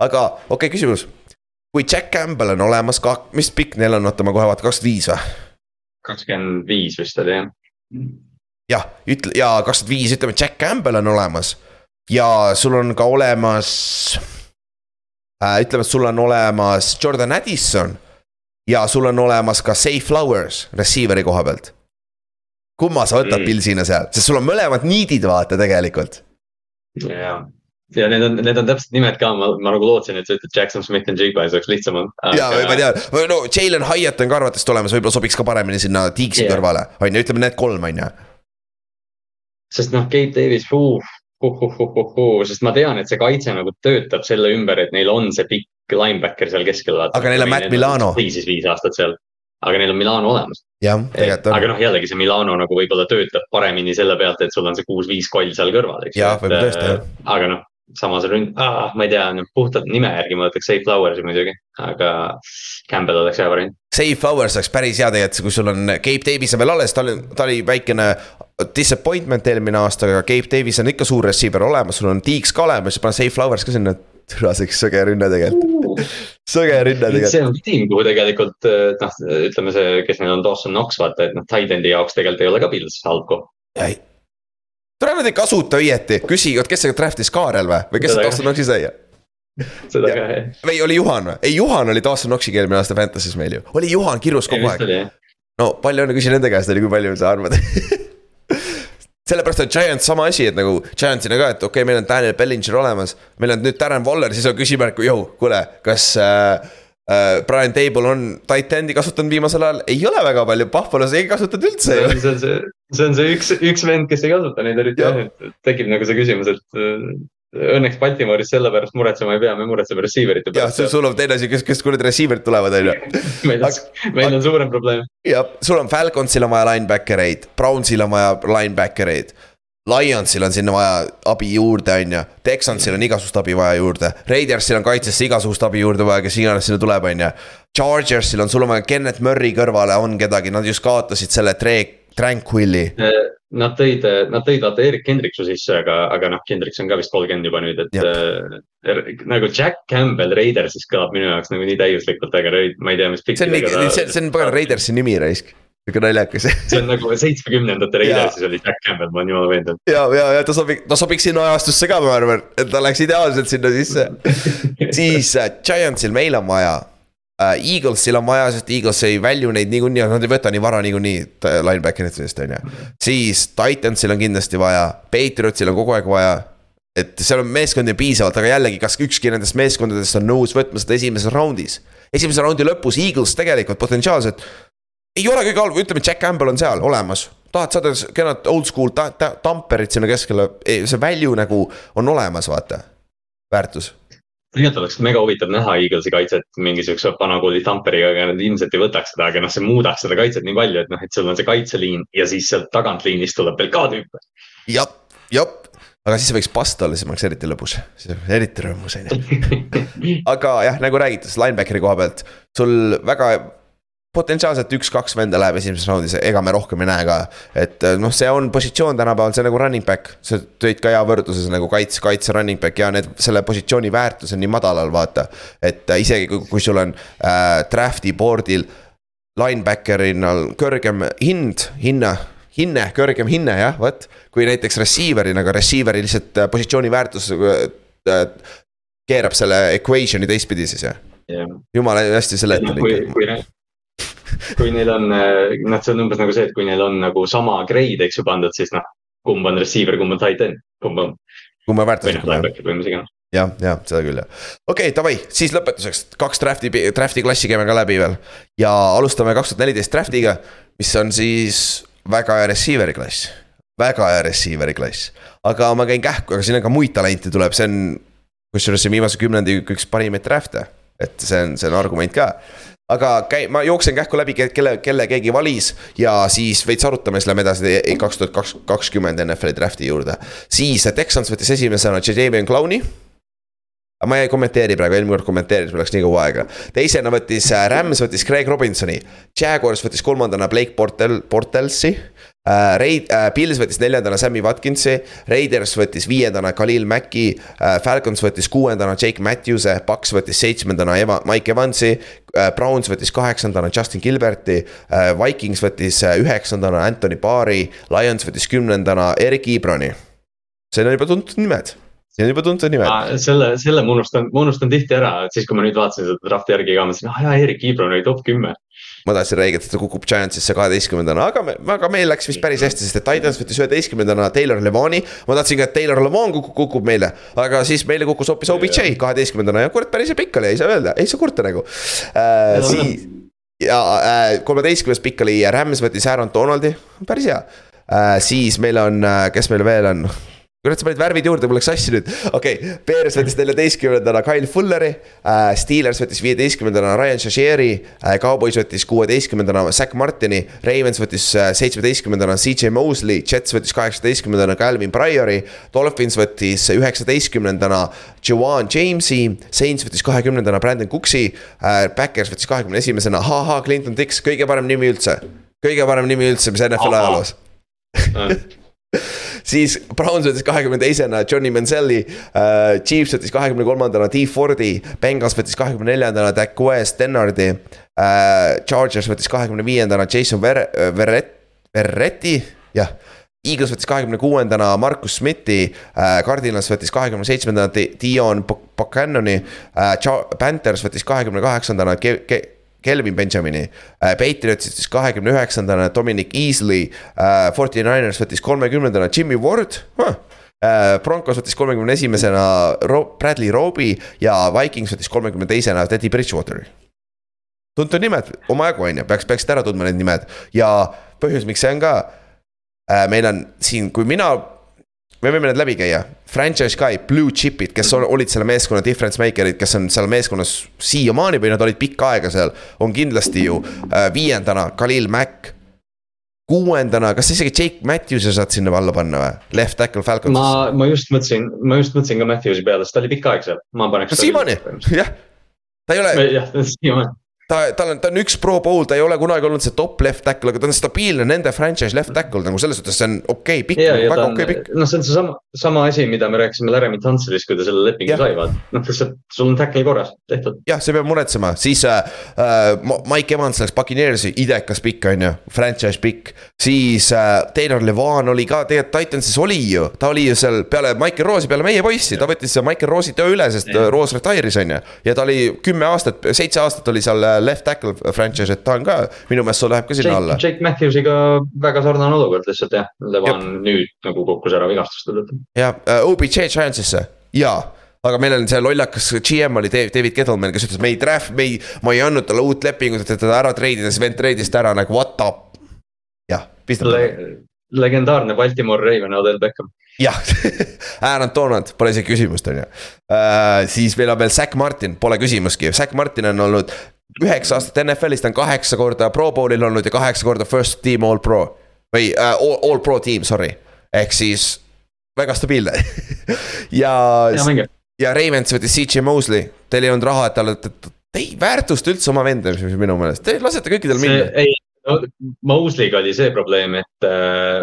aga okei okay,, küsimus. kui Jack Campbell on olemas, mis pikk neil on, oota ma kohe vaatan, kakskümmend viis või? Kakskümmend viis vist oli jah. jah, ütle ja kakskümmend viis, ütleme Jack Campbell on olemas ja sul on ka olemas äh,. ütleme, et sul on olemas Jordan Addison ja sul on olemas ka Say Flowers receiver'i koha pealt. kumma sa võtad mm. Pilsina seal, sest sul on mõlemad niidid, vaata tegelikult. jah ja need on, need on täpselt nimed ka, ma, ma nagu lootsin, et sa ütled Jackson Smith and Jigba ja see oleks lihtsam olnud aga.... ja, ma tean, no Jalen Hyatt on ka arvatavasti olemas, võib-olla sobiks ka paremini sinna Tiiksi yeah. kõrvale, on ju, ütleme need kolm, on ju. sest noh, Gabe Davis, sest ma tean, et see kaitse nagu töötab selle ümber, et neil on see pikk linebacker seal keskel. aga neil on Matt Milano. siis viis aastat seal, aga neil on Milano olemas. jah, tegelikult on. aga noh, jällegi see Milano nagu võib-olla töötab paremini selle pealt, et sul on see kuus-viis koll seal kõrval, eks jah, võib-olla tõesti jah. aga noh samas ründ- ah,, ma ei tea, puhtalt nime järgi ma võtaks Safe Flowers'i muidugi, aga Campbell oleks hea variant. Save Flowers oleks päris hea tegelikult, kui sul on Gabe Davis on veel alles, ta oli, ta oli väikene disappointment eelmine aasta, aga Gabe Davis on ikka suur receiver olemas, sul on Deeks ka olemas, pane Save Flowers ka sinna. türa, see oleks sõge rünne tegelikult, sõge rünne tegelikult. see on tiim, kuhu tegelikult eh, noh, ütleme see, kes neil on Dawson Knox, vaata, et noh, tight-end'i jaoks tegelikult ei ole ka Pils halb koht. ei, tule nad ei kasuta õieti, küsi, oot kes see draft'is Kaarel või, või kes see. Dawson Knoxi sai? seda Ja- ka jah. või oli Juhan või? ei, Juhan oli Dawson Knoxiga eelmine aasta Fantasy's meil ju, oli Juhan kirjus kogu aeg. no palju õnne, küsi nende käest, oli kui palju sa arvad (laughs) sellepärast on Giants sama asi, et nagu Giantsina ka, et okei okay,, meil on Daniel Bellinger olemas, meil on nüüd Darren Waller, siis on küsimärk, jõu, kuule, kas äh, Brian Table on tight end'i kasutanud viimasel ajal, ei ole väga palju, Buffalo's ei kasutanud üldse on see, on see, see on see üks, üks vend, kes ei kasuta neid eriti Jah. jah, et tekib nagu see küsimus, et äh, õnneks Baltimooris selle pärast muretsema ei pea, me muretseme receiver'ite jah, pärast. sul on teine asi, kes, kes kuradi receiver'id tulevad, on ju. (laughs) meil on, meil on suurem probleem. jah, sul on Falconsil on vaja linebacker'eid, Brownsil on vaja linebacker'eid. Lionsil on sinna vaja abi juurde, on ju, Texansil on igasugust abi vaja juurde, Raidersil on kaitsesse igasugust abi juurde vaja, kes iganes sinna tuleb, on ju. Chargersil on sul on vaja Kennet Murry kõrvale on kedagi, nad just kaotasid selle Tre-, Tranquilli. Nad tõid, nad tõid vaata Erik Hendriksu sisse, aga, aga noh, Hendriks on ka vist kolmkümmend juba nüüd, et äh, nagu Jack Campbell Raidersis kõlab minu jaoks nagu nii täiuslikult, aga ma ei tea, mis. see on see, see on pagan Raidersi nimi raisk, sihuke naljakas (laughs) see on nagu seitsmekümnendate Raidersis oli Jack Campbell, ma olen jumala veendunud. ja, ja, ja ta sobib, ta sobiks sinna ajastusse ka, ma arvan, et ta läks ideaalselt sinna sisse. (laughs) siis äh, Giantsil meil on vaja äh,. Eaglesil on vaja, sest Eagles ei välju neid niikuinii, nad ei võta nii vara niikuinii äh, linebacker'itest on ju. siis Titansil on kindlasti vaja, Patriotsil on kogu aeg vaja. et seal on meeskondi piisavalt, aga jällegi, kas ükski nendest meeskondadest on nõus võtma seda esimeses raundis? esimese raundi lõpus Eagles tegelikult potentsiaalselt ei ole kõige halb, ütleme, Jack Campbell on seal olemas. tahad saada kenad old school ta-, ta- tamperit sinna keskele, see value nagu on olemas, vaata, väärtus. tegelikult oleks mega huvitav näha Eaglesi kaitset mingisuguse vanakooli tamperiga, aga nad ilmselt ei võtaks seda, aga noh, see muudaks seda kaitset nii palju, et noh, et sul on see kaitseliin ja siis sealt tagantliinist tuleb veel ka tüüpe. jah, jah, aga siis võiks pasta olla, siis oleks eriti lõbus, siis oleks eriti rõõmus, on ju. (laughs) aga jah, nagu räägitud, linebackeri koha pealt sul väga potentsiaalselt üks-kaks venda läheb esimeses raundis, ega me rohkem ei näe ka. et noh, see on positsioon tänapäeval, see on nagu running back, sa tõid ka hea võrdluses nagu kaitse, kaitse running back ja need, selle positsiooni väärtus on nii madalal, vaata. et äh, isegi kui, kui sul on äh, draft'i board'il linebacker'ina kõrgem hind, hinna hinne, kõrgem hinne jah, vot. kui näiteks receiver'ina, aga receiver'i lihtsalt äh, positsiooni väärtus äh, äh, keerab selle equation'i teistpidi siis jah. jumala hästi seletad kui, ikka. kui, kui neil on, noh, see on umbes nagu see, et kui neil on nagu sama grade, eks ju, pandud, siis noh, kumb on receiver, kumb on tight end, kumb on, kui me või noh, jah, jah, jah, seda küll jah. okei okay,, davai, siis lõpetuseks. Kaks draft'i, draft'i klassi käime ka läbi veel. ja alustame kaks tuhat neliteist draft'iga, mis on siis väga hea receiver'i klass. väga hea receiver'i klass, aga ma käin kähku, aga siin on ka muid talente tuleb, see on kusjuures see viimase kümnendi üks parimaid draft'e, et see on, see on argument ka aga käi-, ma jooksen kähku läbi, kelle, kelle keegi valis ja siis veits arutame, siis lähme edasi kaks tuhat kaks, kakskümmend NFL-i draft'i juurde. siis Texans võttis esimesena Jadavion Clowney. ma ei kommenteeri praegu, eelmine kord kommenteeris, mul läks nii kaua aega. teisena võttis äh, Rams võttis Craig Robinsoni, Jaguars võttis kolmandana Blake Portel, Portelsi. Raid-, Pils võttis neljandana Sammy Watkinsi, Raiders võttis viiendana Khalil Macki, Falcons võttis kuuendana Jake Matthews'e, Paks võttis seitsmendana Eva, Mike Evansi. Browns võttis kaheksandana Justin Gilberti, Vikings võttis äh, üheksandana Anthony Barri, Lions võttis kümnendana Erik Ibrani. Need on juba tuntud nimed, need on juba tuntud nimed. selle, selle ma unustan, ma unustan tihti ära, et siis, kui ma nüüd vaatasin seda draft'i järgi ka, mõtlesin, ah jaa, Erik Ibron oli top kümme. Ma tahtsin räigelt, et ta kukub Giantsisse kaheteistkümnendana, aga me, aga meil läks vist päris hästi, sest et Titans võttis üheteistkümnendana Taylor Levani. ma tahtsin ka, et Taylor Levan kukub, kukub meile, aga siis meile kukkus hoopis OBJ kaheteistkümnendana ja kurat, päris pikk oli, ei saa öelda, ei saa kurta nagu äh,. siis ja äh, kolmeteistkümnes pikk oli Rams võttis Aaron Donaldi, päris hea äh,. siis meil on, kes meil veel on, kurat, sa panid värvid juurde, mul läks sassi nüüd, okei okay,, Bears võttis neljateistkümnendana Kyle Fulleri äh,. Steelers võttis viieteistkümnendana Ryan Shasheri äh,, Cowboys võttis kuueteistkümnendana Zack Martini. Ravens võttis äh, seitsmeteistkümnendana CJ Mosley, Jets võttis kaheksateistkümnendana Calvin Priori. Dolphins võttis üheksateistkümnendana Joan Jamesi, Saints võttis kahekümnendana Brandon Cooksi äh,. Backers võttis kahekümne esimesena, ha-ha, Clinton Dix, kõige parem nimi üldse. kõige parem nimi üldse, mis NFL ajaloos (laughs) siis Browns võttis kahekümne teisena Johnny Manzielli uh,. Chiefs võttis kahekümne kolmandana T Fordi, Bengals võttis kahekümne neljandana Dak West, Denardi uh,. Chargers võttis kahekümne viiendana Jason Ver-, Verret-, Verretti, jah. Eagles võttis kahekümne kuuendana Markus Smithi uh,, Cardinals võttis kahekümne seitsmendana Dion Buchanani uh,, Panthers võttis kahekümne kaheksandana Ke-, Ke-, Kelvin Benjamini äh,. Patriots võttis kahekümne üheksandana Dominic Easley äh,. Forty Niners võttis kolmekümnendana Jimmy Ward huh.. Äh, Broncos võttis kolmekümne esimesena Ro Bradley Roby ja Vikings võttis kolmekümne teisena Teddy Bridgewateri. tuntud nimed, omajagu on ju, peaks, peaksid ära tundma need nimed ja põhjus, miks see on ka äh,. meil on siin, kui mina me võime need läbi käia, franchise guy, blue chip'id, kes on, olid selle meeskonna difference maker'id, kes on seal meeskonnas siiamaani või nad olid pikka aega seal. on kindlasti ju äh, viiendana Khalil Mack. kuuendana, kas isegi Jake Matthews'i saad sinna alla panna või? Left tackle Falcons. ma, ma just mõtlesin, ma just mõtlesin ka Matthews'i peale, sest ta oli pikka aega seal, ma paneks. siiamaani, jah. ta ei ole. jah, (laughs) siiamaani ta, tal on, ta on üks pro bowl, ta ei ole kunagi olnud see top left tackle, aga ta on stabiilne nende franchise left tackle nagu selles suhtes, see on okei okay, pikk, väga okei okay, pikk. noh, see on seesama, sama asi, mida me rääkisime Laramie Tunsilist, kui ta selle lepingu sai, vaata. noh, lihtsalt sul on tackle korras, tehtud. jah, sa ei pea muretsema, siis äh, äh Mike Evans läks Puccaneersi, idekas pikk, on ju, franchise pikk. siis äh, Taylor Levan oli ka tegelikult Titansis oli ju, ta oli ju seal peale Michael Rose'i, peale meie poissi, ta võttis Michael Rose'i töö üle, sest. Rose retire'is, on ju. ja ta oli kümme aastat, seitse aastat oli seal äh, left tackle franchise, et ta on ka, minu meelest läheb ka sinna Jake, alla. Jake Matthewsiga väga sarnane olukord lihtsalt jah, Levan Jep. nüüd nagu kukkus ära vigastuste tõttu. jah uh,, OBJ Giantsisse, jaa aga meil on see lollakas GM oli David Gettleman, kes ütles, me ei draft, me ei, ma ei andnud talle uut lepingut, et teda ära treidida, siis vend treidis ta ära nagu what up. jah, pistab Le. legendaarne Baltimore Raven, Odell Beckham. jah (laughs) Aaron Donald, pole isegi küsimust, on ju uh,. siis meil on veel Zack Martin, pole küsimustki, Zack Martin on olnud üheksa aastat NFL-is, ta on kaheksa korda pro bowl'il olnud ja kaheksa korda first team all pro. või uh, all, all pro team, sorry, ehk siis väga stabiilne (laughs) ja, ja, ja Ravens võttis CJ Mosley, teil ei olnud raha, et talle, te ei väärtusta üldse oma venda minu meelest, te lasete kõikidel minna. ei, no Mosely'ga oli see probleem, et äh,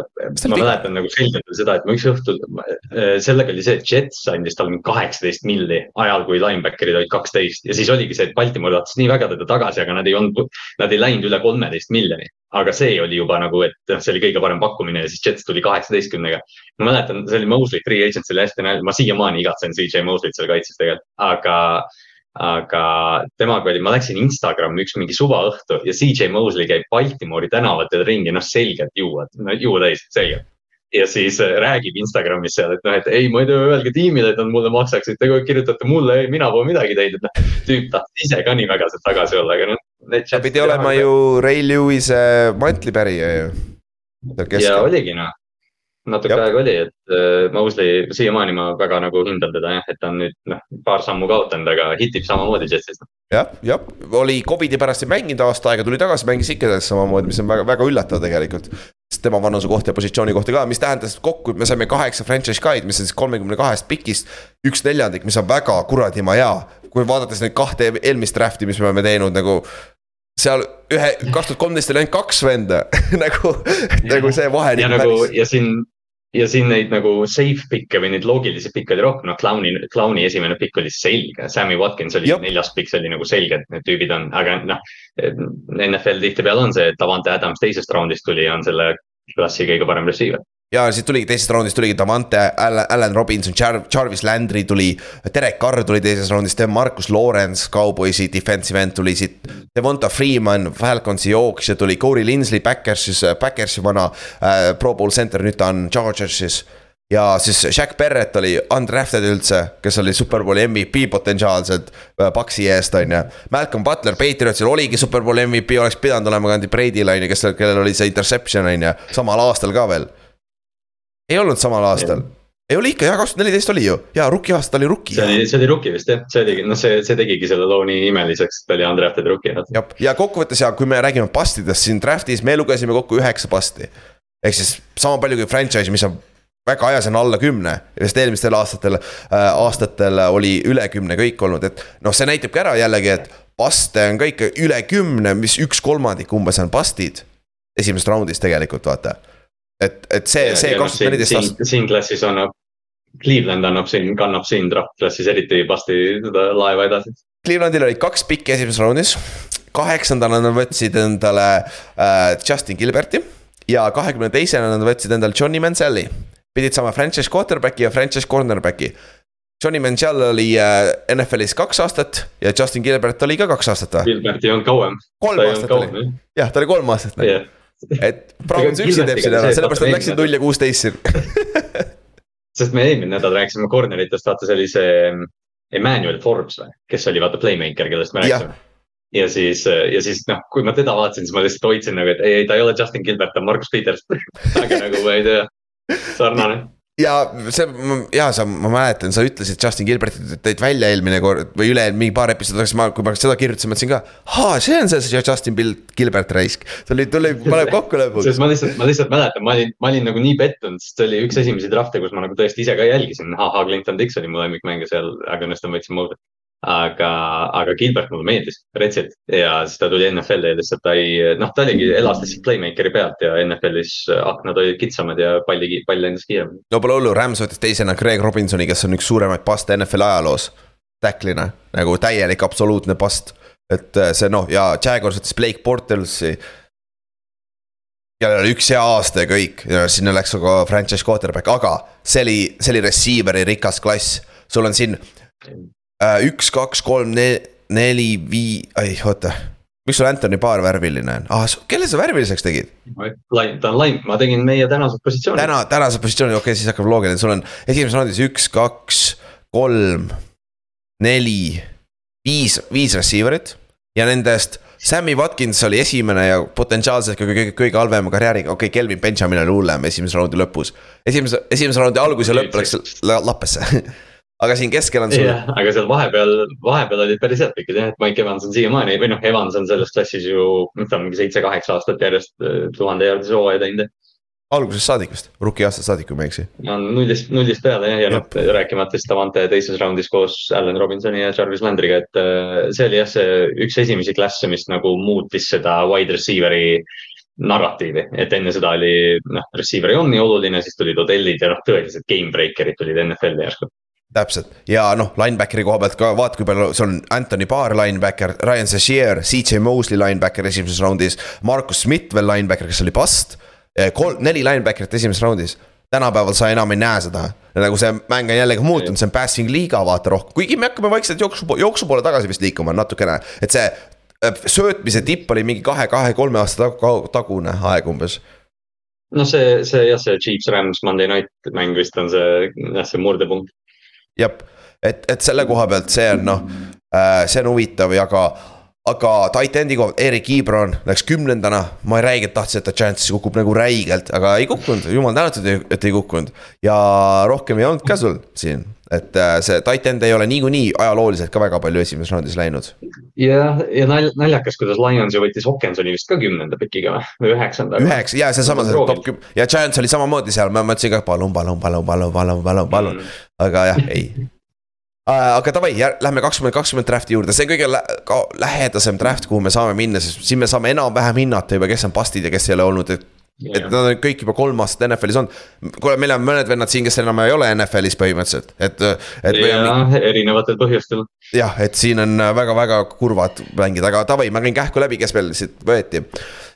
ma mäletan nagu selgelt seda, et ma üks õhtul äh,, sellega oli see, et Jets andis talle kaheksateist milli ajal, kui linebacker'id olid kaksteist ja siis oligi see, et Baltimore tahtis nii väga teda tagasi, aga nad ei olnud, nad ei läinud üle kolmeteist miljoni. aga see oli juba nagu, et noh, see oli kõige parem pakkumine ja siis Jets tuli kaheksateistkümnega. ma mäletan, see oli Mosley free agent, see oli hästi ma siiamaani igatsen CJ Mosley't seal kaitses tegelikult, aga aga temaga oli, ma läksin Instagrami üks mingi suvaõhtu ja CJ Mosley käib Baltimoori tänavatel ringi, noh selgelt juua, no juua täis, selgelt. ja siis äh, räägib Instagramis seal, et noh, et ei, ma ei tea, öelge tiimile, et nad mulle maksaksid, te kirjutate mulle, ei, mina pole midagi teinud, et noh. tüüp tahtis ise ka nii väga sealt tagasi olla, aga noh. ta pidi olema ju Ray Lewis'e mantlipärija ju. ja oligi noh natuke Jab. aega oli, et äh, Mosley, siiamaani ma väga nagu hindan teda jah, et ta on nüüd noh, paar sammu kaotanud, aga hitib samamoodi Jetsis. jah, jah, oli Covidi pärast ei mänginud aasta aega, tuli tagasi, mängis ikka samamoodi, mis on väga, väga üllatav tegelikult. sest tema vanuse kohta ja positsiooni kohta ka, mis tähendas kokku, et me saime kaheksa franchise guy'd, mis on siis kolmekümne kahest pikist. üks neljandik, mis on väga kuradima hea, kui vaadates neid kahte eelmist draft'i, mis me oleme teinud nagu seal ühe, kaks tuhat kolmteist oli ainult kaks venda (laughs) nagu, nagu see vahe. ja nagu päris... ja siin ja siin neid nagu safe pick'e või neid loogilisi pick'e oli rohkem, noh Clowni, Clowni esimene pick oli selge, Sammy Watkins oli Jop. neljas pick, see oli nagu selge, et need tüübid on, aga noh. NFL tihtipeale on see, et Davante Adams teisest raundist tuli, on selle klassi kõige parem receiver ja siis tuligi teisest raundist tuligi Davante, Allan Robinson, Jarvis Landry tuli. Derek Carr tuli teisest raundist, Marcus Lawrence, Cowboysi defensive end tuli siit. Devonta Freeman, Falconsi jooksja tuli, Corey Linsley, Backersis, Backersi vana äh, pro bowl center, nüüd ta on Chargersis. ja siis Shaq Barrett oli undrafted üldse, kes oli superbowli MVP potentsiaalselt Paxi äh, eest, on ju. Malcolm Butler, Patriotsil oligi superbowli MVP, oleks pidanud olema Andy Brady'l on ju, kes, kellel oli see interception on ju, samal aastal ka veel ei olnud samal aastal. ei oli ikka, jaa, kaks tuhat neliteist oli ju, jaa, rookie aasta oli rookie. see oli, see oli rookie vist jah, see oligi, noh, see, see tegigi selle loo nii imeliseks, ta oli undrafted rookie. jah, ja kokkuvõttes ja kui me räägime bustidest siin draft'is, me lugesime kokku üheksa bust'i. ehk siis sama palju kui franchise, mis on väga ajas on alla kümne, sest eelmistel aastatel äh,, aastatel oli üle kümne kõik olnud, et noh, see näitabki ära jällegi, et bust'e on ka ikka üle kümne, mis üks kolmandik umbes on bust'id. esimesest raundist tegelikult vaata et, et see, see noh, kaks tuhat neliteist aastat. siin klassis annab, Cleveland annab siin, kannab siin draft klassis eriti vasti seda laeva edasi. Clevelandil oli kaks pikki esimeses raundis, kaheksandana nad võtsid endale äh, Justin Gilberti ja kahekümne teisena nad võtsid endale Johnny Manzielli. pidid saama franchise quarterback'i ja franchise cornerback'i. Johnny Manziel oli äh, NFL-is kaks aastat ja Justin Gilbert oli ka kaks aastat või? Gilbert ei olnud kauem. kolm aastat oli, jah, ta oli kolm aastat yeah et Browns üksi teeb selle ära, sellepärast nad läksid null ja kuusteist siin. (laughs) Sest me eelmine nädal rääkisime corner'itest, vaata see oli see mm, Emmanuel Forbes või, kes oli vaata playmaker, kellest me rääkisime. ja siis, ja siis noh, kui ma teda vaatasin, siis ma lihtsalt hoidsin nagu, et ei, ei, ta ei ole Justin Gilbert, ta on Markus Peters. (laughs) Aga nagu ma ei tea, sarnane ja see, ja sa, ma mäletan, sa ütlesid Justin Gilbertit tõid välja eelmine kord või üle-eelmine mingi paar episoodi tagasi, ma, kui ma seda kirjutasin, mõtlesin ka. aa, see on see, see Justin Gilbert raisk, tuli, (laughs) tuli, paneb kokku lõpuks. sest ma lihtsalt, ma lihtsalt mäletan, ma olin, ma olin nagu nii pettunud, sest see oli üks esimesi draft'e, kus ma nagu tõesti ise ka jälgisin, ahah, Clinton Dix oli mu lemmikmängija seal, aga õnnestus võtsin mulda aga, aga Gilbert mulle meeldis retsilt ja siis ta tuli NFL-i ja lihtsalt ta ei, noh, ta oligi, elas lihtsalt playmaker'i pealt ja NFL-is aknad olid kitsamad ja palli, pall lendas kiiremini. no pole hullu, Rams võttis teisena Greg Robinsoni, kes on üks suuremaid paste NFL-i ajaloos. Tacklina, nagu täielik absoluutne past, et äh, see noh, ja Jaguars võttis Blake Bortlesi kellel oli üks hea aasta ja kõik sinna läks ka franchise quarterback, aga see oli, see oli receiver'i rikas klass. sul on siin üks, kaks, kolm, neli, vii-, ei oota. miks sul Anthony Baar värviline on ah,, kelle sa värviliseks tegid? ta on laim, ma tegin meie tänased positsioonid. täna, tänased positsioonid, okei okay,, siis hakkab loogiline, sul on esimeses raundis üks, kaks, kolm, neli, viis, viis receiver'it. ja nendest Sammy Watkins oli esimene ja potentsiaalselt kõige, kõige halvema karjääriga, okei okay,, Kelvin Benjamin oli hullem esimese raundi lõpus. esimese, esimese raundi algus ja lõpp läks lappesse (laughs) aga siin keskel on sul. jah, aga seal vahepeal, vahepeal olid päris head pikid jah, et Mike Evans on siiamaani või noh, Evans on selles klassis ju, ta on mingi seitse-kaheksa aastat järjest äh, tuhande jaardise hooaja teinud. algusest saadik vist, rookie aastast saadik, kui ma ei eksi. no nullist, nullist peale jah, ja noh, rääkimata siis Davante teises raundis koos Allan Robinsoni ja Jarvis Landry'ga, et äh, see oli jah, see üks esimesi klasse, mis nagu muutis seda wide receiver'i narratiivi, et enne seda oli noh, receiver ei olnud nii oluline, siis tulid Odellid ja noh, tõelised game breaker'id tulid NFL-i järsku täpselt ja noh, linebackeri koha pealt ka vaata, kui palju, sul on Anthony Barr linebacker, Ryan Zashier, CJ Mosley linebacker esimeses raundis. Marcus Smith veel linebacker, kes oli past. Eh, kolm, neli linebacker'it esimeses raundis. tänapäeval sa enam ei näe seda, nagu see mäng on jällegi muutunud, see on passing liiga vaata rohkem, kuigi me hakkame vaikselt jooksu, jooksu poole tagasi vist liikuma natukene, et see eh, söötmise tipp oli mingi kahe, kahe, kolme aasta tagune aeg umbes no see, see jah, see Chiefs Rams Monday night mäng vist on see, jah, see murdepunkt jep, et, et selle koha pealt see on noh, äh, see on huvitav ja ka aga titan'i pealt, Erik Ibron läks kümnendana, ma räigelt tahtsin, et ta Giantsisse kukub nagu räigelt, aga ei kukkunud, jumal tänatud, et ei kukkunud. ja rohkem ei olnud ka sul siin, et äh, see titan ei ole niikuinii ajalooliselt ka väga palju esimeses raundis läinud. jah, ja nal-, naljakas, kuidas Lions ju võttis Hawkinsoni vist ka kümnenda pikiga või, üheksanda. üheksa, ja seesama, see top kümme ja Giants oli samamoodi seal, ma mõtlesin ka palun, palun, palun, palun, palun, palun, palun, aga jah, ei Äh, aga davai, lähme kakskümmend kakskümmend draft'i juurde, see on kõige lä lähedasem draft, kuhu me saame minna, sest siin me saame enam-vähem hinnata juba, kes on bastid ja kes ei ole olnud, et. Et nad on kõik juba kolm aastat NFL-is olnud. kuule, meil on mõned vennad siin, kes enam ei ole NFL-is põhimõtteliselt, et, et. jah, erinevatel põhjustel. jah, et siin on väga-väga kurvad mängid, aga davai, ma käin kähku läbi, kes meil siit võeti.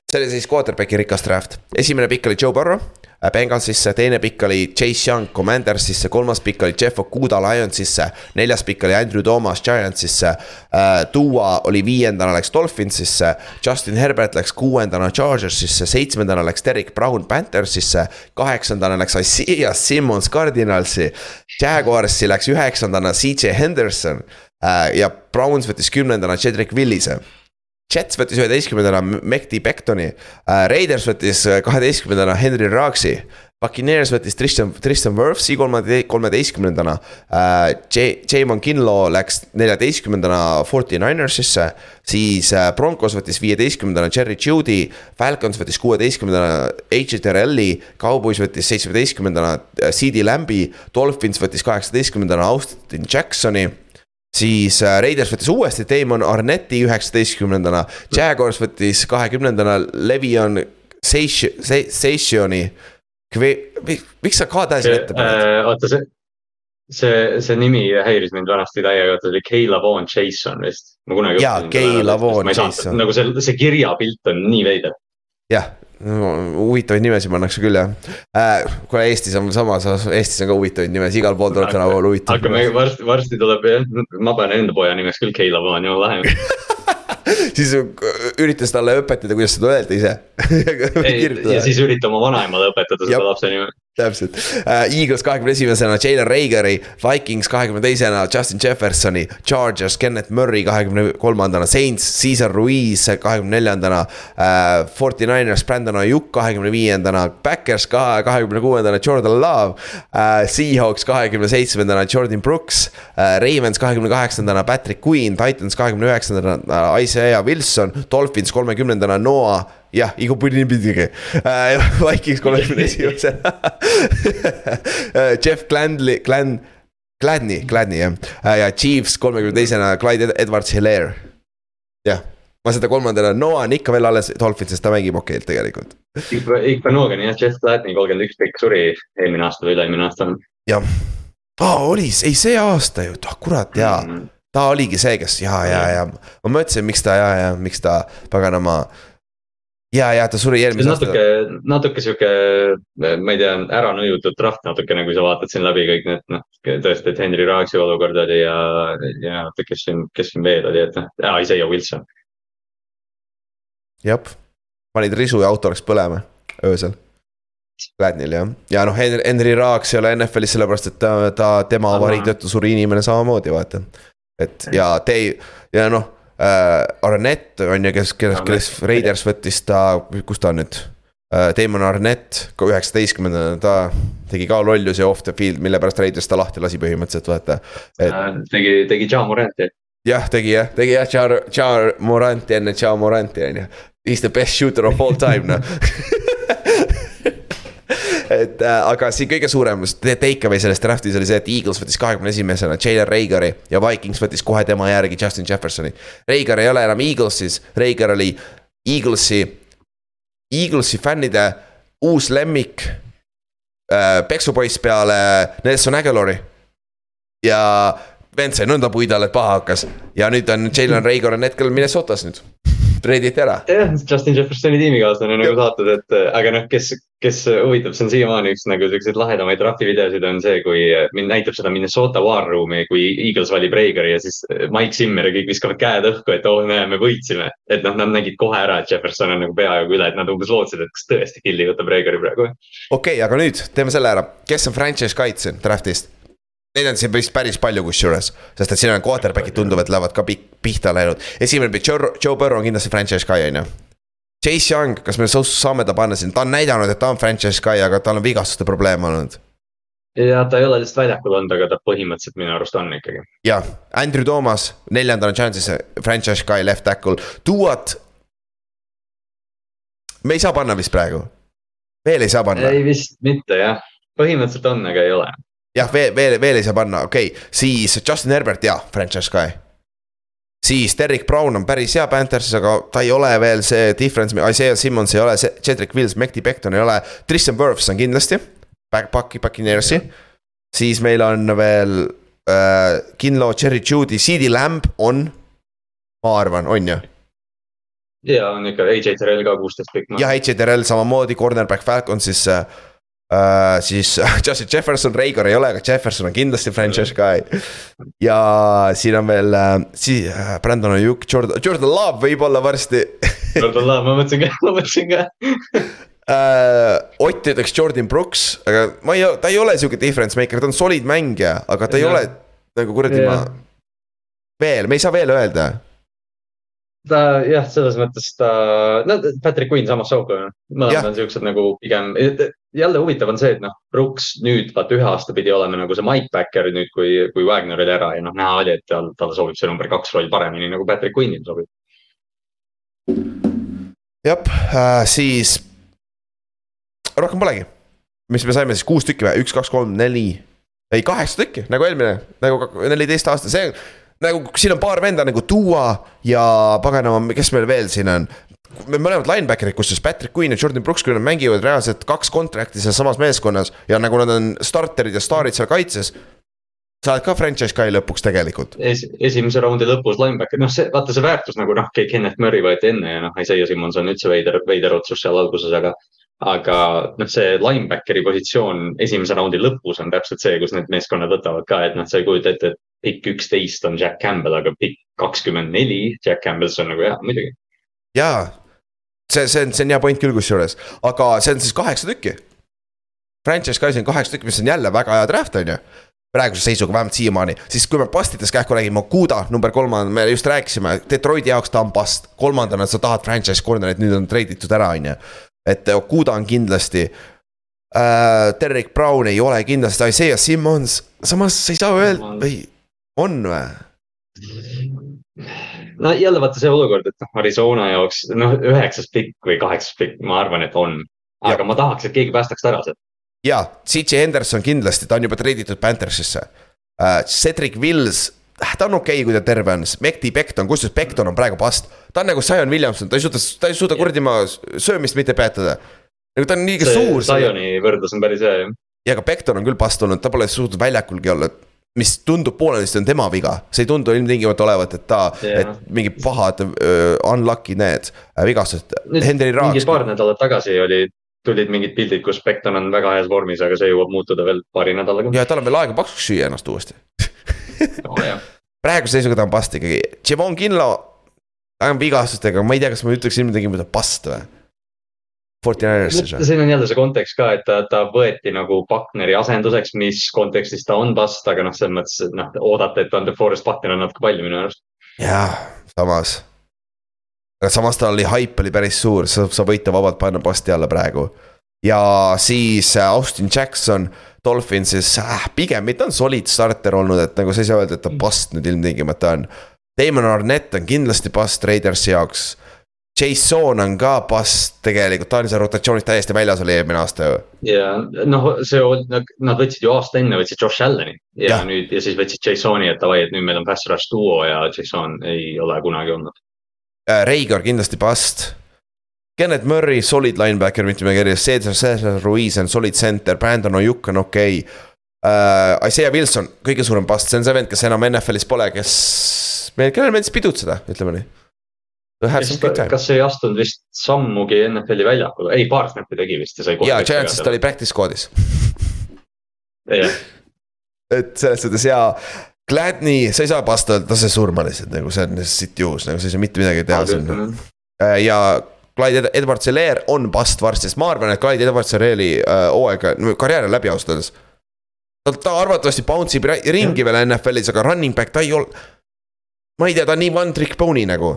see oli siis quarterback'i rikas draft, esimene pikk oli Joe Burrow Äh, Bengalsisse, teine pikk oli Chase Young Commandersisse, kolmas pikk oli Jeff Okuda Lionsisse, neljas pikk oli Andrew Thomas Giantsisse. Duo äh, oli viiendana läks Dolphinsisse, Justin Herbert läks kuuendana Chargersisse, seitsmendana läks Derek Brown Panthersisse, kaheksandana läks Isaiah Simmons Cardinalsi. Jaguarsi läks üheksandana CJ Henderson äh, ja Browns võttis kümnendana Cedric Willise Jets võttis üheteistkümnendana Mekti Bektoni uh,, Raiders võttis kaheteistkümnendana Henry Raaksi. Buccaneers võttis Tristan, Tristan Wirfsi kolmete-, kolmeteistkümnendana uh,. J, Jamon Kinlo läks neljateistkümnendana Forty Ninersisse. siis uh, Broncos võttis viieteistkümnendana Cherry Judy, Falcons võttis kuueteistkümnendana AJ Terrelli. Cowboys võttis seitsmeteistkümnendana uh, CD Lambi, Dolphins võttis kaheksateistkümnendana Austin Jacksoni siis Raiders võttis uuesti Damon Arnetti üheksateistkümnendana, Jaguars võttis kahekümnendana Levion Seisioni miks sa K-tähesele ette paned äh,? oota, see, see, see nimi häiris mind vanasti täiega, see oli Keila Von Jason vist. jaa, Keila Von Jason. nagu see, see kirjapilt on nii veider. jah huvitavaid nimesid pannakse küll jah äh,. kuule Eestis on samas, Eestis on ka huvitavaid nimesid, igal pool tuleb tänapäeval huvitav. hakkame varsti, varsti tuleb jah, ma panen enda poja nimeks küll Keila Von, jumala lahe siis üritas talle õpetada, kuidas seda öelda ise (laughs) ja siis ürita oma vanaemale õpetada seda lapse nime täpselt uh,, Eagles kahekümne esimesena, Jalen Reageri, Vikings kahekümne teisena, Justin Jeffersoni, Chargers, Kenneth Murray kahekümne kolmandana, Saints, Caesar Ruiz kahekümne neljandana uh,. Forty Niners, Brandon Ayuk kahekümne viiendana, Backers kahe, kahekümne kuuendana, Jordan Love uh,. Seahawks kahekümne seitsmendana, Jordan Brooks uh,, Ravens kahekümne kaheksandana, Patrick Queen, Titans kahekümne üheksandana Isaiah Wilson, Dolphins kolmekümnendana, Noah jah, iga pidi pidigi äh,. (laughs) Vikings kolmekümne esimesena (laughs) Jeff Glandley, Gland, Gladney, Gladney jah äh,. ja Chiefs kolmekümne teisena, Clyde Edwards Hilaire. jah, ma seda kolmandana, Noah on ikka veel alles Dolphinsis, ta mängib okeilt tegelikult. ikka, ikka noogen jah, Jeff Gladney kolmkümmend üks pikk suri eelmine aasta või üle-eelmine aasta. jah, aa oli, ei see aasta ju, ah kurat jaa mm. -hmm ta oligi see, kes ja, ja, ja ma mõtlesin, miks ta ja, ja miks ta paganama ja, ja ta suri eelmisel aastal. natuke, natuke sihuke, ma ei tea, ära nõiutud draft natukene, kui sa vaatad siin läbi kõik need noh, tõesti, et Henry Raaksi olukord oli ja, ja oota, kes siin, kes siin veel oli, et noh, Isaiah Wilson. jah, panid risu ja auto läks põlema öösel. Gladnil jah, ja noh, Henry Raaks ei ole NFL-is sellepärast, et ta, ta, tema avari tõttu suri inimene samamoodi, vaata. et ja te, ja noh äh, Arnett on ju, kes, kes, kes Raiders võttis ta, kus ta on nüüd äh,? Damon Arnett, üheksateistkümnendana, ta tegi ka lollusi off the field, mille pärast Raiders ta lahti lasi põhimõtteliselt, vaata et.... Äh, tegi, tegi Ja Moranti. jah, tegi jah, tegi jah, Ja, Ja Moranti enne Ja Moranti on ju. He is the best shooter of all time noh (laughs) et äh, aga siin kõige suurem take away sellest draft'is oli see, et Eagles võttis kahekümne esimesena Jalen Reagari ja Vikings võttis kohe tema järgi Justin Jeffersoni. Reigar ei ole enam Eaglesis, Reigar oli Eaglesi, Eaglesi fännide uus lemmik äh,. peksupoiss peale Nelson Aguilari. ja vend sai nõnda puidale, et paha hakkas ja nüüd on Jalen (laughs) Reigar on hetkel Minnesotas nüüd treiditi ära. jah, Justin Jeffersoni tiimikaaslane nagu saatud, et aga noh, kes, kes huvitab, see on siiamaani üks nagu siukseid lahedamaid draft'i videosid on see, kui mind näitab seda Minnesota War Room'i, kui Eagles valib Reigari ja siis Mike Zimmer ja kõik viskavad käed õhku, et oh näe, me võitsime. et noh, nad nägid kohe ära, et Jefferson on nagu peaaegu üle, et nad umbes lootsid, et kas tõesti Killi võtab Reigari praegu. okei okay,, aga nüüd teeme selle ära, kes on franchise kaitsja draft'ist? Neid on siin vist päris palju kusjuures, sest et siin on quarterback'id tunduvad, lähevad ka pihta läinud. esimene, Joe, Joe Burrow on kindlasti franchise guy on ju. Chase Young, kas me saame ta panna siin, ta on näidanud, et ta on franchise guy, aga tal on vigastuste probleem olnud. ja ta ei ole lihtsalt väljakul olnud, aga ta põhimõtteliselt minu arust on ikkagi. jah, Andrew Thomas, neljandana chance'is franchise guy left tackle, Duat. me ei saa panna vist praegu, veel ei saa panna. ei vist mitte jah, põhimõtteliselt on, aga ei ole jah, veel, veel, veel ei saa panna, okei okay., siis Justin Herbert, jaa, franchise guy. siis Derek Brown on päris hea Panthersis, aga ta ei ole veel see difference, Isaiah Simmons ei ole, Cedric Wills, Mekti Becton ei ole, Tristan Wirfs on kindlasti. Back, back'i, Buccaneersi. siis meil on veel äh, Kinlo, Cherry Judy, CD Lamb on, ma arvan, on ju ja on ikka AJ Terrell ka kuusteist pikk. jah, AJ Terrell samamoodi, cornerback Falconsis äh, Uh, siis (laughs) Justin Jefferson, Reigar ei ole, aga Jefferson on kindlasti franchise guy. ja siin on veel uh, siis uh, Brandon Ojuk, Jordan, Jordan Love võib-olla varsti (laughs) Jordan Love, ma mõtlesin ka, ma mõtlesin ka uh,. Ott ütleks Jordan Brooks, aga ma ei, ta ei ole sihuke difference maker, ta on solid mängija, aga ta ja. ei ole nagu kuradi ma. veel, me ei saa veel öelda ta jah, selles mõttes ta, no Patrick Queen samas soov ka, mõlemad on siuksed nagu pigem, jälle huvitav on see, et noh, Brooks nüüd vaata ühe aasta pidi olema nagu see Mike Backer nüüd, kui, kui Wagner oli ära ja noh, näha oli, et tal, talle sobib see number kaks roll paremini nagu Patrick Queen'ile sobib. jah äh,, siis rohkem polegi. mis me saime siis kuus tükki või, üks, kaks, kolm, neli, ei kaheksa tükki nagu eelmine, nagu neliteist aasta, see nagu siin on paar venda nagu Duo ja paganama, kes meil veel siin on. Mõlemad linebacker'id, kusjuures Patrick Queen ja Jordan Brooks, kui nad mängivad reaalselt kaks contract'i seal samas meeskonnas ja nagu nad on starterid ja staarid seal kaitses sa oled ka franchise guy lõpuks tegelikult es,. esimese raundi lõpus linebacker, noh, see vaata see väärtus nagu noh, Kenneth Murray võeti enne ja noh, Isaiah Simmons on üldse veider, veider otsus seal alguses, aga. aga noh, see linebackeri positsioon esimese raundi lõpus on täpselt see, kus need meeskonnad võtavad ka, et noh, sa ei kujuta ette, et pikk üksteist on Jack Campbell, aga pikk kakskümmend neli Jack Campbell, see on nagu jah, muidugi. jaa, see, see on, see on hea point küll kusjuures, aga see on siis kaheksa tükki. Franchise guys on kaheksa tükki, mis on jälle väga hea draft, on ju praeguse seisuga vähemalt siiamaani, siis kui me bust'itest kähku räägime, Kuda number kolmanda, me just rääkisime, Detroiti jaoks ta on bust, kolmandana sa tahad franchise corner'it, nüüd on treiditud ära, on ju. et Kuda on kindlasti äh,. Derek Brown ei ole kindlasti, Isaiah Simmons, samas sa ei saa öelda või on või? No jälle vaata see olukord, et noh, Arizona jaoks noh, üheksas pikk või kaheksas pikk, ma arvan, et on. aga ja. ma tahaks, et keegi päästaks ta ära sealt. ja, CJ Henderson kindlasti, ta on juba treiditud Panthersisse uh,. Cedric Wills, äh, ta on okei okay,, kui ta terve on, Mekti Becton, kusjuures Becton on praegu past. ta on nagu Zion Williamson, ta ei suuda, ta ei suuda kuradi ma söömist mitte peatada. nagu ta on liiga suur. Zioni võrdlus on päris hea jah. ja aga Becton on küll past olnud, ta pole suutnud väljakulgi olla mis tundub poolenisti on tema viga, see ei tundu ilmtingimata olevat, et ta yeah., et mingid pahad uh, unlucky need uh, vigastused. Mingi paar nädalat tagasi oli, tulid mingid pildid, kus Becton on väga heas vormis, aga see jõuab muutuda veel paari nädalaga. ja tal on veel aega paksuks süüa ennast uuesti oh, praeguse seisuga ta on past ikkagi, Javon Kinlo on vigastustega, ma ei tea, kas ma ütleks ilmtingimata past või Fortinanerisse. siin on jälle see kontekst ka, et ta, ta võeti nagu Buckneri asenduseks, mis kontekstis ta on vast, aga noh, selles mõttes, et noh, oodata, et on DeForest Buckner on natuke palju minu arust. jah, samas. aga samas tal oli, haip oli päris suur, sa, sa võid ta vabalt panna posti alla praegu. ja siis äh, Austin Jackson Dolphinsis äh,, pigem mitte on solid starter olnud, et nagu sa ei saa öelda, et ta bust nüüd ilmtingimata on. Damon Arnett on kindlasti bust Raidersi jaoks Jason on ka pass tegelikult, ta on seal rotatsioonist täiesti väljas oli eelmine aasta ju. ja noh, see, nad võtsid ju aasta enne võtsid Josh Allan'i ja, ja nüüd ja siis võtsid Jasoni, et davai, et nüüd meil on pass rush duo ja Jason ei ole kunagi olnud äh,. Reigor kindlasti bust. Kenneth Murray, solid linebacker, ütleme kirjas, Cesar, Cesar Ruiz on solid center, Brandon Ojuk on okei okay. uh,. Isaiah Wilson, kõige suurem bust, see on see vend, kes enam NFL-is pole, kes, kellele meeldis pidutseda, ütleme nii kas ei astunud vist sammugi NFL-i väljakule, ei paar snappi tegi vist ja sai. ja, Giantsist oli practice squad'is et selles suhtes ja, Gladney, sa ei saa vastu öelda, lase surma lihtsalt nagu see on siit juhus, nagu sa ei saa mitte midagi teha sinna. Äh, ja Clyde Edwards Hilaire on bust varsti, sest ma arvan, et Clyde Edwards Hilaire'i äh, hooaeg, karjäär on läbi ausalt öeldes. ta, ta arvatavasti bounce ib ringi veel NFL-is, aga running back ta ei ole. ma ei tea, ta on nii one trick pony nagu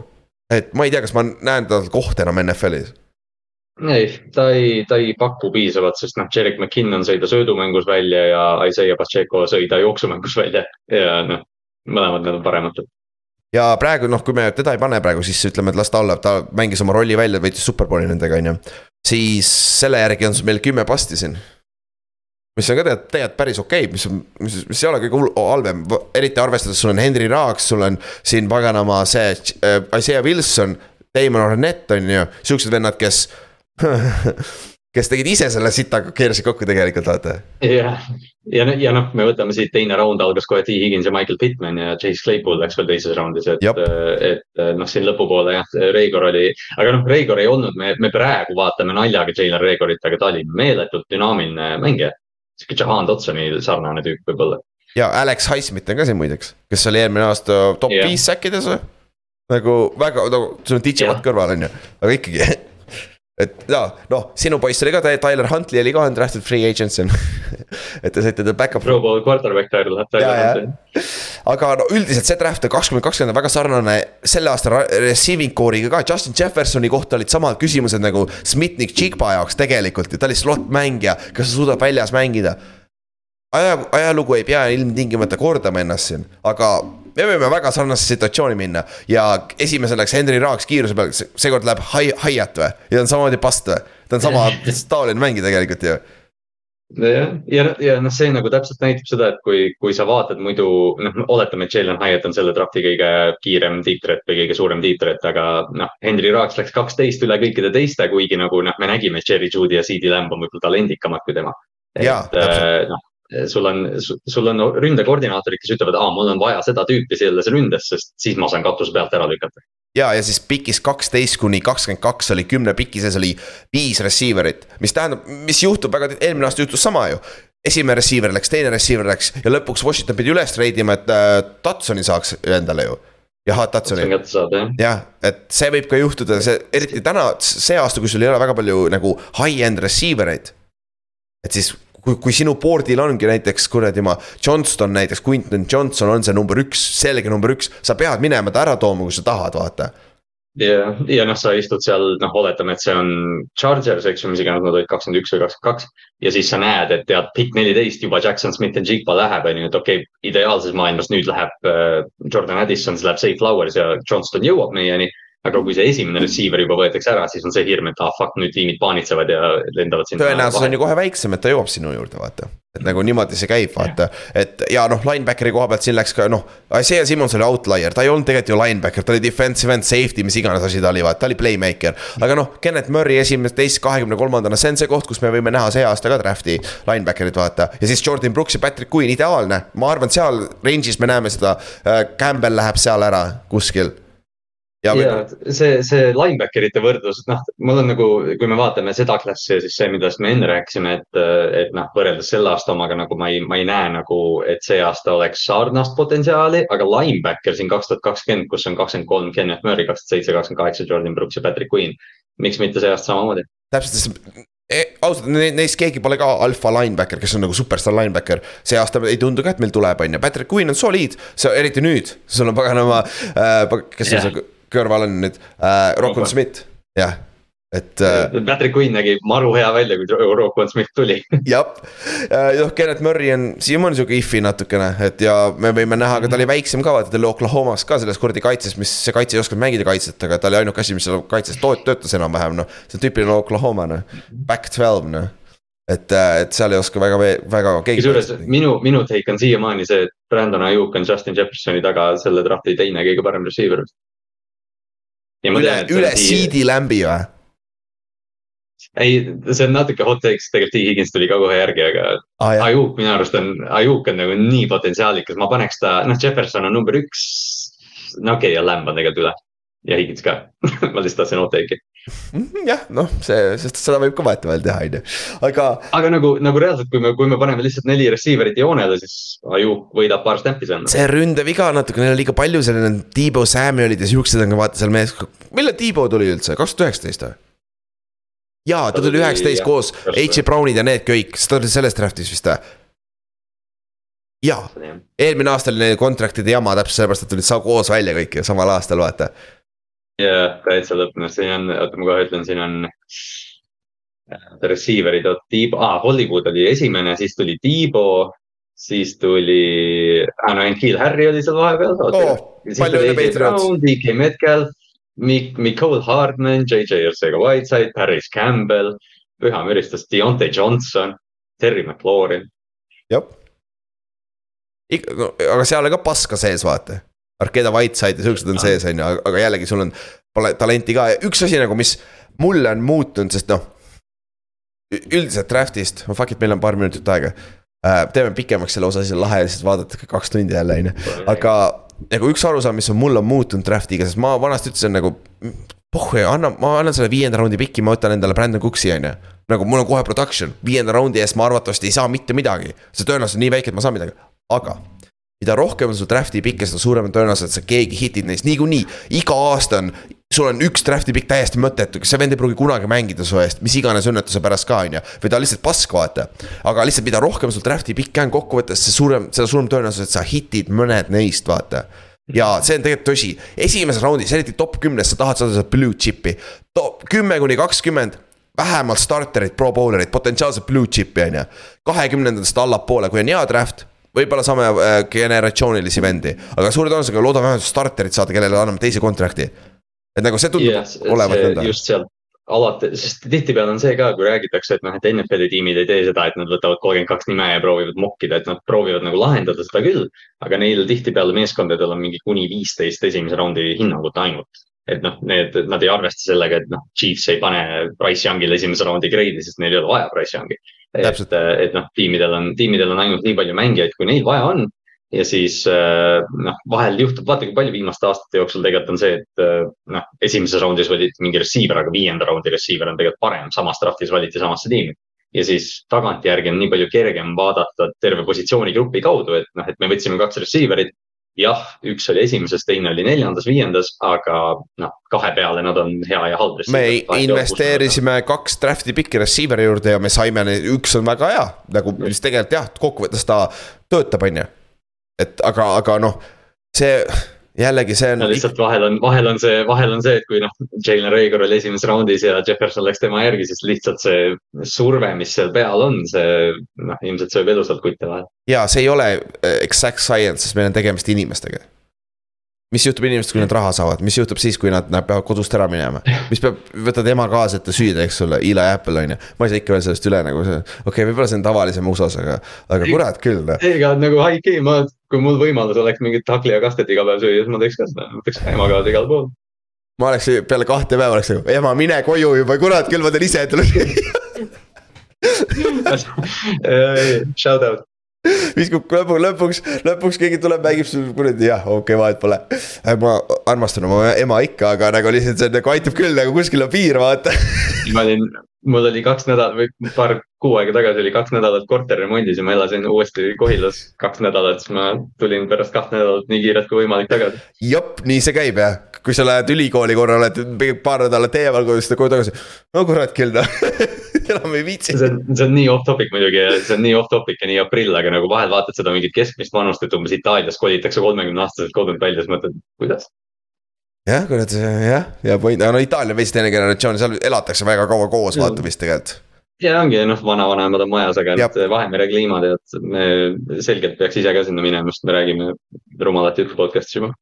et ma ei tea, kas ma näen tal kohta enam NFL-is. ei, ta ei, ta ei paku piisavalt, sest noh, Jarek McKinnon sõi ta söödumängus välja ja Isaiah Pacheco sõi ta jooksumängus välja ja noh, mõlemad need on paremad ja praegu noh, kui me teda ei pane praegu, siis ütleme, et las ta olla, ta mängis oma rolli välja, võitis superbowli nendega, on ju. siis selle järgi on meil kümme pasti siin mis on ka tegelikult, tegelikult päris okei okay,, mis on, mis, mis ei ole kõige halvem, eriti arvestades, sul on Henry Raaks, sul on siin paganama see äh, Isaiah Wilson, Damon Arnett on ju, siuksed vennad, kes (laughs) kes tegid ise selle sita, keerasid kokku tegelikult, vaata. jah, ja, ja, ja noh, me võtame siit teine raund algas kohe T. Higgins ja Michael Pittman ja Chase Claypool läks veel teises raundis, et, et noh, siin lõpupoole jah, Reigor oli. aga noh, Reigor ei olnud, me, me praegu vaatame naljaga Jalen Reigorit, aga ta oli meeletult dünaamiline mängija sihuke Jahan Dotsoni sarnane tüüp võib-olla. ja Alex Highsmith on ka siin muideks, kes oli eelmine aasta top yeah. viis säkkides või? nagu väga, nagu sul on DJ Watt yeah. kõrval on ju, aga ikkagi (laughs) et ja noh, sinu poiss oli ka, Tyler Huntley oli ka undrafted free agent siin. (laughs) Et te saite ta back-up. Pro Bowl quarterback Tyler, Tyler Huntley. aga no üldiselt see draft kakskümmend kakskümmend on väga sarnane selle aasta receiving core'iga ka, Justin Jeffersoni kohta olid samad küsimused nagu Smitnik Chigba jaoks tegelikult ja ta oli slot mängija, kas ta suudab väljas mängida? Aja, ajalugu ei pea ilmtingimata kordama ennast siin, aga me võime väga sarnasesse situatsiooni minna ja esimesel läks Henry Raaks kiiruse peal, seekord läheb Hi-, Hyatt või? ja ta on samamoodi past või? ta on sama (laughs) taoline mängija tegelikult ju. jah, ja, ja, ja noh, see nagu täpselt näitab seda, et kui, kui sa vaatad muidu, noh, oletame, et Jalen Hyatt on selle drafti kõige kiirem deep threat või kõige suurem deep threat, aga noh, Henry Raaks läks kaksteist üle kõikide teiste, kuigi nagu noh, me nägime, et Cherry Judy ja CD Lamb on võib-olla talendikamad kui tema. et noh, sul on, sul on ründekoordinaatorid, kes ütlevad, aa, mul on vaja seda tüüpi selles ründes, sest siis ma saan katuse pealt ära lükata. ja, ja siis pikis kaksteist kuni kakskümmend kaks oli kümne piki sees oli viis receiver'it, mis tähendab, mis juhtub väga, eelmine aasta juhtus sama ju esimene receiver läks, teine receiver läks ja lõpuks Washington pidi üles treidima, et äh, Tatsoni saaks endale ju. jah, Tatsoni. jah, et see võib ka juhtuda, see eriti täna, see aasta, kui sul ei ole väga palju nagu high-end receiver eid. et siis kui, kui sinu board'il ongi näiteks kuradi ma, Johnston näiteks, Quinton Johnson on see number üks, selge number üks, sa pead minema ta ära tooma, kui sa tahad, vaata ja, ja noh, sa istud seal, noh, oletame, et see on Chargers, eks ju, mis iganes nad olid, kakskümmend üks või kakskümmend kaks. ja siis sa näed, et tead, pikk neliteist juba Jackson Smith ja Jigba läheb, on ju, et okei okay,, ideaalses maailmas nüüd läheb äh, Jordan Addison, siis läheb Safe Flowers ja Johnston jõuab meieni aga kui see esimene receiver juba võetakse ära, siis on see hirm, et ah fuck, nüüd tiimid paanitsevad ja lendavad sinna. tõenäosus on ju kohe väiksem, et ta jõuab sinu juurde, vaata. et nagu niimoodi see käib, vaata, et ja noh, linebackeri koha pealt siin läks ka noh. Isaiah Simmons oli outlier, ta ei olnud tegelikult ju linebacker, ta oli defensive end, safety, mis iganes asi ta oli, vaata, ta oli playmaker. aga noh, Kennet Murray esimene, teist, kahekümne kolmandana, see on see koht, kus me võime näha see aasta ka draft'i linebacker'it, vaata. ja siis Jordan Brooks ja Patrick Queen, ideaalne, ma arvan, seal range'is me näeme seda äh,. Campbell läheb seal ära kuskil ja, ja see, see linebacker'ite võrdlus, noh, mul on nagu, kui me vaatame seda klassi ja siis see, millest me enne rääkisime, et, et noh, võrreldes selle aasta omaga nagu ma ei, ma ei näe nagu, et see aasta oleks sarnast potentsiaali, aga linebacker siin kaks tuhat kakskümmend, kus on kakskümmend kolm Kenneth Murray, kakskümmend seitse, kakskümmend kaheksa Jordan Brooks ja Patrick Queen. miks mitte see aasta samamoodi? täpselt, sest e, ausalt, neist keegi pole ka alfa linebacker, kes on nagu superstaar linebacker. see aasta ei tundu ka, et meil tuleb, on ju, Patrick Queen on soliid, see eriti nüüd, sul on paganama äh,, kes yeah. see kõrval on nüüd äh,, Rockwell Smith, jah et äh,. Patrick Queen nägi maru hea välja, kui Rockwell Smith tuli. (laughs) Jah, noh, Kenneth Murray on siiamaani sihuke if'i natukene, et ja me võime näha, aga ta oli väiksem ka, vaata ta oli Oklahomas ka selles kuradi kaitses, mis see kaitse ei osanud mängida kaitset, aga ta oli ainuke asi, mis seal kaitses töötas enam-vähem, noh. see on tüüpiline Oklahoma, noh, back twelve, noh. Et, et seal ei oska väga, väga keegi. kusjuures minu, minu take on siiamaani see, et Brandon Ayuk on Justin Jeffersoni taga selle drafti teine kõige parem receiver üle, üle CD Lambi või? ei, see on natuke hot take, sest tegelikult T. Higgins tuli ka kohe järgi, aga ah, Ajuk minu arust on, Ajuk on nagu nii potentsiaalikas, ma paneks ta, noh, Jefferson on number üks. no okei okay,, ja Lamb on tegelikult üle. Ja Higins ka. (laughs) Ma lihtsalt tahtsin hot take'i jah, noh, see, sest seda võib ka vahetevahel teha, on ju, aga. aga nagu, nagu reaalselt, kui me, kui me paneme lihtsalt neli receiver'it joonele, siis Ajuk võidab paar snappi seal. see ründeviga natuke, neil on liiga palju need Tiibo Samuelid ja siuksed on ka vaata seal mees. millal Tiibo tuli üldse, kaks tuhat üheksateist või? jaa, ta tuli üheksateist koos H. Brownid ja need kõik, ta oli selles draft'is vist või? jaa, eelmine aasta oli neil contract'ide jama täpselt sellepärast, et tulid koos välja kõik samal aastal, vaata jah, täitsa lõppenud, siin on, oota ma kohe ütlen, siin on. Äh, receiver'id, Tiibo ah,, Hollywood oli esimene, siis tuli Tiibo, siis tuli ah,, no Enkil Harry oli seal vahepeal oh,. palju õnne Patriots. DK Metcalf, Mik-, Nicole Hardman, JJ Ursega Whiteside, Paris Campbell, püha müristus, Deontay Johnson, Terry McLaurin. jah. aga seal on ka paska sees, vaata Arkeda Whiteside ja siuksed on sees, on ju, aga jällegi sul on talenti ka ja üks asi nagu, mis mulle on muutunud, sest noh. üldiselt draft'ist, fuck it, meil on paar minutit aega äh,. teeme pikemaks selle osa, siis on lahe lihtsalt vaadata kaks tundi jälle, on ju, aga nagu üks arusaam, mis on mul on muutunud draft'iga, sest ma vanasti ütlesin nagu. pohhu, anna, ma annan selle viienda raundi piki, ma võtan endale Brandon Cooks'i, on ju. nagu mul on kohe production, viienda raundi eest ma arvatavasti ei saa mitte midagi. see tõenäosus on nii väike, et ma saan midagi, aga mida rohkem on su draft'i pikke, seda suurem on tõenäosus, et sa keegi hitid neist niikuinii. iga aasta on sul on üks draft'i pikk täiesti mõttetu, see vend ei pruugi kunagi mängida su eest, mis iganes õnnetuse pärast ka, on ju. või ta on lihtsalt pask, vaata. aga lihtsalt, mida rohkem sul draft'i pikk on kokkuvõttes, see suurem, seda suurem tõenäosus, et sa hitid mõned neist, vaata ja see on tegelikult tõsi, esimeses raundis, eriti top kümnes, sa tahad saada seda blue chip'i. top kümme kuni kakskümmend, vähemalt starterid, pro bowler'id, potentsiaalselt blue chip'i on ju. kahekümnendatest allapoole, kui on hea draft võib-olla saame äh, generatsioonilisi vendi, aga suure tõenäosusega loodame vähemalt starterit saada, kellele anname teise kontrakti et nagu see tundub yes, olevat nõnda. just sealt alati, sest tihtipeale on see ka, kui räägitakse, et noh, et NFL-i tiimid ei tee seda, et nad võtavad kolmkümmend kaks nime ja proovivad mokkida, et nad proovivad nagu lahendada seda küll. aga neil tihtipeale meeskondadel on mingi kuni viisteist esimese raundi hinnangut ainult. et noh, need, nad ei arvesta sellega, et noh, Chiefs ei pane Price Young'ile esimese raundi grade'i, sest neil ei ole vaja Price Young'i. Et, et noh, tiimidel on, tiimidel on ainult nii palju mängijaid, kui neil vaja on ja siis äh, noh, vahel juhtub, vaata kui palju viimaste aastate jooksul tegelikult on see, et äh, noh, esimeses raundis valiti mingi receiver, aga viienda raundi receiver on tegelikult parem, samas draft'is valiti samasse tiimi. ja siis tagantjärgi on nii palju kergem vaadata terve positsioonigrupi kaudu, et noh, et me võtsime kaks receiver'it. Jah, üks oli esimeses, teine oli neljandas, viiendas, aga noh, kahe peale nad on hea ja halb. me investeerisime kaks draft'i pikki receiver'i juurde ja me saime, üks on väga hea, nagu mis tegelikult jah, kokkuvõttes ta töötab, on ju et aga, aga noh, see jällegi see on no,. lihtsalt vahel on, vahel on see, vahel on see, et kui noh, Jalen Rager oli esimeses raundis ja Jefferson läks tema järgi, siis lihtsalt see surve, mis seal peal on, see noh, ilmselt sööb elusalt kutte vahel. ja see ei ole eh, exact science, sest meil on tegemist inimestega mis juhtub inimestega, kui nad raha saavad, mis juhtub siis, kui nad, nad peavad kodust ära minema? mis peab, võtad ema kaasa, et ta süüa teeks sulle, Eli Apple on ju. ma ei saa ikka veel sellest üle nagu okei okay,, võib-olla see on tavalisem USA-s, aga, aga kurat küll noh. ega nagu high key, ma, kui mul võimalus oleks mingit hakli ja kastet iga päev süüa, siis ma teeks ka seda, ma teeks ka ema kaasa igal pool. ma oleks peale kahte päeva oleks nagu, ema, mine koju juba, kurat küll, ma teen ise endale (laughs) Shout out viskub lõpu, lõpuks, lõpuks keegi tuleb, mängib sul kuradi, jah, okei okay,, vahet pole. Äh, ma armastan oma ema ikka, aga nagu lihtsalt see nagu aitab küll nagu kuskil on piir, vaata. ma olin, mul oli kaks nädalat või paar kuu aega tagasi oli kaks nädalat korterremondis ja ma elasin uuesti Kohilas kaks nädalat, siis ma tulin pärast kahte nädalat nii kiirelt kui võimalik tagasi. jep, nii see käib jah, kui sa lähed ülikooli korra, oled paar nädalat eemal, kui sa koju tagasi, no kurat küll (laughs) noh enam ei viitsi. see on, see on nii off topic muidugi ja see on nii off topic ja nii aprill, aga nagu vahel vaatad seda mingit keskmist vanust, et umbes Itaalias kolitakse kolmekümne aastaselt kodunt välja, siis mõtled, kuidas jah, kurat, jah, ja point, aga no Itaalia on veits teine generatsioon, seal elatakse väga kaua koos, vaata vist tegelikult. Ja ongi noh, vanavanemad on majas, aga nüüd Vahemere kliima tead, me selgelt peaks ise ka sinna minema, sest me räägime rumalat juttu podcast'is juba.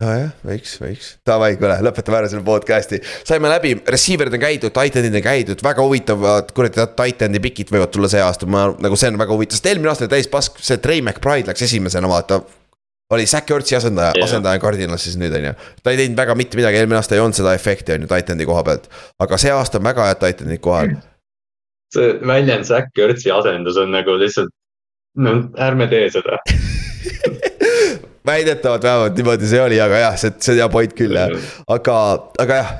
nojah, võiks, võiks, davai, kuule, lõpetame ära selle podcast'i. saime läbi, receiver'id on käidud, titan'id on käidud, väga huvitavad, kuradi titan'i pikid võivad tulla see aasta, ma nagu see on väga huvitav, sest eelmine aasta oli täis pask, see Trey McBride läks esimesena, vaata oli Zack Ertzi asendaja yeah., asendaja Cardinalis siis nüüd on ju. ta ei teinud väga mitte midagi, eelmine aasta ei olnud seda efekti on ju Titan'i koha pealt. aga see aasta on väga head Titan'id kohal see väljend Zack Ertzi asendus on nagu lihtsalt, no ärme tee seda (laughs) väidetavalt vähemalt niimoodi see oli, aga jah, see, see on hea point küll jah, aga, aga jah.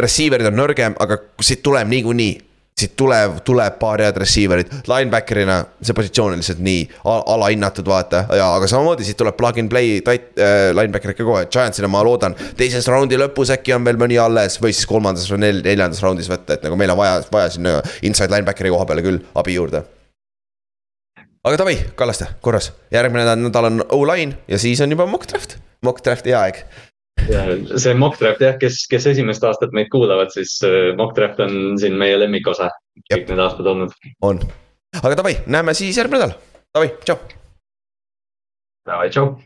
Receiver'id on nõrgem, aga siit tuleb niikuinii siit tuleb, tuleb paar head receiver'it, linebacker'ina see positsioon on lihtsalt nii alahinnatud, vaata. ja, aga samamoodi siit tuleb plug and play tight äh, linebacker ikka kohe, Giantsile ma loodan. teises raundi lõpus äkki on veel mõni alles või siis kolmandas või nel, neljandas raundis võtta, et nagu meil on vaja, vaja sinna inside linebackeri koha peale küll abi juurde. aga davai, Kallaste, korras, järgmine nädal on O-line ja siis on juba mock draft, mock draft'i aeg see mock draft jah, kes, kes esimest aastat meid kuulavad, siis äh, mock draft on siin meie lemmikosa kõik need aastad olnud. on, aga davai, näeme siis järgmine nädal, davai, tšau. Davai, tšau.